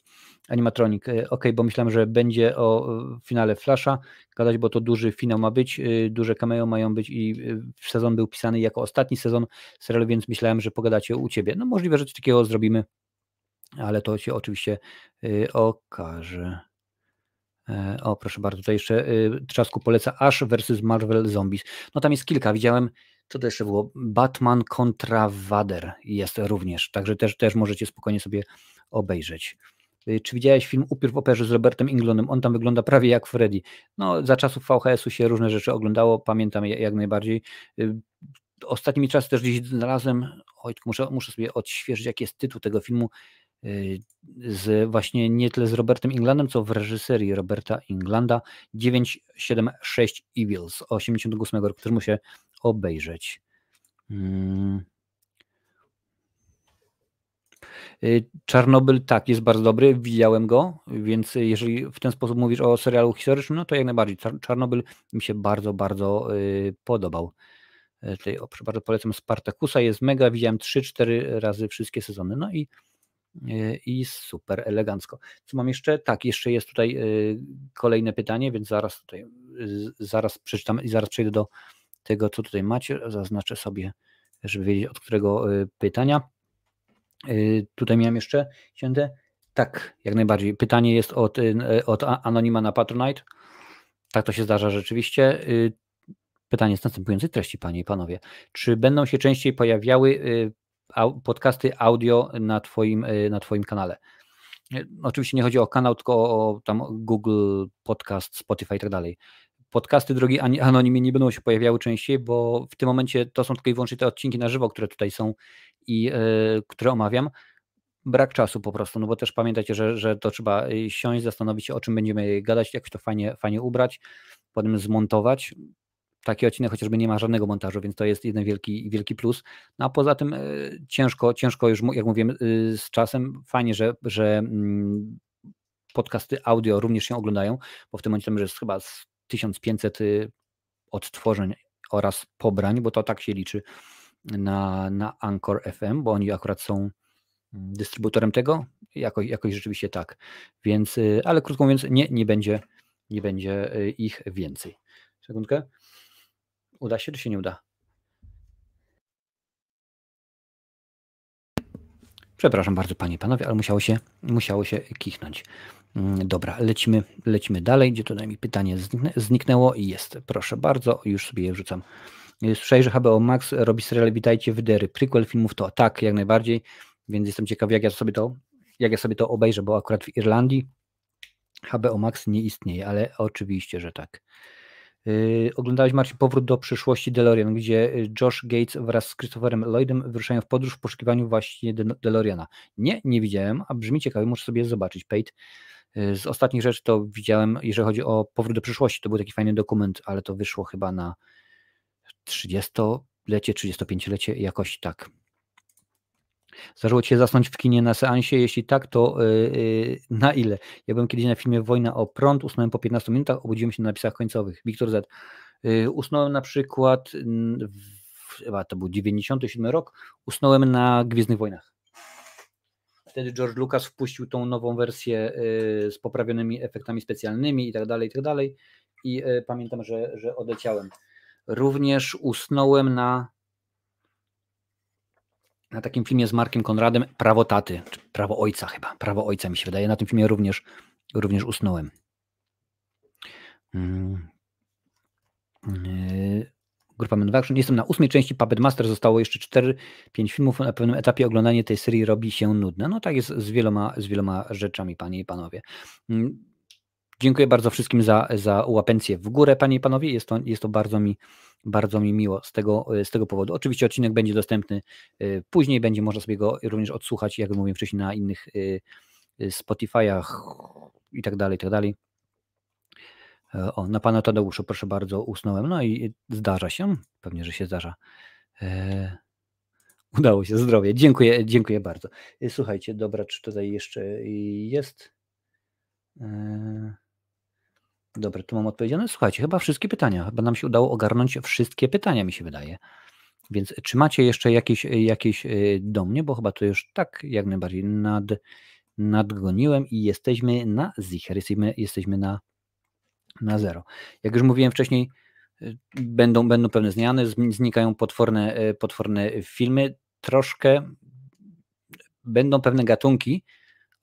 Animatronik. Ok, bo myślałem, że będzie o finale Flasha gadać, bo to duży finał ma być, duże cameo mają być i sezon był pisany jako ostatni sezon serialu, więc myślałem, że pogadacie u Ciebie. No możliwe, że coś takiego zrobimy, ale to się oczywiście okaże. E, o, proszę bardzo, tutaj jeszcze y, Trzasku poleca Ash versus Marvel Zombies. No tam jest kilka, widziałem, co to jeszcze było? Batman kontra Wader jest również, także też, też możecie spokojnie sobie obejrzeć. Y, czy widziałeś film Upiór w operze z Robertem Inglonem? On tam wygląda prawie jak Freddy. No, za czasów VHS-u się różne rzeczy oglądało, pamiętam jak najbardziej. Y, ostatnimi czasy też gdzieś znalazłem, oj, muszę, muszę sobie odświeżyć, jaki jest tytuł tego filmu z właśnie nie tyle z Robertem Englandem, co w reżyserii Roberta Englanda 976 Evils 88 roku, który muszę obejrzeć. Hmm. Y, Czarnobyl tak, jest bardzo dobry, widziałem go, więc jeżeli w ten sposób mówisz o serialu historycznym, no to jak najbardziej. Czarnobyl mi się bardzo, bardzo y, podobał. Y, tutaj o, bardzo polecam Spartakusa, jest mega, widziałem 3-4 razy wszystkie sezony. No i i super elegancko. Co mam jeszcze? Tak, jeszcze jest tutaj e, kolejne pytanie, więc zaraz tutaj zaraz przeczytam i zaraz przejdę do tego, co tutaj macie. Zaznaczę sobie, żeby wiedzieć od którego e, pytania. Tutaj miałem jeszcze cięte. Tak, jak najbardziej. Pytanie jest od, od Anonima na Patronite. Tak to się zdarza rzeczywiście. Pytanie jest następującej treści, panie i panowie. Czy będą się częściej pojawiały podcasty audio na twoim, na twoim kanale? Oczywiście nie chodzi o kanał, tylko o tam Google Podcast, Spotify i tak dalej. Podcasty drogi anonimie nie będą się pojawiały częściej, bo w tym momencie to są tylko i wyłącznie te odcinki na żywo, które tutaj są i yy, które omawiam. Brak czasu po prostu, no bo też pamiętajcie, że, że to trzeba y, siąść, zastanowić się, o czym będziemy gadać, jakoś to fajnie, fajnie ubrać, potem zmontować. Taki odcinek chociażby nie ma żadnego montażu, więc to jest jeden wielki, wielki plus. No a poza tym y, ciężko, ciężko już, jak mówiłem, y, z czasem. Fajnie, że, że mm, podcasty audio również się oglądają, bo w tym momencie jest chyba 1500 odtworzeń oraz pobrań, bo to tak się liczy na, na Anchor FM, bo oni akurat są mm, dystrybutorem tego, jakoś, jakoś rzeczywiście tak. Więc, y, ale krótko mówiąc, nie, nie będzie, nie będzie y, ich więcej. Sekundkę. Uda się, czy się nie uda? Przepraszam bardzo, panie i panowie, ale musiało się, musiało się kichnąć. Mm, dobra, lecimy, lecimy dalej. Gdzie tutaj mi pytanie zniknęło i jest. Proszę bardzo, już sobie je wrzucam. Słyszałeś, że HBO Max robi serial Witajcie w Dery. Prequel filmów to tak, jak najbardziej, więc jestem ciekawy, jak ja sobie to, jak ja sobie to obejrzę, bo akurat w Irlandii HBO Max nie istnieje, ale oczywiście, że tak. Yy, oglądałeś Marcin Powrót do przyszłości DeLorean, gdzie Josh Gates wraz z Christopherem Lloydem wyruszają w podróż w poszukiwaniu właśnie DeLoreana. Nie, nie widziałem, a brzmi ciekawie, muszę sobie zobaczyć. Pate. Yy, z ostatnich rzeczy to widziałem, jeżeli chodzi o Powrót do przyszłości, to był taki fajny dokument, ale to wyszło chyba na 30-lecie, 35-lecie, jakoś tak. Zdarzyło Ci się zasnąć w kinie na seansie? Jeśli tak, to yy, na ile? Ja byłem kiedyś na filmie Wojna o prąd, usnąłem po 15 minutach, obudziłem się na napisach końcowych. Wiktor Z. Yy, usnąłem na przykład, w, chyba to był 97 rok, usnąłem na Gwiezdnych Wojnach. Wtedy George Lucas wpuścił tą nową wersję yy, z poprawionymi efektami specjalnymi i tak dalej, i tak dalej. I pamiętam, że, że odleciałem. Również usnąłem na, na takim filmie z Markiem Konradem Prawo taty, czy Prawo ojca chyba. Prawo ojca mi się wydaje. Na tym filmie również, również usnąłem. Yy, grupa Men Action. Jestem na ósmej części Puppet Master. Zostało jeszcze 4-5 filmów. Na pewnym etapie oglądanie tej serii robi się nudne. No tak jest z wieloma, z wieloma rzeczami, panie i panowie. Hmm. Dziękuję bardzo wszystkim za, za łapencję w górę, panie i panowie. Jest to, jest to bardzo, mi, bardzo mi miło z tego, z tego powodu. Oczywiście odcinek będzie dostępny y, później, będzie można sobie go również odsłuchać, jak mówiłem wcześniej, na innych y, y, Spotify'ach i tak dalej, i tak dalej. E, o, na pana Tadeuszu, proszę bardzo, usnąłem. No i zdarza się, pewnie, że się zdarza. E, udało się, zdrowie. Dziękuję, dziękuję bardzo. Słuchajcie, dobra, czy tutaj jeszcze jest? E, Dobra, tu mam odpowiedziane. Słuchajcie, chyba wszystkie pytania. Chyba nam się udało ogarnąć wszystkie pytania, mi się wydaje. Więc czy macie jeszcze jakieś, jakieś y, do mnie, bo chyba to już tak jak najbardziej nad, nadgoniłem i jesteśmy na zicher, jesteśmy, jesteśmy na, na zero. Jak już mówiłem wcześniej, y, będą, będą pewne zmiany, znikają potworne, potworne filmy, troszkę będą pewne gatunki,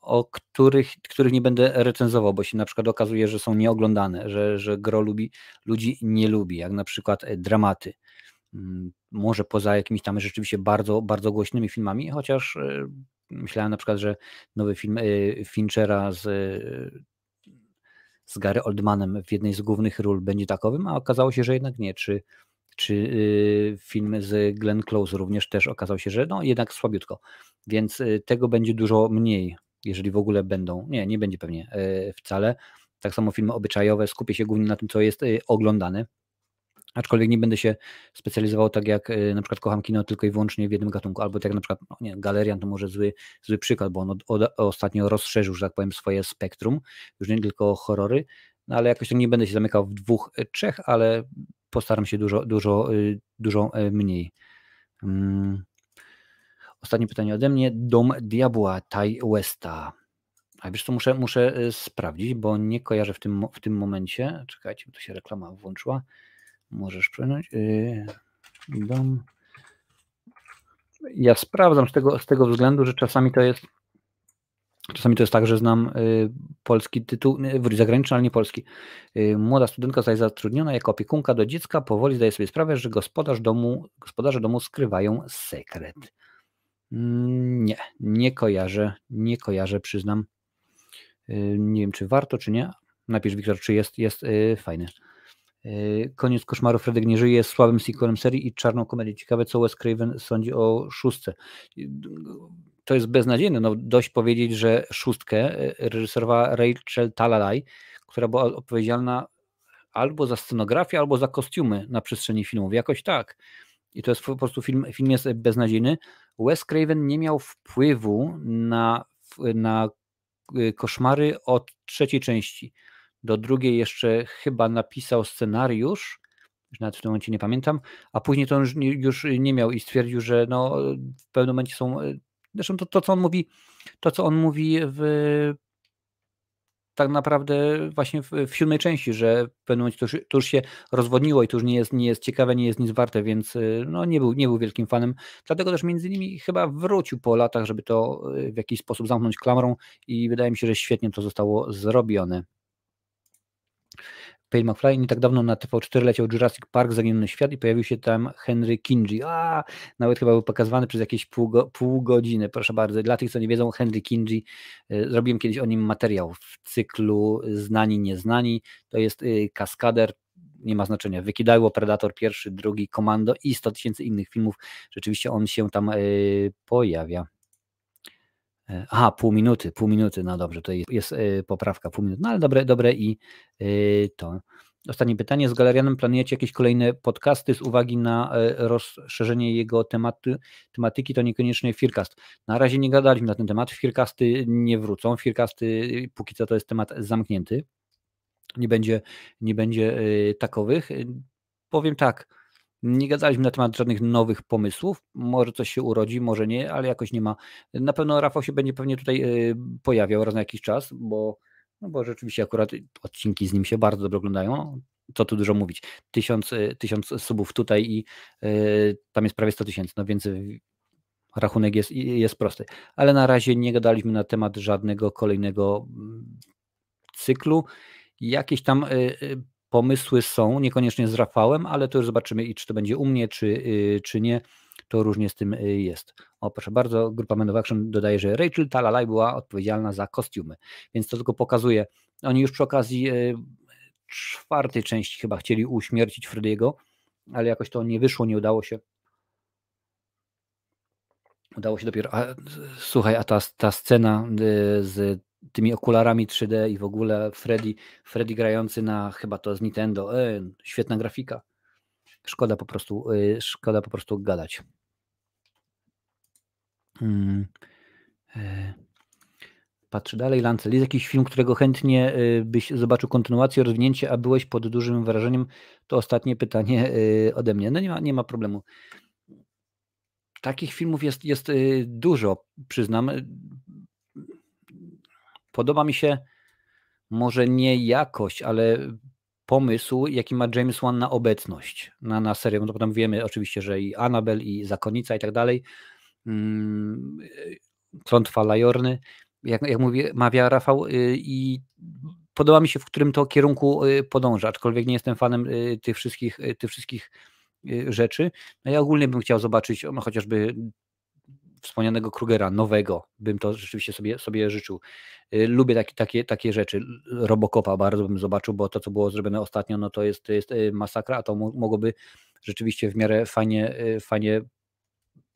o których, których nie będę recenzował, bo się na przykład okazuje, że są nieoglądane, że, że gro lubi, ludzi nie lubi, jak na przykład e, dramaty. Mm, może poza jakimiś tam rzeczywiście bardzo, bardzo głośnymi filmami, chociaż e, myślałem na przykład, że nowy film e, Finchera z, z Gary Oldmanem w jednej z głównych ról będzie takowym, a okazało się, że jednak nie. Czy, czy film z Glenn Close również też okazał się, że no jednak słabiutko, więc tego będzie dużo mniej jeżeli w ogóle będą. Nie, nie będzie pewnie e, wcale. Tak samo filmy obyczajowe, skupię się głównie na tym, co jest e, oglądane. Aczkolwiek nie będę się specjalizował tak jak e, na przykład kocham kino tylko i wyłącznie w jednym gatunku, albo tak jak na przykład, no nie, Galerian to może zły, zły przykład, bo on od, od, ostatnio rozszerzył, że tak powiem, swoje spektrum, już nie tylko horrory, no ale jakoś tak nie będę się zamykał w dwóch, trzech, ale postaram się dużo, dużo, dużo mniej. Hmm. Ostatnie pytanie ode mnie. Dom Diabła Tai Westa. A wiesz co, muszę, muszę y, sprawdzić, bo nie kojarzę w tym, w tym momencie. Czekajcie, tu się reklama włączyła. Możesz przynąć. Yy, dom Ja sprawdzam z tego, z tego względu, że czasami to jest Czasami to jest tak, że znam y, polski tytuł, y, zagraniczny, ale nie polski. Y, młoda studentka zostaje zatrudniona jako opiekunka do dziecka, powoli zdaje sobie sprawę, że gospodarz domu, gospodarze domu skrywają sekret. Mm, nie, nie kojarzę, nie kojarzę, przyznam. Nie wiem, czy warto, czy nie. Napisz, Wiktor, czy jest, jest fajny. Koniec koszmaru Fredek nie żyje jest słabym sequelem serii i czarną komedię. Ciekawe, co Wes Craven sądzi o szóstce to jest beznadziejne. No, dość powiedzieć, że szóstkę e, reżyserowała Rachel Talalay, która była odpowiedzialna albo za scenografię, albo za kostiumy na przestrzeni filmów. Jakoś tak. I to jest po prostu film, film jest beznadziejny. Wes Craven nie miał wpływu na, na e, koszmary od trzeciej części. Do drugiej jeszcze chyba napisał scenariusz, już nawet w tym momencie nie pamiętam, a później to już już nie miał i stwierdził, że no, w pewnym momencie są e, Zresztą to, to, co on mówi, to, co on mówi w tak naprawdę właśnie w, siódmej części, że w pewnym momencie to już, to już, się rozwodniło i to już nie jest, nie jest ciekawe, nie jest nic warte, więc y, no, nie, był, nie był wielkim fanem. Dlatego też między innymi chyba wrócił po latach, żeby to y, w jakiś sposób zamknąć klamrą i wydaje mi się, że świetnie to zostało zrobione. Pale McFly. Nie tak dawno na TV4 leciał Jurassic Park, Zaginiony Świat i pojawił się tam Henry Kingi. A, nawet chyba był pokazywany przez jakieś pół, go, pół godziny, proszę bardzo. Dla tych, co nie wiedzą, Henry Kingi, y, zrobiłem kiedyś o nim materiał w cyklu Znani, Nieznani. To jest y, kaskader, nie ma znaczenia. Wykidajło Predator pierwszy, drugi, Komando i 100 tysięcy innych filmów. Rzeczywiście on się tam y, pojawia. E, aha, pół minuty, pół minuty, no dobrze, to jest, jest poprawka, pół minuty, no ale dobre, dobre i y, to. Ostatnie pytanie. Z Galerianem planujecie jakieś kolejne podcasty z uwagi na e, rozszerzenie jego tematy, tematyki, to niekoniecznie Fircast. Na razie nie gadaliśmy na ten temat. Fircasty nie wrócą. Fircasty póki co to jest temat zamknięty. Nie będzie, nie będzie takowych. Powiem tak, nie gadaliśmy na temat żadnych nowych pomysłów. Może coś się urodzi, może nie, ale jakoś nie ma. Na pewno Rafał się będzie pewnie tutaj e, pojawiał raz na jakiś czas, bo, no bo rzeczywiście akurat odcinki z nim się bardzo dobrze oglądają. Co tu dużo mówić. Tysiąc, e, tysiąc subów tutaj i y, tam jest prawie 100 tysięcy, no więc rachunek jest, jest prosty. Ale na razie nie gadaliśmy na temat żadnego kolejnego mm, cyklu. Jakieś tam y, pomysły są, niekoniecznie z Rafałem, ale to już zobaczymy i czy to będzie u mnie, czy, y, czy nie, to różnie z tym y, jest. O proszę bardzo, grupa Action dodaje, że Rachel Talalay była odpowiedzialna za kostiumy, więc to tylko pokazuje, oni już przy okazji y, czwartej części chyba chcieli uśmiercić Frediego, ale jakoś to nie wyszło, nie udało się. Udało się dopiero. A, słuchaj, a ta, ta scena z tymi okularami 3D i w ogóle Freddy, Freddy grający na chyba to z Nintendo. E, świetna grafika. Szkoda po prostu, y, szkoda po prostu gadać. Hmm. E, patrzę dalej. Lancel. Jest jakiś film, którego chętnie y, byś zobaczył kontynuację, rozwinięcie, a byłeś pod dużym wrażeniem? To ostatnie pytanie y, ode mnie. No nie ma, nie ma problemu. Takich filmów jest, jest dużo, przyznam. Podoba mi się może nie jakość, ale pomysł, jaki ma James Wan na obecność, na, na serię. No potem wiemy oczywiście, że i Annabel, i Zakonnica i tak dalej. Klątwa Lajorny, jak, jak mówi, mawia Rafał, y, i podoba mi się, w którym to kierunku y, podąża, aczkolwiek nie jestem fanem y, tych wszystkich, tych wszystkich rzeczy. No ja ogólnie bym chciał zobaczyć no, chociażby wspomnianego Krugera, nowego, bym to rzeczywiście sobie, sobie życzył. Y, lubię takie, takie, takie rzeczy. Robocopa bardzo bym zobaczył, bo to, co było zrobione ostatnio, no to jest, jest y, masakra, a to mogłoby rzeczywiście w miarę fajnie, y, fajnie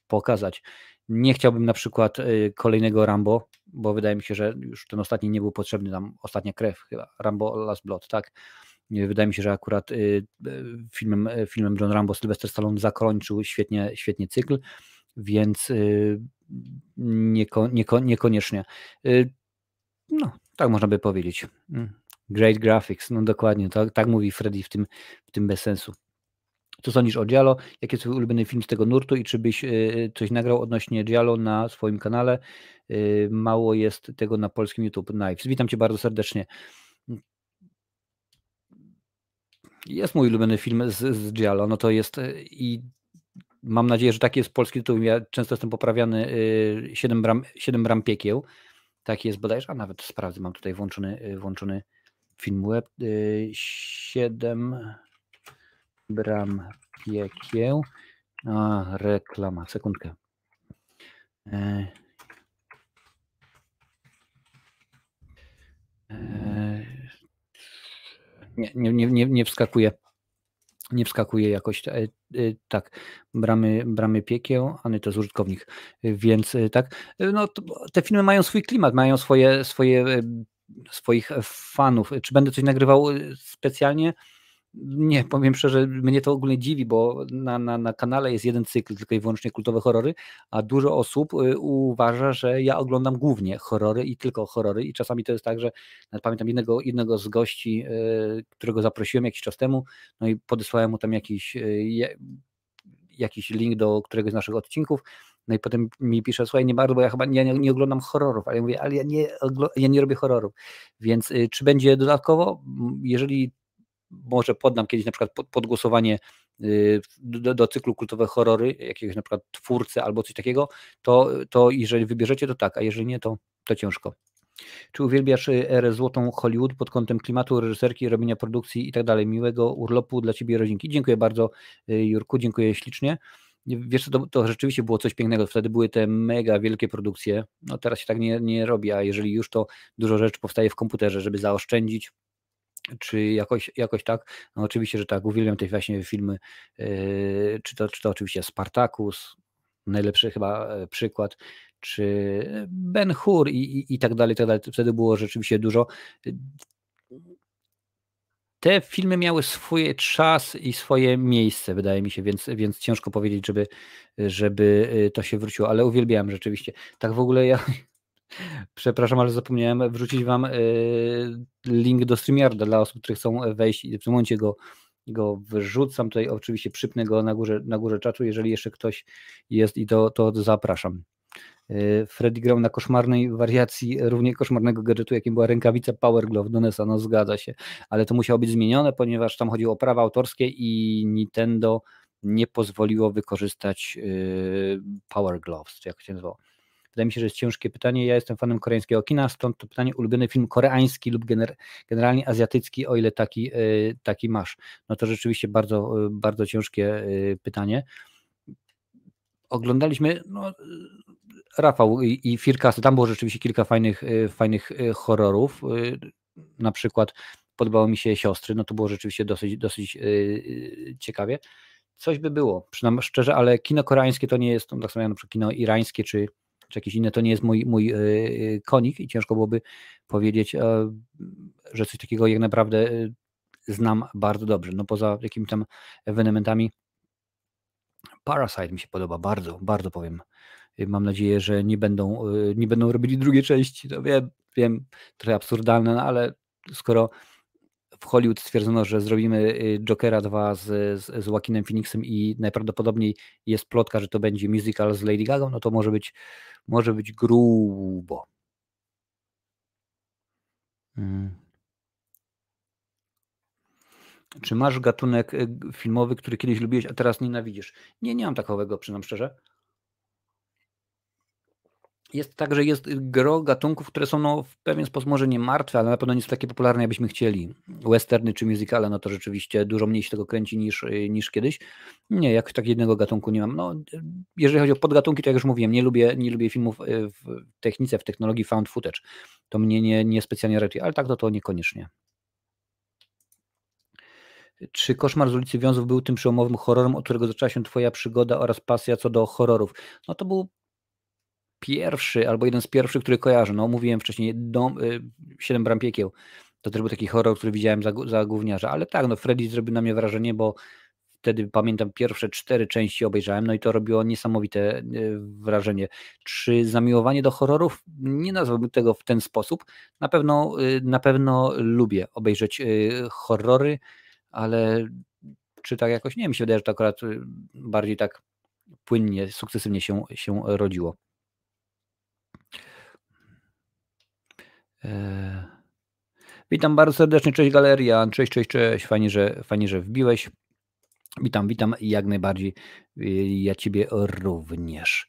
pokazać. Nie chciałbym na przykład kolejnego Rambo, bo wydaje mi się, że już ten ostatni nie był potrzebny, tam ostatnia krew chyba, Rambo Last Blood, tak? Wydaje mi się, że akurat filmem, filmem John Rambo Sylvester Stallone zakończył świetnie, świetnie cykl więc y, nieko, nieko, niekoniecznie. Y, no, tak można by powiedzieć. Mm, great graphics, no dokładnie, tak, tak mówi Freddy w tym, w tym bez sensu. Co sądzisz o Diallo? Jaki jest twój ulubiony film z tego nurtu i czy byś y, coś nagrał odnośnie Diallo na swoim kanale? Mało jest tego na polskim YouTube Knives. Witam cię bardzo serdecznie. Jest mój ulubiony film z, z no to jest i mam nadzieję, że taki jest polski tytuł. Ja często jestem poprawiany 7 bram, 7 bram piekieł. Tak jest bodajże, a nawet sprawdzę, mam tutaj włączony, włączony film web. 7 bram piekieł. A, reklama, sekundkę. E, e, nie, nie, nie, nie wskakuje. Nie wskakuje jakoś e, tak. Bramy, bramy piekieł, a nie to jest użytkownik. Więc tak. No, te filmy mają swój klimat, mają swoje, swoje swoich fanów. Czy będę coś nagrywał specjalnie? Nie, powiem szczerze, mnie to ogólnie dziwi, bo na, na, na kanale jest jeden cykl, tylko i wyłącznie kultowe horrory, a dużo osób y, uważa, że ja oglądam głównie horrory i tylko horrory i czasami to jest tak, że pamiętam jednego, jednego z gości, y, którego zaprosiłem jakiś czas temu, no i podesłałem mu tam jakiś, y, jakiś link do któregoś z naszych odcinków, no i potem mi pisze, słuchaj, nie bardzo, bo ja chyba nie, nie, nie oglądam horrorów, ale ja mówię, ale ja nie, ja nie robię horrorów. Więc czy będzie dodatkowo? Jeżeli może poddam kiedyś na przykład pod, głosowanie y, do, do, cyklu kultowe horrory, jakiegoś na przykład twórcy albo coś takiego, to, to jeżeli wybierzecie, to tak, a jeżeli nie, to, to ciężko. Czy uwielbiasz y, erę złotą Hollywood pod kątem klimatu, reżyserki, robienia produkcji i tak dalej? Miłego urlopu dla Ciebie i rodzinki. Dziękuję bardzo y, Jurku, dziękuję ślicznie. Wiesz, to, to rzeczywiście było coś pięknego. Wtedy były te mega wielkie produkcje. No teraz się tak nie, nie robi, a jeżeli już to dużo rzeczy powstaje w komputerze, żeby zaoszczędzić, czy jakoś, jakoś tak? No oczywiście, że tak, uwielbiam te właśnie filmy, yy, czy, to, czy to oczywiście Spartacus, najlepszy chyba e, przykład, czy Ben Hur i, i, i tak dalej, tak dalej. Wtedy było rzeczywiście dużo. Te filmy miały swój czas i swoje miejsce, wydaje mi się, więc, więc ciężko powiedzieć, żeby, żeby e, to się wróciło, ale uwielbiałem rzeczywiście. Tak w ogóle ja Przepraszam, ale zapomniałem wrzucić Wam e, link do StreamYarda dla osób, które chcą wejść i w tym momencie go, go wrzucam. Tutaj oczywiście przypnę go na górze, na górze czatu. Jeżeli jeszcze ktoś jest i to, to zapraszam. E, Freddy grał na koszmarnej wariacji równie koszmarnego gadżetu, jakim była rękawica Power Glove do NESa, no zgadza się, ale to musiało być zmienione, ponieważ tam chodziło o prawa autorskie i Nintendo nie pozwoliło wykorzystać e, Power Gloves, czy jak się nazywało. Wydaje mi się, że jest ciężkie pytanie. Ja jestem fanem koreańskiego kina, stąd to pytanie, ulubiony film koreański lub gener generalnie azjatycki, o ile taki, e, taki masz. No to rzeczywiście bardzo, e, bardzo ciężkie e, pytanie. Oglądaliśmy, no, Rafał i, i Firkasy, tam było rzeczywiście kilka fajnych, fajnych horrorów. Na przykład podobało mi się Siostry, no to było rzeczywiście dosyć, dosyć ciekawie. Coś by było, przynajmniej szczerze, ale kino koreańskie to nie jest, tak samo jak na przykład kino irańskie czy, czy jakieś inne, to nie jest mój, mój e, e, konik i ciężko byłoby powiedzieć, e, że coś takiego jak naprawdę znam bardzo dobrze. No poza jakimiś tam ewenementami Parasite mi się podoba bardzo, bardzo powiem. Mam nadzieję, że nie będą, nie będą robili drugiej części. To wiem, wiem, trochę absurdalne, no ale skoro w Hollywood stwierdzono, że zrobimy y, Jokera 2 z, z, z Joaquinem Phoenixem i najprawdopodobniej jest plotka, że to będzie musical z Lady Gaga, no to może być, może być grubo. Hmm. Czy masz gatunek y, filmowy, który kiedyś lubiłeś, a teraz nienawidzisz? Nie, nie mam takowego, przynam szczerze jest tak, że jest gro gatunków, które są no, w pewien sposób może nie martwe, ale na pewno nie są takie popularne, jakbyśmy chcieli. Westerny czy musicale, no to rzeczywiście dużo mniej się tego kręci niż, niż kiedyś. Nie, jak tak jednego gatunku nie mam. No, jeżeli chodzi o podgatunki, to jak już mówiłem, nie lubię, nie lubię filmów e, w technice, w technologii found footage. To mnie nie, nie specjalnie raczej, ale tak to to niekoniecznie. Czy Koszmar z ulicy Wiązów był tym przełomowym horrorem, od którego zaczęła się Twoja przygoda oraz pasja co do horrorów? No to był pierwszy, albo jeden z pierwszych, który kojarzę. No, mówiłem wcześniej, dom, y, Siedem Bram Piekieł. To też był taki horror, który widziałem za, za gówniarza. Ale tak, no Freddy zrobił na mnie wrażenie, bo wtedy pamiętam pierwsze cztery części obejrzałem, no i to robiło niesamowite y, wrażenie. Czy zamiłowanie do horrorów? Nie nazwałbym tego w ten sposób. Na pewno, y, na pewno lubię obejrzeć horrory, ale czy tak jakoś, nie, mi się wydaje, że to akurat bardziej tak płynnie, sukcesywnie się, się rodziło. Witam bardzo serdecznie, cześć Galeria, cześć, cześć, cześć, fajnie, że, fajnie, że wbiłeś. Witam, witam jak najbardziej y, ja Ciebie również.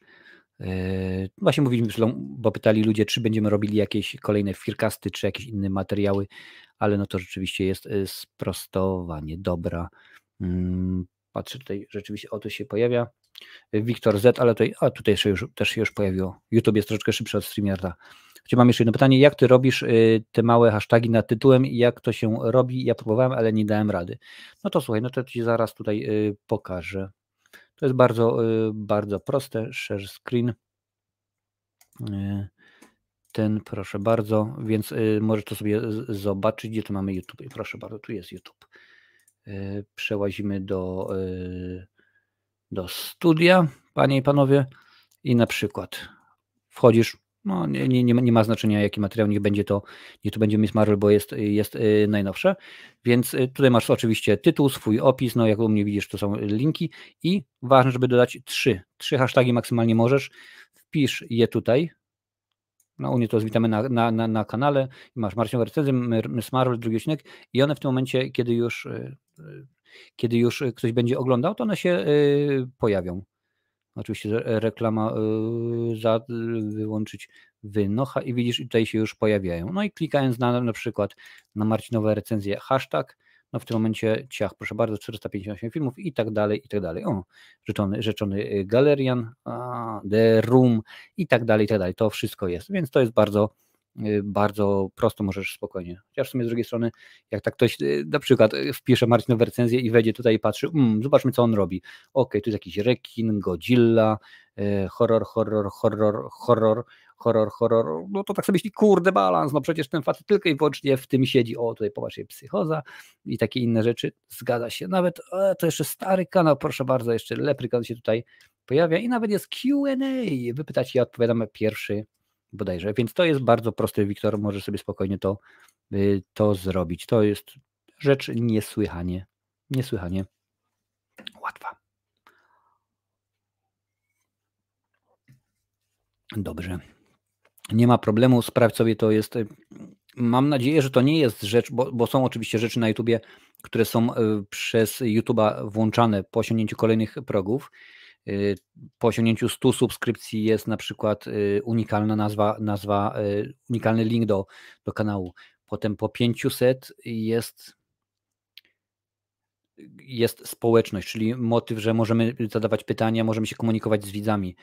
Yy, Właśnie mówiliśmy, bo pytali ludzie, czy będziemy robili jakieś kolejne firkasty, czy jakieś inne materiały, ale no to rzeczywiście jest y, sprostowanie. Dobra. Mm, Patrzę tutaj, rzeczywiście o to się pojawia. Wiktor Z, ale tutaj, a tutaj się już, też się już pojawiło. YouTube jest troszeczkę szybszy od StreamYarda. Chociaż mam jeszcze jedno pytanie, jak ty robisz y, te małe hasztagi nad tytułem i jak to się robi? Ja próbowałem, ale nie dałem rady. No to słuchaj, no to ci zaraz tutaj y, pokażę. To jest bardzo, y, bardzo proste. Share screen. Ten proszę bardzo, więc możesz to sobie zobaczyć, gdzie tu mamy YouTube. Proszę bardzo, tu jest YouTube. Przełazimy do, do studia, panie i panowie, i na przykład wchodzisz, no nie, nie, nie, ma znaczenia jaki materiał, niech będzie to, niech to będzie Miss Marvel, bo jest, jest y, najnowsze, więc y, tutaj masz oczywiście tytuł, swój opis, no jak u mnie widzisz to są linki. I ważne, żeby dodać trzy, trzy hasztagi maksymalnie możesz, wpisz je tutaj, no u mnie to witamy na, na, na, na kanale, masz Marcin recenzję, Miss Marvel, drugi odcinek. I one w tym momencie, kiedy już y, kiedy już ktoś będzie oglądał, to one się pojawią. Oczywiście reklama yy, za, wyłączyć wynocha i widzisz, tutaj się już pojawiają. No i klikając na na przykład na Marcinowe recenzje hashtag, no w tym momencie ciach, proszę bardzo, 458 filmów i tak dalej, i tak dalej. O, rzeczony, rzeczony galerian, a, The Room i tak dalej, i tak dalej. To wszystko jest, więc to jest bardzo bardzo prosto możesz spokojnie. Chociaż w sumie z drugiej strony, jak tak ktoś y, na przykład y, wpisze Marcinową recenzję i wejdzie tutaj i patrzy, mm, zobaczmy co on robi. Ok, tu jest jakiś rekin, Godzilla, horror, horror, horror, horror, horror, horror, no to tak sobie myśli, kurde balans, no przecież ten facet tylko i wyłącznie w tym siedzi, o tutaj popatrzcie, psychoza i takie inne rzeczy, zgadza się, nawet e, to jeszcze stary kanał, proszę bardzo, jeszcze Leprykan się tutaj pojawia i nawet jest Q&A, wy pytacie, ja odpowiadam pierwszy bodajże. Więc to jest bardzo prosty, Wiktor może sobie spokojnie to, y, to zrobić. To jest rzecz niesłychanie, niesłychanie łatwa. Dobrze. Nie ma problemu, sprawdź sobie, to jest. Y, mam nadzieję, że to nie jest rzecz, bo, bo są oczywiście rzeczy na YouTubie, które są y, przez YouTube'a włączane po osiągnięciu kolejnych progów. Y, po osiągnięciu 100 subskrypcji jest na przykład y, unikalna nazwa, nazwa y, unikalny link do, do kanału. Potem po 500 jest jest społeczność, czyli motyw, że możemy zadawać pytania, możemy się komunikować z widzami.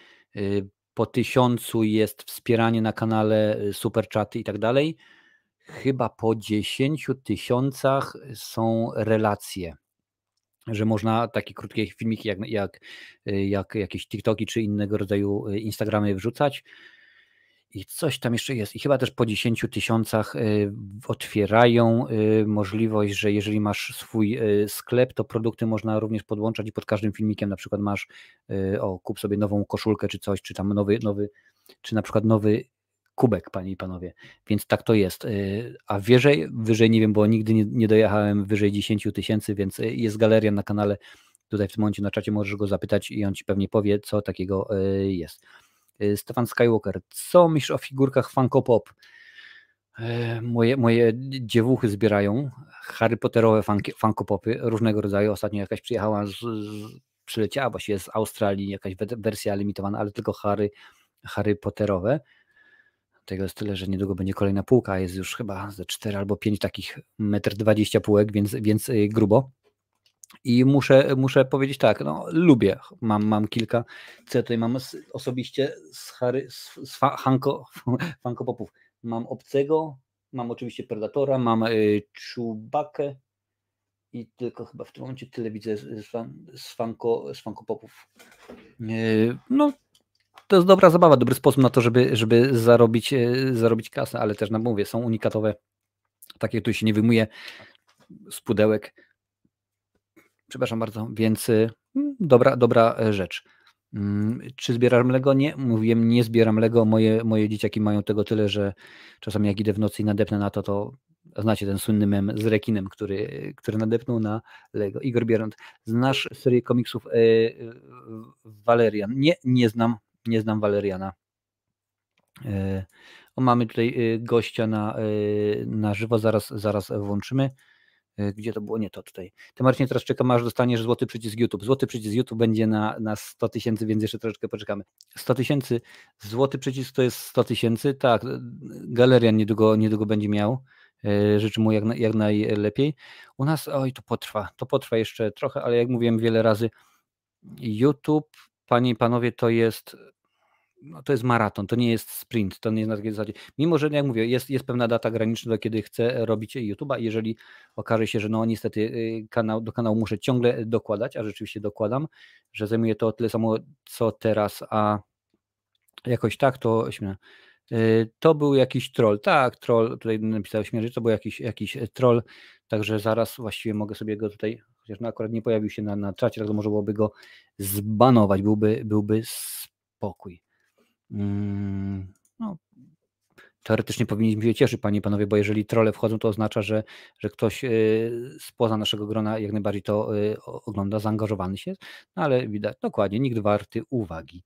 Po tysiącu jest wspieranie na kanale, super czaty i tak dalej. Chyba po 10 tysiącach są relacje że można takie krótkie filmiki jak, jak, jak jakieś TikToki czy innego rodzaju y, Instagramy wrzucać. I coś tam jeszcze jest. I chyba też po 10 tysiącach y, otwierają y, możliwość, że jeżeli masz swój sklep, to produkty można również podłączać i pod każdym filmikiem na przykład masz, o, kup sobie nową koszulkę czy coś, czy tam nowy, nowy, czy na przykład nowy kubek, panie i panowie. Więc tak to jest. Y, a wyżej, wyżej nie wiem, bo nigdy nie, nie dojechałem wyżej 10 tysięcy, więc y, jest galeria na kanale. Tutaj w tym momencie na czacie możesz go zapytać i on ci pewnie powie, co takiego y, jest. Stefan Skywalker, co myślisz o figurkach Funko Pop? Moje, moje dziewuchy zbierają Harry Potterowe Funko Popy różnego rodzaju. Ostatnio jakaś przyjechała, z, z, przyleciała właściwie z Australii, jakaś wersja limitowana, ale tylko Harry, Harry Potterowe. Tego jest tyle, że niedługo będzie kolejna półka, jest już chyba ze 4 albo 5 takich 1,20 m półek, więc, więc y, grubo. I muszę, muszę powiedzieć tak, no lubię, mam, mam kilka, co ja tutaj mam osobiście z, Harry, z, z Hanko, Funko Popów. Mam Obcego, mam oczywiście Predatora, mam y, Czubakę i tylko chyba w tym momencie tyle widzę z, z, Funko, z Funko Popów. Y, no to jest dobra zabawa, dobry sposób na to, żeby, żeby zarobić, e, zarobić kasę, ale też na mówię, są unikatowe, takie, które się nie wyjmuje z pudełek. Przepraszam bardzo, więc e, mm, dobra, dobra e, rzecz. Mm, czy zbieram Lego? Nie, mówiłem, nie zbieram Lego. Moje, moje dzieciaki mają tego tyle, że czasami jak idę w nocy i nadepnę na to, to znacie ten słynny mem z rekinem, który, który nadepnął na Lego. Igor Bierant, znasz serię komiksów Valerian? Nie, nie znam, nie znam Waleriana. E, o, mamy tutaj e, gościa na, e, na żywo, zaraz, zaraz włączymy. Gdzie to było? Nie, to tutaj. Ty Marcinie teraz czekam, aż dostaniesz złoty przycisk YouTube. Złoty przycisk YouTube będzie na, na 100 tysięcy, więc jeszcze troszeczkę poczekamy. 100 tysięcy, złoty przycisk to jest 100 tysięcy, tak, galeria niedługo, niedługo będzie miał. Życzę mu jak, jak najlepiej. U nas, oj, to potrwa, to potrwa jeszcze trochę, ale jak mówiłem wiele razy, YouTube, panie i panowie, to jest no to jest maraton, to nie jest sprint, to nie jest na takiej zasadzie. Mimo, że jak mówię, jest, jest pewna data graniczna, do kiedy chcę robić YouTube'a, jeżeli okaże się, że no niestety y, kanał, do kanału muszę ciągle dokładać, a rzeczywiście dokładam, że zajmuje to tyle samo co teraz, a jakoś tak to y, to był jakiś troll, tak, troll, tutaj napisał śmierć, to był jakiś, jakiś troll, także zaraz właściwie mogę sobie go tutaj, chociaż no akurat nie pojawił się na, na czacie, tak to może byłoby go zbanować, byłby, byłby spokój. Mm, no, teoretycznie powinniśmy się cieszyć, panie i panowie, bo jeżeli trole wchodzą, to oznacza, że, że ktoś y, spoza naszego grona jak najbardziej to y, ogląda, zaangażowany się, no ale widać, dokładnie, nikt warty uwagi.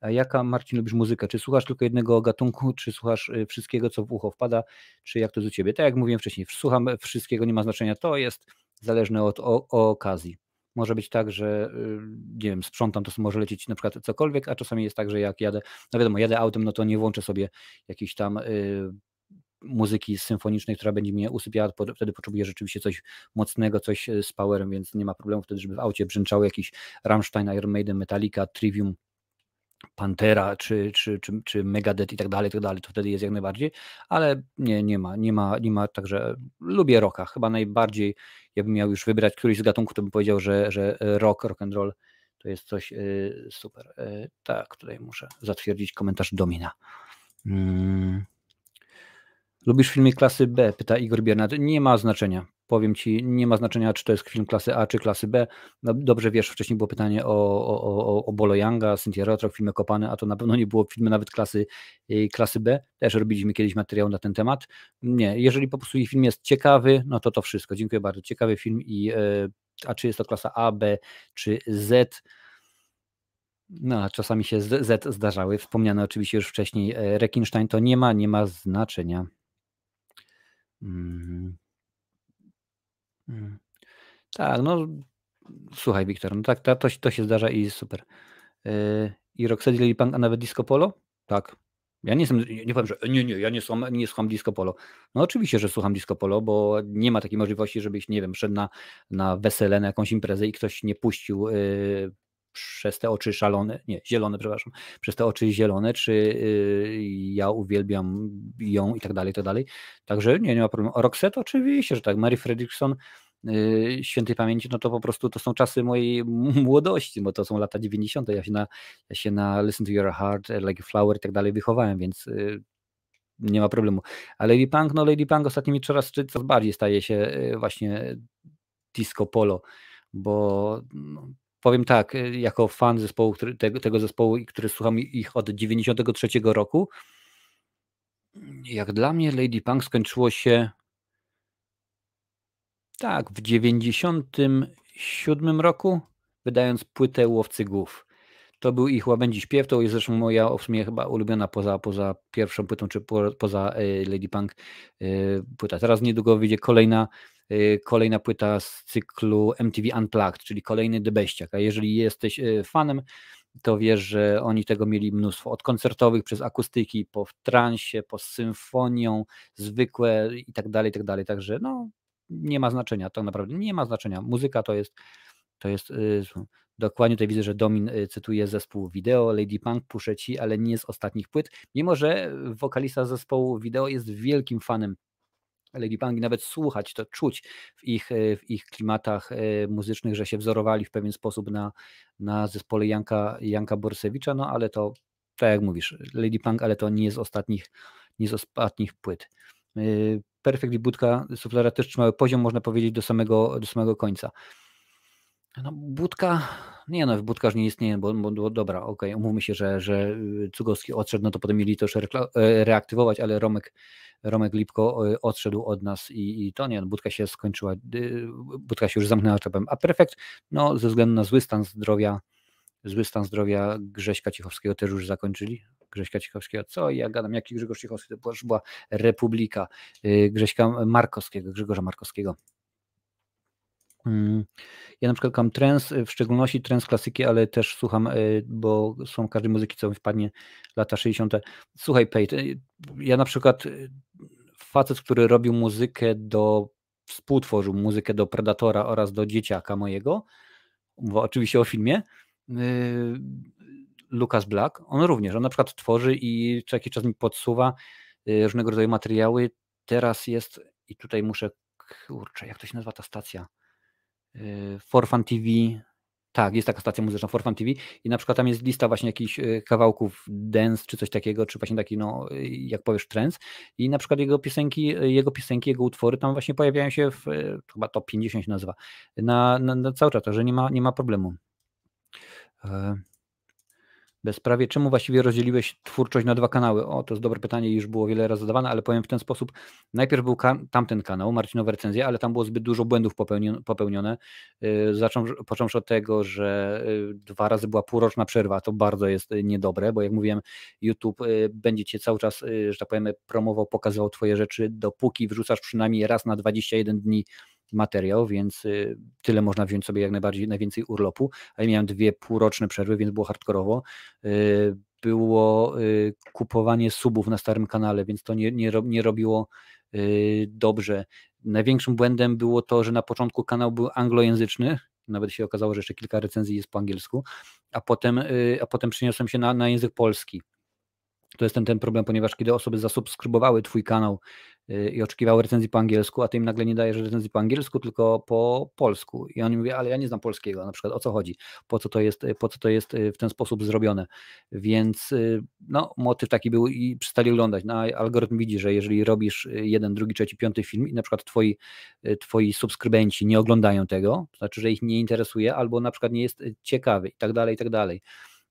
A jaka, Marcin, lubisz muzykę? Czy słuchasz tylko jednego gatunku, czy słuchasz y, wszystkiego, co w ucho wpada, czy jak to do ciebie? Tak jak mówiłem wcześniej, słucham wszystkiego, nie ma znaczenia, to jest zależne od o, o okazji. Może być tak, że y, nie wiem, sprzątam, to może lecieć na przykład cokolwiek, a czasami jest tak, że jak jadę, no wiadomo, jadę autem, no to nie włączę sobie jakiejś tam y, muzyki symfonicznej, która będzie mnie usypiała, wtedy potrzebuję rzeczywiście coś mocnego, coś y, z powerem, więc nie ma problemu wtedy, żeby w aucie brzęczały jakiś Rammstein, Iron Maiden, Metallica, Trivium, Pantera czy, czy, czy, czy Megadeth i tak dalej, tak dalej, to wtedy jest jak najbardziej, ale nie, nie ma, nie ma, nie ma, także lubię rocka, chyba najbardziej, jakbym miał już wybrać któryś z gatunków, to bym powiedział, że, że rock, rock and roll to jest coś y, super. Y, tak, tutaj muszę zatwierdzić komentarz Domina. Hmm. Lubisz filmy klasy B? Pyta Igor Biernat. Nie ma znaczenia powiem Ci, nie ma znaczenia, czy to jest film klasy A, czy klasy B. No, dobrze wiesz, wcześniej było pytanie o, o, o, o Bolo Younga, Cynthia Rothrock, filmy Kopane, a to na pewno nie było filmy nawet klasy, y, klasy B. Też robiliśmy kiedyś materiał na ten temat. Nie, jeżeli po prostu film jest ciekawy, no to to wszystko. Dziękuję bardzo. Ciekawy film i e, a czy jest to klasa A, B, czy Z, no, czasami się Z, zdarzały. Wspomniane oczywiście już wcześniej e, Rekinstein to nie ma, nie ma znaczenia. Hmm. Mm. Tak, no słuchaj Wiktor, no tak, to, to się zdarza i super. Yy, I Rocksteady, Lily Punk, a nawet Disco Polo? Tak. Ja nie jestem, nie powiem, że nie, nie, ja nie słucham, nie słucham Disco Polo. No oczywiście, że słucham Disco Polo, bo nie ma takiej możliwości, żebyś, nie wiem, szedł na, na wesele, na jakąś imprezę i ktoś nie puścił yy, przez te oczy szalone, nie, zielone, przepraszam, przez te oczy zielone, czy yy, ja uwielbiam ją i tak dalej, i tak dalej. Także nie, nie ma problemu. Roxette oczywiście, że tak, Mary Fredrickson, yy, świętej pamięci, no to po prostu to są czasy mojej młodości, bo to są lata 90. Ja się na, ja się na Listen to Your Heart, Like a Flower i tak dalej wychowałem, więc yy, nie ma problemu. A Lady Punk, no Lady Punk ostatnimi coraz, coraz bardziej staje się yy, właśnie disco polo, bo no, powiem tak, y, jako fan zespołu, który, tego, tego zespołu, który słucham ich od 93 roku, jak dla mnie Lady Punk skończyło się tak, w 97 roku, wydając płytę Łowcy Głów. To był ich łabędzi śpiew, to jest zresztą moja w sumie chyba ulubiona poza, poza pierwszą płytą, czy po, poza y, Lady Punk y, płyta. Teraz niedługo wyjdzie kolejna kolejna płyta z cyklu MTV Unplugged, czyli kolejny Debeściak. A jeżeli jesteś y, fanem, to wiesz, że oni tego mieli mnóstwo. Od koncertowych przez akustyki, po transie, po symfonią, zwykłe i tak dalej, i tak dalej. Także no, nie ma znaczenia, to naprawdę nie ma znaczenia. Muzyka to jest, to jest yy, dokładnie tutaj widzę, że Domin cytuje zespół wideo, Lady Punk, puszę ci, ale nie z ostatnich płyt, mimo że wokalista zespołu wideo jest wielkim fanem Lady Punk nawet słuchać, to czuć w ich, e, w ich klimatach e, muzycznych, że się wzorowali w pewien sposób na, na zespole Janka, Janka Borsewicza, no ale to, tak jak mówisz, Lady Punk, ale to nie z ostatnich, nie z ostatnich płyt. E, Perfect i Budka Suflera też trzymały poziom, można powiedzieć, do samego, do samego końca. No, budka, nie no, budka już nie istnieje, bo, bo dobra, okej, okay, umówmy się, że, że Cugowski odszedł, no to potem mieli to już reaktywować, ale Romek Romek Lipko y, odszedł od nas i, i to nie, no, budka się skończyła, y, budka się już zamknęła czepem, a Perfekt, no ze względu na zły stan zdrowia, zły stan zdrowia Grześka Cichowskiego też już zakończyli. Grześka Cichowskiego, co ja gadam, jaki Grzegorz Cichowski, to już była Republika, y, Grześka Markowskiego, Grzegorza Markowskiego. Mm, ja na przykład kocham trance, w szczególności trance klasyki, ale też słucham, bo są każdej muzyki, co mi wpadnie, lata 60. Słuchaj, Pate, ja na przykład facet, który robił muzykę do, współtworzył muzykę do Predatora oraz do Dzieciaka mojego, mówię oczywiście o filmie, Lucas Black, on również, on na przykład tworzy i co jakiś czas mi podsuwa różnego rodzaju materiały. Teraz jest, i tutaj muszę, kurczę, jak to się nazywa ta stacja? For Fun TV, tak, jest taka stacja muzyczna For Fun TV i na przykład tam jest lista właśnie jakichś kawałków dance czy coś takiego, czy właśnie taki, no, jak powiesz, trance. I na przykład jego piosenki, jego piosenki, jego utwory tam właśnie pojawiają się w, chyba top 50 się nazywa, na, na, na cały czas, także nie ma, nie ma problemu. Bezprawie. Czemu właściwie rozdzieliłeś twórczość na dwa kanały? O, to jest dobre pytanie już było wiele razy zadawane, ale powiem w ten sposób. Najpierw był tamten kanał, Marcinowe recenzje, ale tam było zbyt dużo błędów popełnione. Yy, począwszy od tego, że yy, dwa razy była półroczna przerwa, to bardzo jest yy, niedobre, bo jak mówiłem, YouTube będzie cię cały czas, że tak powiem, promował, pokazywał twoje rzeczy, dopóki wrzucasz przynajmniej raz na 21 dni materiał, więc y, tyle można wziąć sobie jak najbardziej, najwięcej urlopu, a ja miałem dwie półroczne przerwy, więc było hardkorowo. Y, było y, kupowanie subów na starym kanale, więc to nie, nie, nie robiło dobrze. Największym błędem było to, że na początku kanał był anglojęzyczny, nawet się okazało, że jeszcze kilka recenzji jest po angielsku, a potem, a potem przeniosłem się na, na język polski. To jest ten, ten problem, ponieważ kiedy osoby zasubskrybowały Twój kanał Y, i oczekiwały recenzji po angielsku, a ty im nagle nie dajesz recenzji po angielsku, tylko po polsku. I oni mówią, ale ja nie znam polskiego, na przykład o co chodzi, po co to jest, po co to jest y, w ten sposób zrobione. Więc y, no, motyw taki był i przestali oglądać. No, algorytm widzi, że jeżeli robisz jeden, drugi, trzeci, piąty film i na przykład twoi, twoi subskrybenci nie oglądają tego, to znaczy, że ich nie interesuje, albo na przykład nie jest ciekawy i tak dalej, i tak dalej.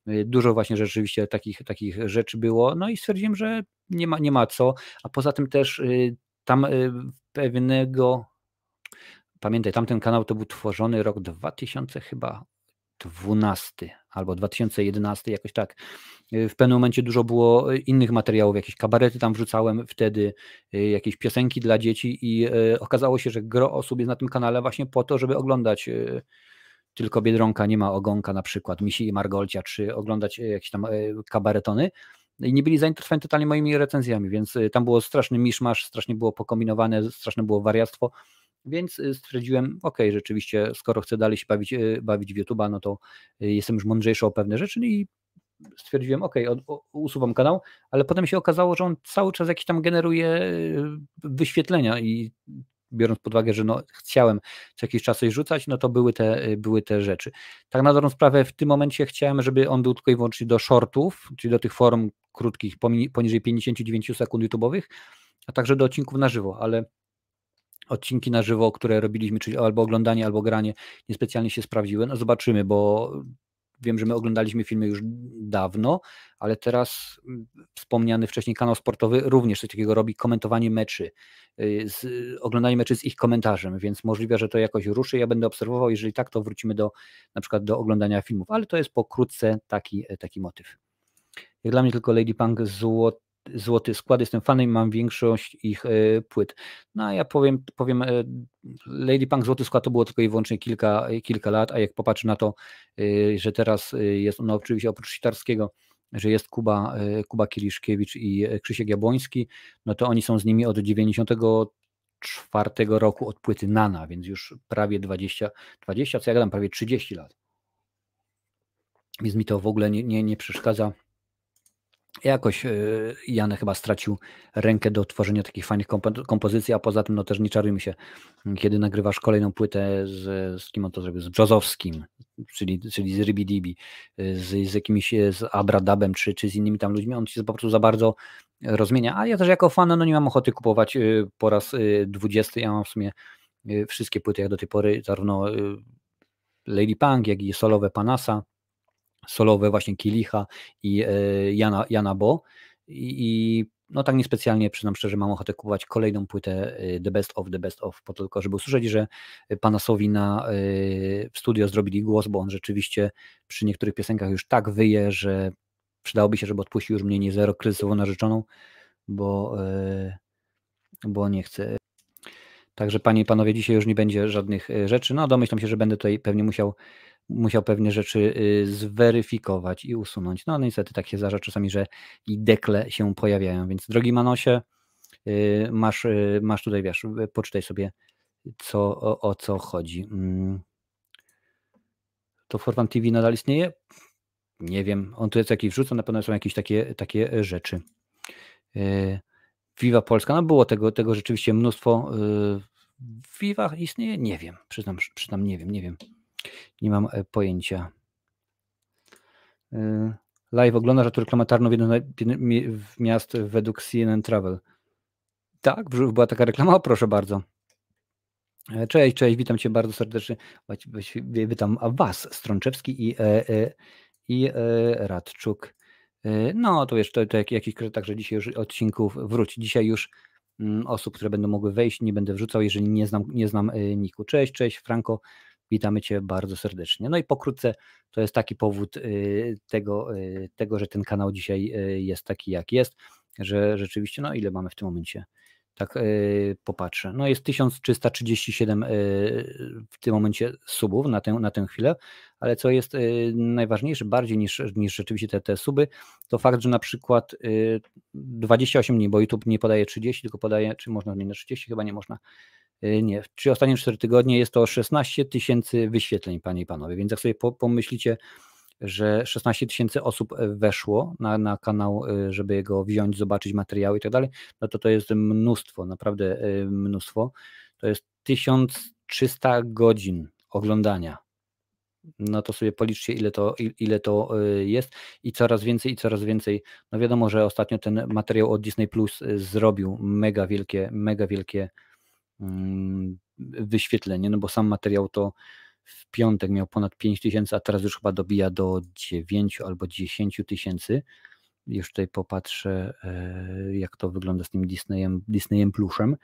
Dużo właśnie rzeczywiście takich, takich rzeczy było, no i stwierdziłem, że nie ma, nie ma co, a poza tym też y, tam y, pewnego, pamiętaj, tamten kanał to był tworzony rok 2000 chyba 12 albo 2011, jakoś tak. Y, w pewnym momencie dużo było innych materiałów, jakieś kabarety tam wrzucałem wtedy, jakieś piosenki dla dzieci i okazało się, że gro osób jest na tym kanale właśnie po to, żeby oglądać tylko Biedronka nie ma ogonka na przykład, Misi i Margolcia, czy oglądać jakieś tam kabaretony, i nie byli zainteresowani totalnie moimi recenzjami, więc y, tam było straszny miszmasz, strasznie było pokombinowane, straszne było wariactwo, więc stwierdziłem, ok, rzeczywiście, skoro chcę dalej się bawić, bawić w YouTube'a, no to jestem już mądrzejszy o pewne rzeczy no i stwierdziłem, ok, usuwam kanał, ale potem się okazało, że on cały czas jakiś tam generuje wyświetlenia i biorąc pod uwagę, że no, chciałem co jakiś czas coś rzucać, no to były te, były te rzeczy. Tak na dobrą sprawę w tym momencie chciałem, żeby on był tylko i wyłącznie do shortów, czyli do tych form krótkich, poniżej 59 sekund YouTube'owych, a także do odcinków na żywo, ale odcinki na żywo, które robiliśmy, czyli albo oglądanie, albo granie, niespecjalnie się sprawdziły. No zobaczymy, bo wiem, że my oglądaliśmy filmy już dawno, ale teraz mm, wspomniany wcześniej kanał sportowy również coś takiego robi, komentowanie meczy, y, z, oglądanie meczy z ich komentarzem, więc możliwe, że to jakoś ruszy, ja będę obserwował, jeżeli tak, to wrócimy do na przykład do oglądania filmów, ale to jest pokrótce taki, taki motyw. Jak dla mnie tylko Lady Punk złot, złoty skład, jestem fanem, mam większość ich y, płyt. No a ja powiem, powiem y, Lady Punk złoty skład to było tylko i wyłącznie kilka, kilka lat, a jak popatrzę na to, że teraz jest ono oczywiście oprócz Sitarskiego, że jest Kuba, Kuba Kiliszkiewicz i Krzysiek Jabłoński, no to oni są z nimi od 94 roku od płyty Nana, więc już prawie 20, 20 co ja gadam, prawie 30 lat. Więc mi to w ogóle nie, nie, nie przeszkadza jakoś e, Jan chyba stracił rękę do tworzenia takich fajnych kompozycji, a poza tym no też nie czarujmy się, kiedy nagrywasz kolejną płytę z, z kim on to zrobił, z Brzozowskim, czyli, czyli z Rybidibi, z, z jakimiś, z Abradabem czy, czy z innymi tam ludźmi, on się po prostu za bardzo rozmienia, a ja też jako fan no nie mam ochoty kupować e, po raz e, dwudziesty, ja mam w sumie wszystkie płyty jak do tej pory, zarówno Lady Punk, jak i solowe Panasa, solowe właśnie Kilicha i e, Jana, Jana Bo i no tak niespecjalnie, przyznam szczerze, mam ochotę kupować kolejną płytę e, The Best of The Best of, po tylko żeby usłyszeć, że Panasowi na, e, w studio zrobili głos, bo on rzeczywiście przy niektórych piosenkach już tak wyje, że przydałoby się, żeby odpuścił już mnie nie zero kryzysową narzeczoną, bo, bo nie chcę. Także panie i panowie, dzisiaj już nie będzie żadnych y, rzeczy. No domyślam się, że będę tutaj pewnie musiał, musiał pewne rzeczy y, zweryfikować i usunąć. No niestety tak się zdarza czasami, że i dekle się pojawiają. Więc drogi Manosie, y, masz, masz tutaj, wiesz, poczytaj sobie co, o, o co chodzi. Mm. To Forfan TV nadal istnieje? Nie wiem. On tu jest jakiś wrzuca, na pewno są jakieś takie, takie rzeczy. Viva Polska, no było tego, tego rzeczywiście mnóstwo. Viva istnieje? Nie wiem, przyznam, przyznam, nie wiem, nie wiem. Nie mam e, pojęcia. Live oglądasz, a reklamę Tarnów jedno w miast według CNN Travel. Tak, była taka reklama, o, proszę bardzo. E, cześć, cześć, witam Cię bardzo serdecznie. Witam Was, Strączewski i, e, i Radczuk. No, to wiesz, to, to jakiś także dzisiaj już odcinków wróci. Dzisiaj już mm, osób, które będą mogły wejść, nie będę wrzucał, jeżeli nie znam, nie znam Niku. Cześć, cześć, Franco, witamy Cię bardzo serdecznie. No i pokrótce to jest taki powód tego, tego że ten kanał dzisiaj jest taki, jak jest, że rzeczywiście, no ile mamy w tym momencie? tak popatrzę. No jest 1337 yy, w tym momencie subów na tę, na tę chwilę, ale co jest yy, najważniejsze, bardziej niż, niż rzeczywiście te, te suby, to fakt, że na przykład 28 dni, bo YouTube nie podaje 30, tylko podaje, czy można na 30, chyba nie można. Nie, czy ostatnie 4 tygodnie jest to 16 tysięcy wyświetleń, panie i panowie, więc jak sobie pomyślicie, że 16 tysięcy osób e, weszło na, na kanał, żeby go wziąć, zobaczyć materiały i tak dalej, no to to jest mnóstwo, naprawdę mnóstwo. To jest 1300 godzin oglądania. No to sobie policzcie, ile to, ile to jest i coraz więcej, i coraz więcej. No wiadomo, że ostatnio ten materiał od Disney Plus zrobił mega wielkie, mega wielkie mm, wyświetlenie, no bo sam materiał to w piątek miał ponad 5 tysięcy, a teraz już chyba dobija do 9 albo 10 tysięcy. Już tutaj popatrzę, e, jak to wygląda z tym Disneyem, Disneyem Pluszem.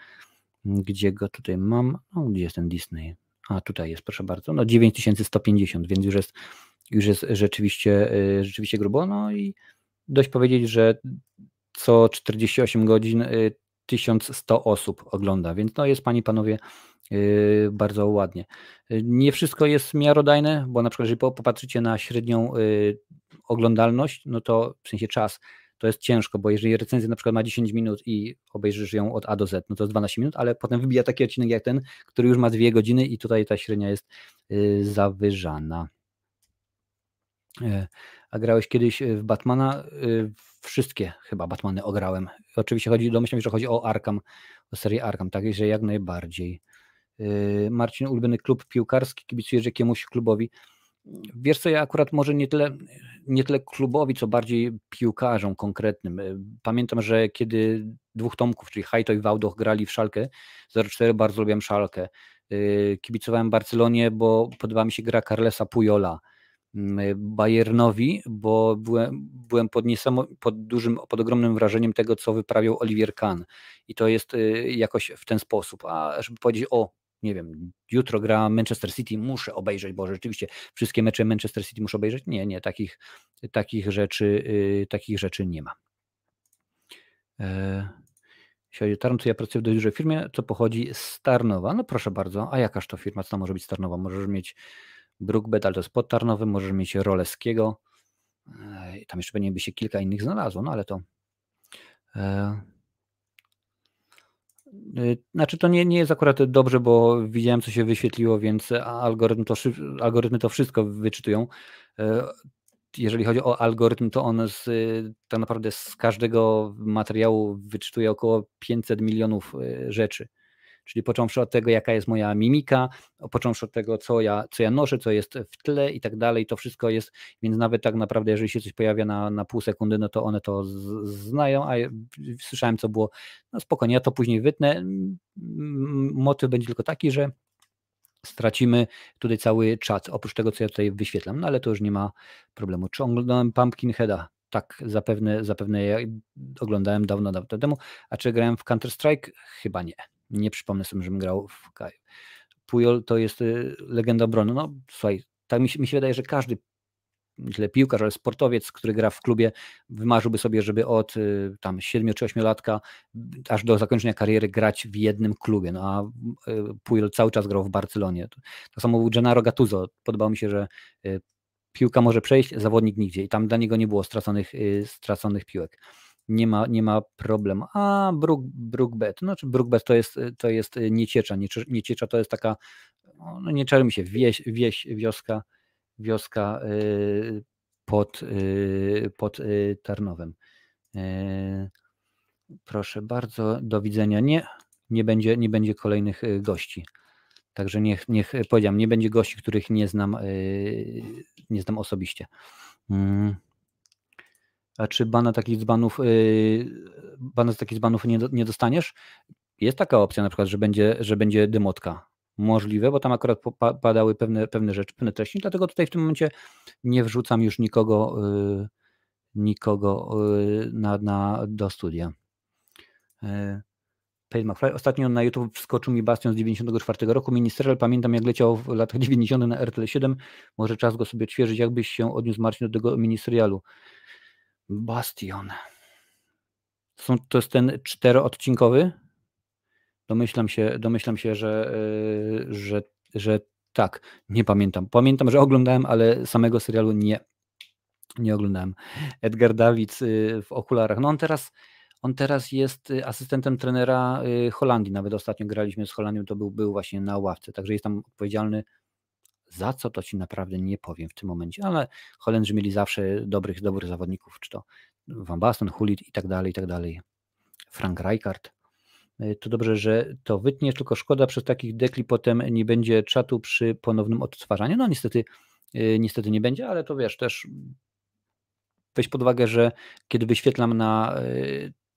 Gdzie go tutaj mam? No, gdzie jest ten Disney? A tutaj jest, proszę bardzo. No 9150, więc już jest, już jest rzeczywiście, e, rzeczywiście grubo. No i dość powiedzieć, że co 48 godzin 1100 e, osób ogląda, więc no jest Pani, Panowie Yy, bardzo ładnie. Nie wszystko jest miarodajne, bo na przykład, jeżeli popatrzycie na średnią oglądalność, no to w sensie czas, to jest ciężko, bo jeżeli recenzja na przykład ma 10 minut i obejrzysz ją od A do Z, no to jest 12 minut, ale potem wybija taki odcinek jak ten, który już ma 2 godziny i tutaj ta średnia jest zawyżana. A grałeś kiedyś w Batmana? Wszystkie chyba Batmany ograłem. Oczywiście chodzi, domyślam się, że chodzi o Arkham, o serię Arkham, tak, że jak najbardziej. Marcin, ulubiony klub piłkarski, kibicujesz jakiemuś klubowi? Wiesz co, ja akurat może nie tyle, nie tyle klubowi, co bardziej piłkarzom konkretnym. Yy, pamiętam, że kiedy dwóch Tomków, czyli Hajto i Wałdoch grali w Szalkę 04, bardzo lubiłem Szalkę. Yy, kibicowałem Barcelonie, bo podoba mi się gra Carlesa Pujola. Bayernowi, bo byłem, byłem pod, pod dużym, pod ogromnym wrażeniem tego, co wyprawiał Olivier Kahn. I to jest jakoś w ten sposób. A żeby powiedzieć, o, nie wiem, jutro gra Manchester City, muszę obejrzeć, bo rzeczywiście wszystkie mecze Manchester City muszę obejrzeć. Nie, nie, takich, takich, rzeczy, yy, takich rzeczy nie ma. E, jeśli chodzi o to ja pracuję w dość dużej firmie, co pochodzi z Tarnowa. No proszę bardzo, a jakaż to firma, co to może być Tarnowa? Możesz mieć Brookbet, ale to jest pod Tarnowym, możesz mieć Roleskiego, e, tam jeszcze pewnie by się kilka innych znalazło, no ale to... Y, znaczy to nie, nie jest akurat dobrze, bo widziałem, co się wyświetliło, więc algorytm to, algorytmy to wszystko wyczytują. Y, jeżeli chodzi o algorytm, to on z, tak naprawdę z każdego materiału wyczytuje około 500 milionów y, rzeczy. Czyli począwszy od tego, jaka jest moja mimika, począwszy od tego, co ja, co ja noszę, co jest w tle i tak dalej, to wszystko jest, więc nawet tak naprawdę, jeżeli się coś pojawia na, na pół sekundy, no to one to z, znają, a ja słyszałem, co było, no spokojnie, ja to później wytnę. Motyw będzie tylko taki, że stracimy tutaj cały czat, oprócz tego, co ja tutaj wyświetlam, no ale to już nie ma problemu. Czy oglądałem Pumpkinheada? Tak, zapewne, zapewne ja oglądałem dawno, dawno temu. A czy grałem w Counter-Strike? Chyba nie. Nie przypomnę sobie, żebym grał w Kaju. Pujol to jest y, legenda obrony. No słuchaj, tak mi się, mi się wydaje, że każdy źle piłkarz, ale sportowiec, który gra w klubie, wymarzyłby sobie, żeby od y, tam 7 czy 8 latka aż do zakończenia kariery grać w jednym klubie. No a y, Puyol cały czas grał w Barcelonie. To samo był Gennaro Gattuso. Podobało mi się, że y, piłka może przejść, zawodnik nigdzie i tam dla niego nie było straconych, straconych piłek nie ma, nie ma problemu. A Brook, Brookbet, no czy Brookbet to jest, to jest nieciecza, nieciecza to jest taka, no nie czarmy się, wieś, wieś, wioska, wioska y, pod, y, pod Tarnowem. Proszę bardzo, do widzenia. Nie, nie będzie, nie będzie kolejnych gości. Także niech, niech powiedziałem, nie będzie gości, których nie znam, nie znam osobiście. Mm. A czy bana takich dzbanów, bana z takich dzbanów nie, nie dostaniesz? Jest taka opcja na przykład, że będzie, że będzie dymotka możliwe, bo tam akurat padały pewne, pewne rzeczy, pewne treści, dlatego tutaj w tym momencie nie wrzucam już nikogo, y, nikogo y, na, na, do studia. Y, Paid Ostatnio na YouTube wskoczył mi Bastion z 94 roku. Ministerial pamiętam jak leciał w latach 90 na RTL 7. Może czas go sobie odświeżyć. Jakbyś się odniósł Marcin do tego ministerialu? Bastion. Są, to jest ten czteroodcinkowy? Domyślam się, domyślam się że, e, że, że tak, nie pamiętam. Pamiętam, że oglądałem, ale samego serialu nie, nie oglądałem. Edgar Dawids y, w okularach. No on teraz, on teraz jest y, asystentem trenera y, Holandii. Nawet ostatnio graliśmy z Holandią, to był, był właśnie na ławce, także jest tam odpowiedzialny za co to ci naprawdę nie powiem w tym momencie, ale Holendrzy mieli zawsze dobrych, dobrych zawodników, czy to Van Basten, Hulit i tak dalej, i tak dalej. Frank Rijkaard. E, to dobrze, że to wytniesz, tylko szkoda, przez takich dekli potem nie będzie czatu przy ponownym odtwarzaniu. No niestety, e, niestety nie będzie, ale to wiesz, też weź pod uwagę, że kiedy wyświetlam na e,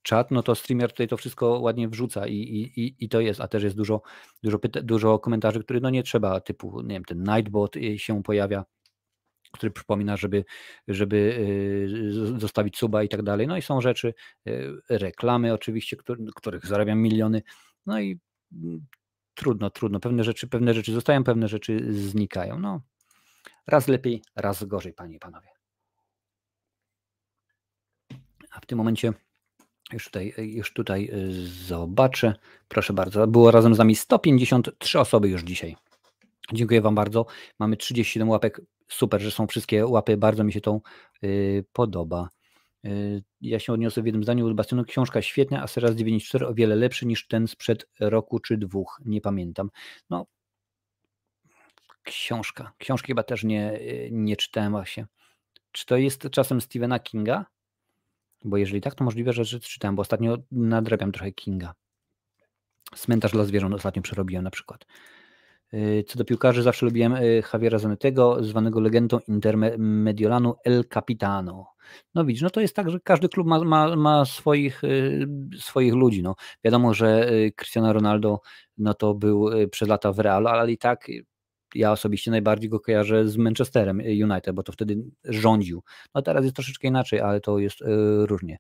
czat, no to streamer tutaj to wszystko ładnie wrzuca i, i, i to jest, a też jest dużo, dużo, dużo komentarzy, które no nie trzeba, typu, nie wiem, ten Nightbot się pojawia, który przypomina, żeby, żeby y, zostawić suba i tak dalej. No i są rzeczy, y, reklamy oczywiście, których zarabiam miliony. No i mm, trudno, trudno. Pewne rzeczy, pewne rzeczy zostają, pewne rzeczy znikają. No, raz lepiej, raz gorzej, panie i panowie. A w tym momencie już tutaj, już tutaj y, zobaczę. Proszę bardzo, było razem z nami 153 osoby już dzisiaj. Dziękuję Wam bardzo. Mamy 37 łapek super, że są wszystkie łapy, bardzo mi się to y, podoba. Y, ja się odniosę w jednym zdaniu Bastionu. Książka świetna, a Seraz 94 o wiele lepszy niż ten sprzed roku czy dwóch, nie pamiętam. No, książka. Książki chyba też nie, nie czytałem właśnie. Czy to jest czasem Stephena Kinga? Bo jeżeli tak, to możliwe, że, czytałem, bo ostatnio nadrabiam trochę Kinga. Cmentarz dla zwierząt ostatnio przerobiłem na przykład. Y, co do piłkarzy, zawsze lubiłem y, Javiera Zanetego, zwanego legendą Intermediolanu El Capitano. No widzisz, no to jest tak, że każdy klub ma, ma, ma swoich, y, swoich ludzi. No. Wiadomo, że Cristiano Ronaldo no to był przez lata w Realu, ale i tak ja osobiście najbardziej go kojarzę z Manchesterem United, bo to wtedy rządził. No teraz jest troszeczkę inaczej, ale to jest różnie.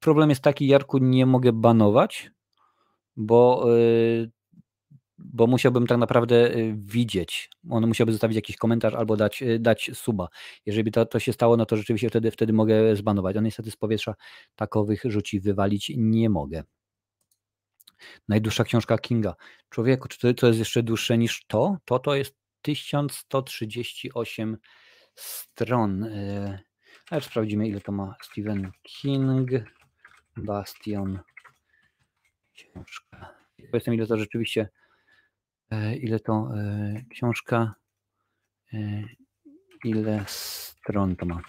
Problem jest taki, Jarku, nie mogę banować, bo bo musiałbym tak naprawdę widzieć. On musiałby zostawić jakiś komentarz albo dać, dać suba. Jeżeli to, to się stało, no to rzeczywiście wtedy, wtedy mogę zbanować. A niestety z powietrza takowych rzuci wywalić nie mogę. Najdłuższa książka Kinga. Człowieku, czy to, jest jeszcze dłuższe niż to? To to jest 1138 stron. Y, ale sprawdzimy, ile to ma Stephen King. Bastion. Książka. Powiedzmy, ile to rzeczywiście E, ile to e, książka, e, ile stron to ma.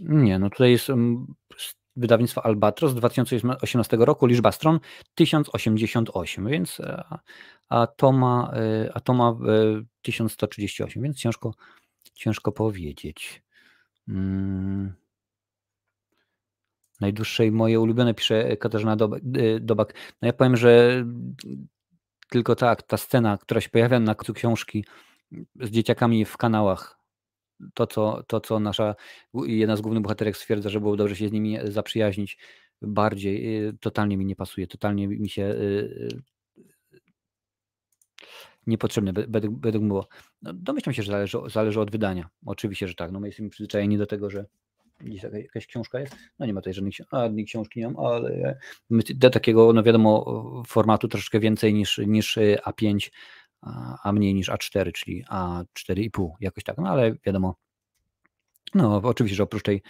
Nie, no tutaj jest wydawnictwo Albatros z 2018 roku, liczba stron 1088, więc a to ma, a to ma 1138, więc ciężko, ciężko powiedzieć. Hmm. Najdłuższej moje ulubione, pisze Katarzyna Dobak. No ja powiem, że tylko tak, ta scena, która się pojawia na końcu książki z dzieciakami w kanałach, to co, to, co nasza jedna z głównych bohaterek stwierdza, że było dobrze się z nimi zaprzyjaźnić bardziej, y, totalnie mi nie pasuje, totalnie mi się y, niepotrzebny, według, było. No, domyślam się, że zależy, zależy od wydania. Oczywiście, że tak. No, my jesteśmy przyzwyczajeni do tego, że gdzieś jakaś książka jest. No nie ma tutaj żadnej, żadnej książki, nie mam, ale do takiego, no wiadomo, formatu troszeczkę więcej niż, niż A5, a mniej niż A4, czyli A4,5, jakoś tak. No ale wiadomo, no, oczywiście, że oprócz tej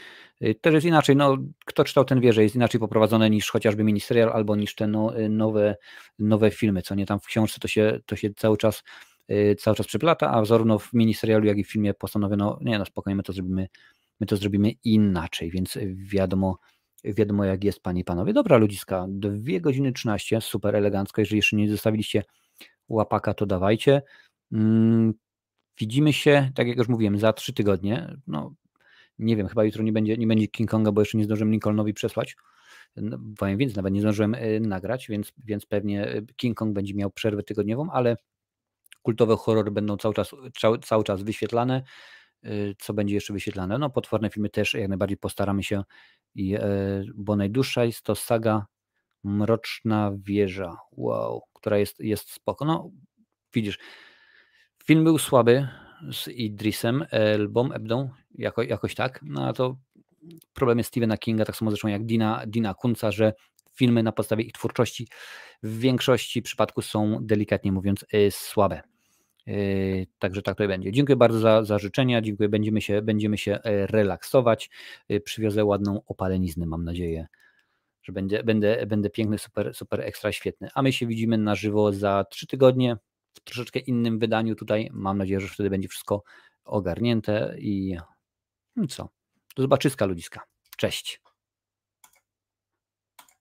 y, też jest inaczej. No, kto czytał ten wie, że jest inaczej poprowadzone niż chociażby ministerial albo niż te no, y, nowe, nowe filmy, co nie tam w książce to się, to się cały czas y, cały czas przeplata, a zarówno w ministerialu, jak i w filmie postanowiono, nie no spokojnie, my to zrobimy, my to zrobimy inaczej, więc wiadomo, wiadomo jak jest, panie i panowie. Dobra, ludziska, 2 godziny 13, super elegancko, jeżeli jeszcze nie zostawiliście łapaka, to dawajcie. Mm, widzimy się, tak jak już mówiłem, za trzy tygodnie. No, nie wiem, chyba jutro nie będzie, nie będzie King Konga, bo jeszcze nie zdążyłem Lincolnowi przesłać. No, powiem więc, nawet nie zdążyłem e, nagrać, więc, więc pewnie e, King Kong będzie miał przerwę tygodniową, ale kultowe horrory będą cały czas, cały, czas wyświetlane. E, co będzie jeszcze wyświetlane? No, potworne filmy też jak najbardziej postaramy się, bo najdłuższa jest to saga Mroczna Wieża, wow, która jest, jest spoko. No, widzisz, film był słaby, z Idrisem Elbą, Ebdą, jako, jakoś tak. No a to problem jest Stephena Kinga, tak samo zresztą jak Dina, Dina Kunca, że filmy na podstawie ich twórczości w większości przypadków są delikatnie mówiąc e, słabe. E, także tak to będzie. Dziękuję bardzo za, za życzenia. Dziękuję. Będziemy się, będziemy się e, relaksować. Przywiozę ładną opaleniznę, mam nadzieję, że będzie, będę, będę piękny, super, super ekstra świetny. A my się widzimy na żywo za trzy tygodnie w troszeczkę innym wydaniu tutaj. Mam nadzieję, że wtedy będzie wszystko ogarnięte i no co. Do zobaczyska ludziska. Cześć.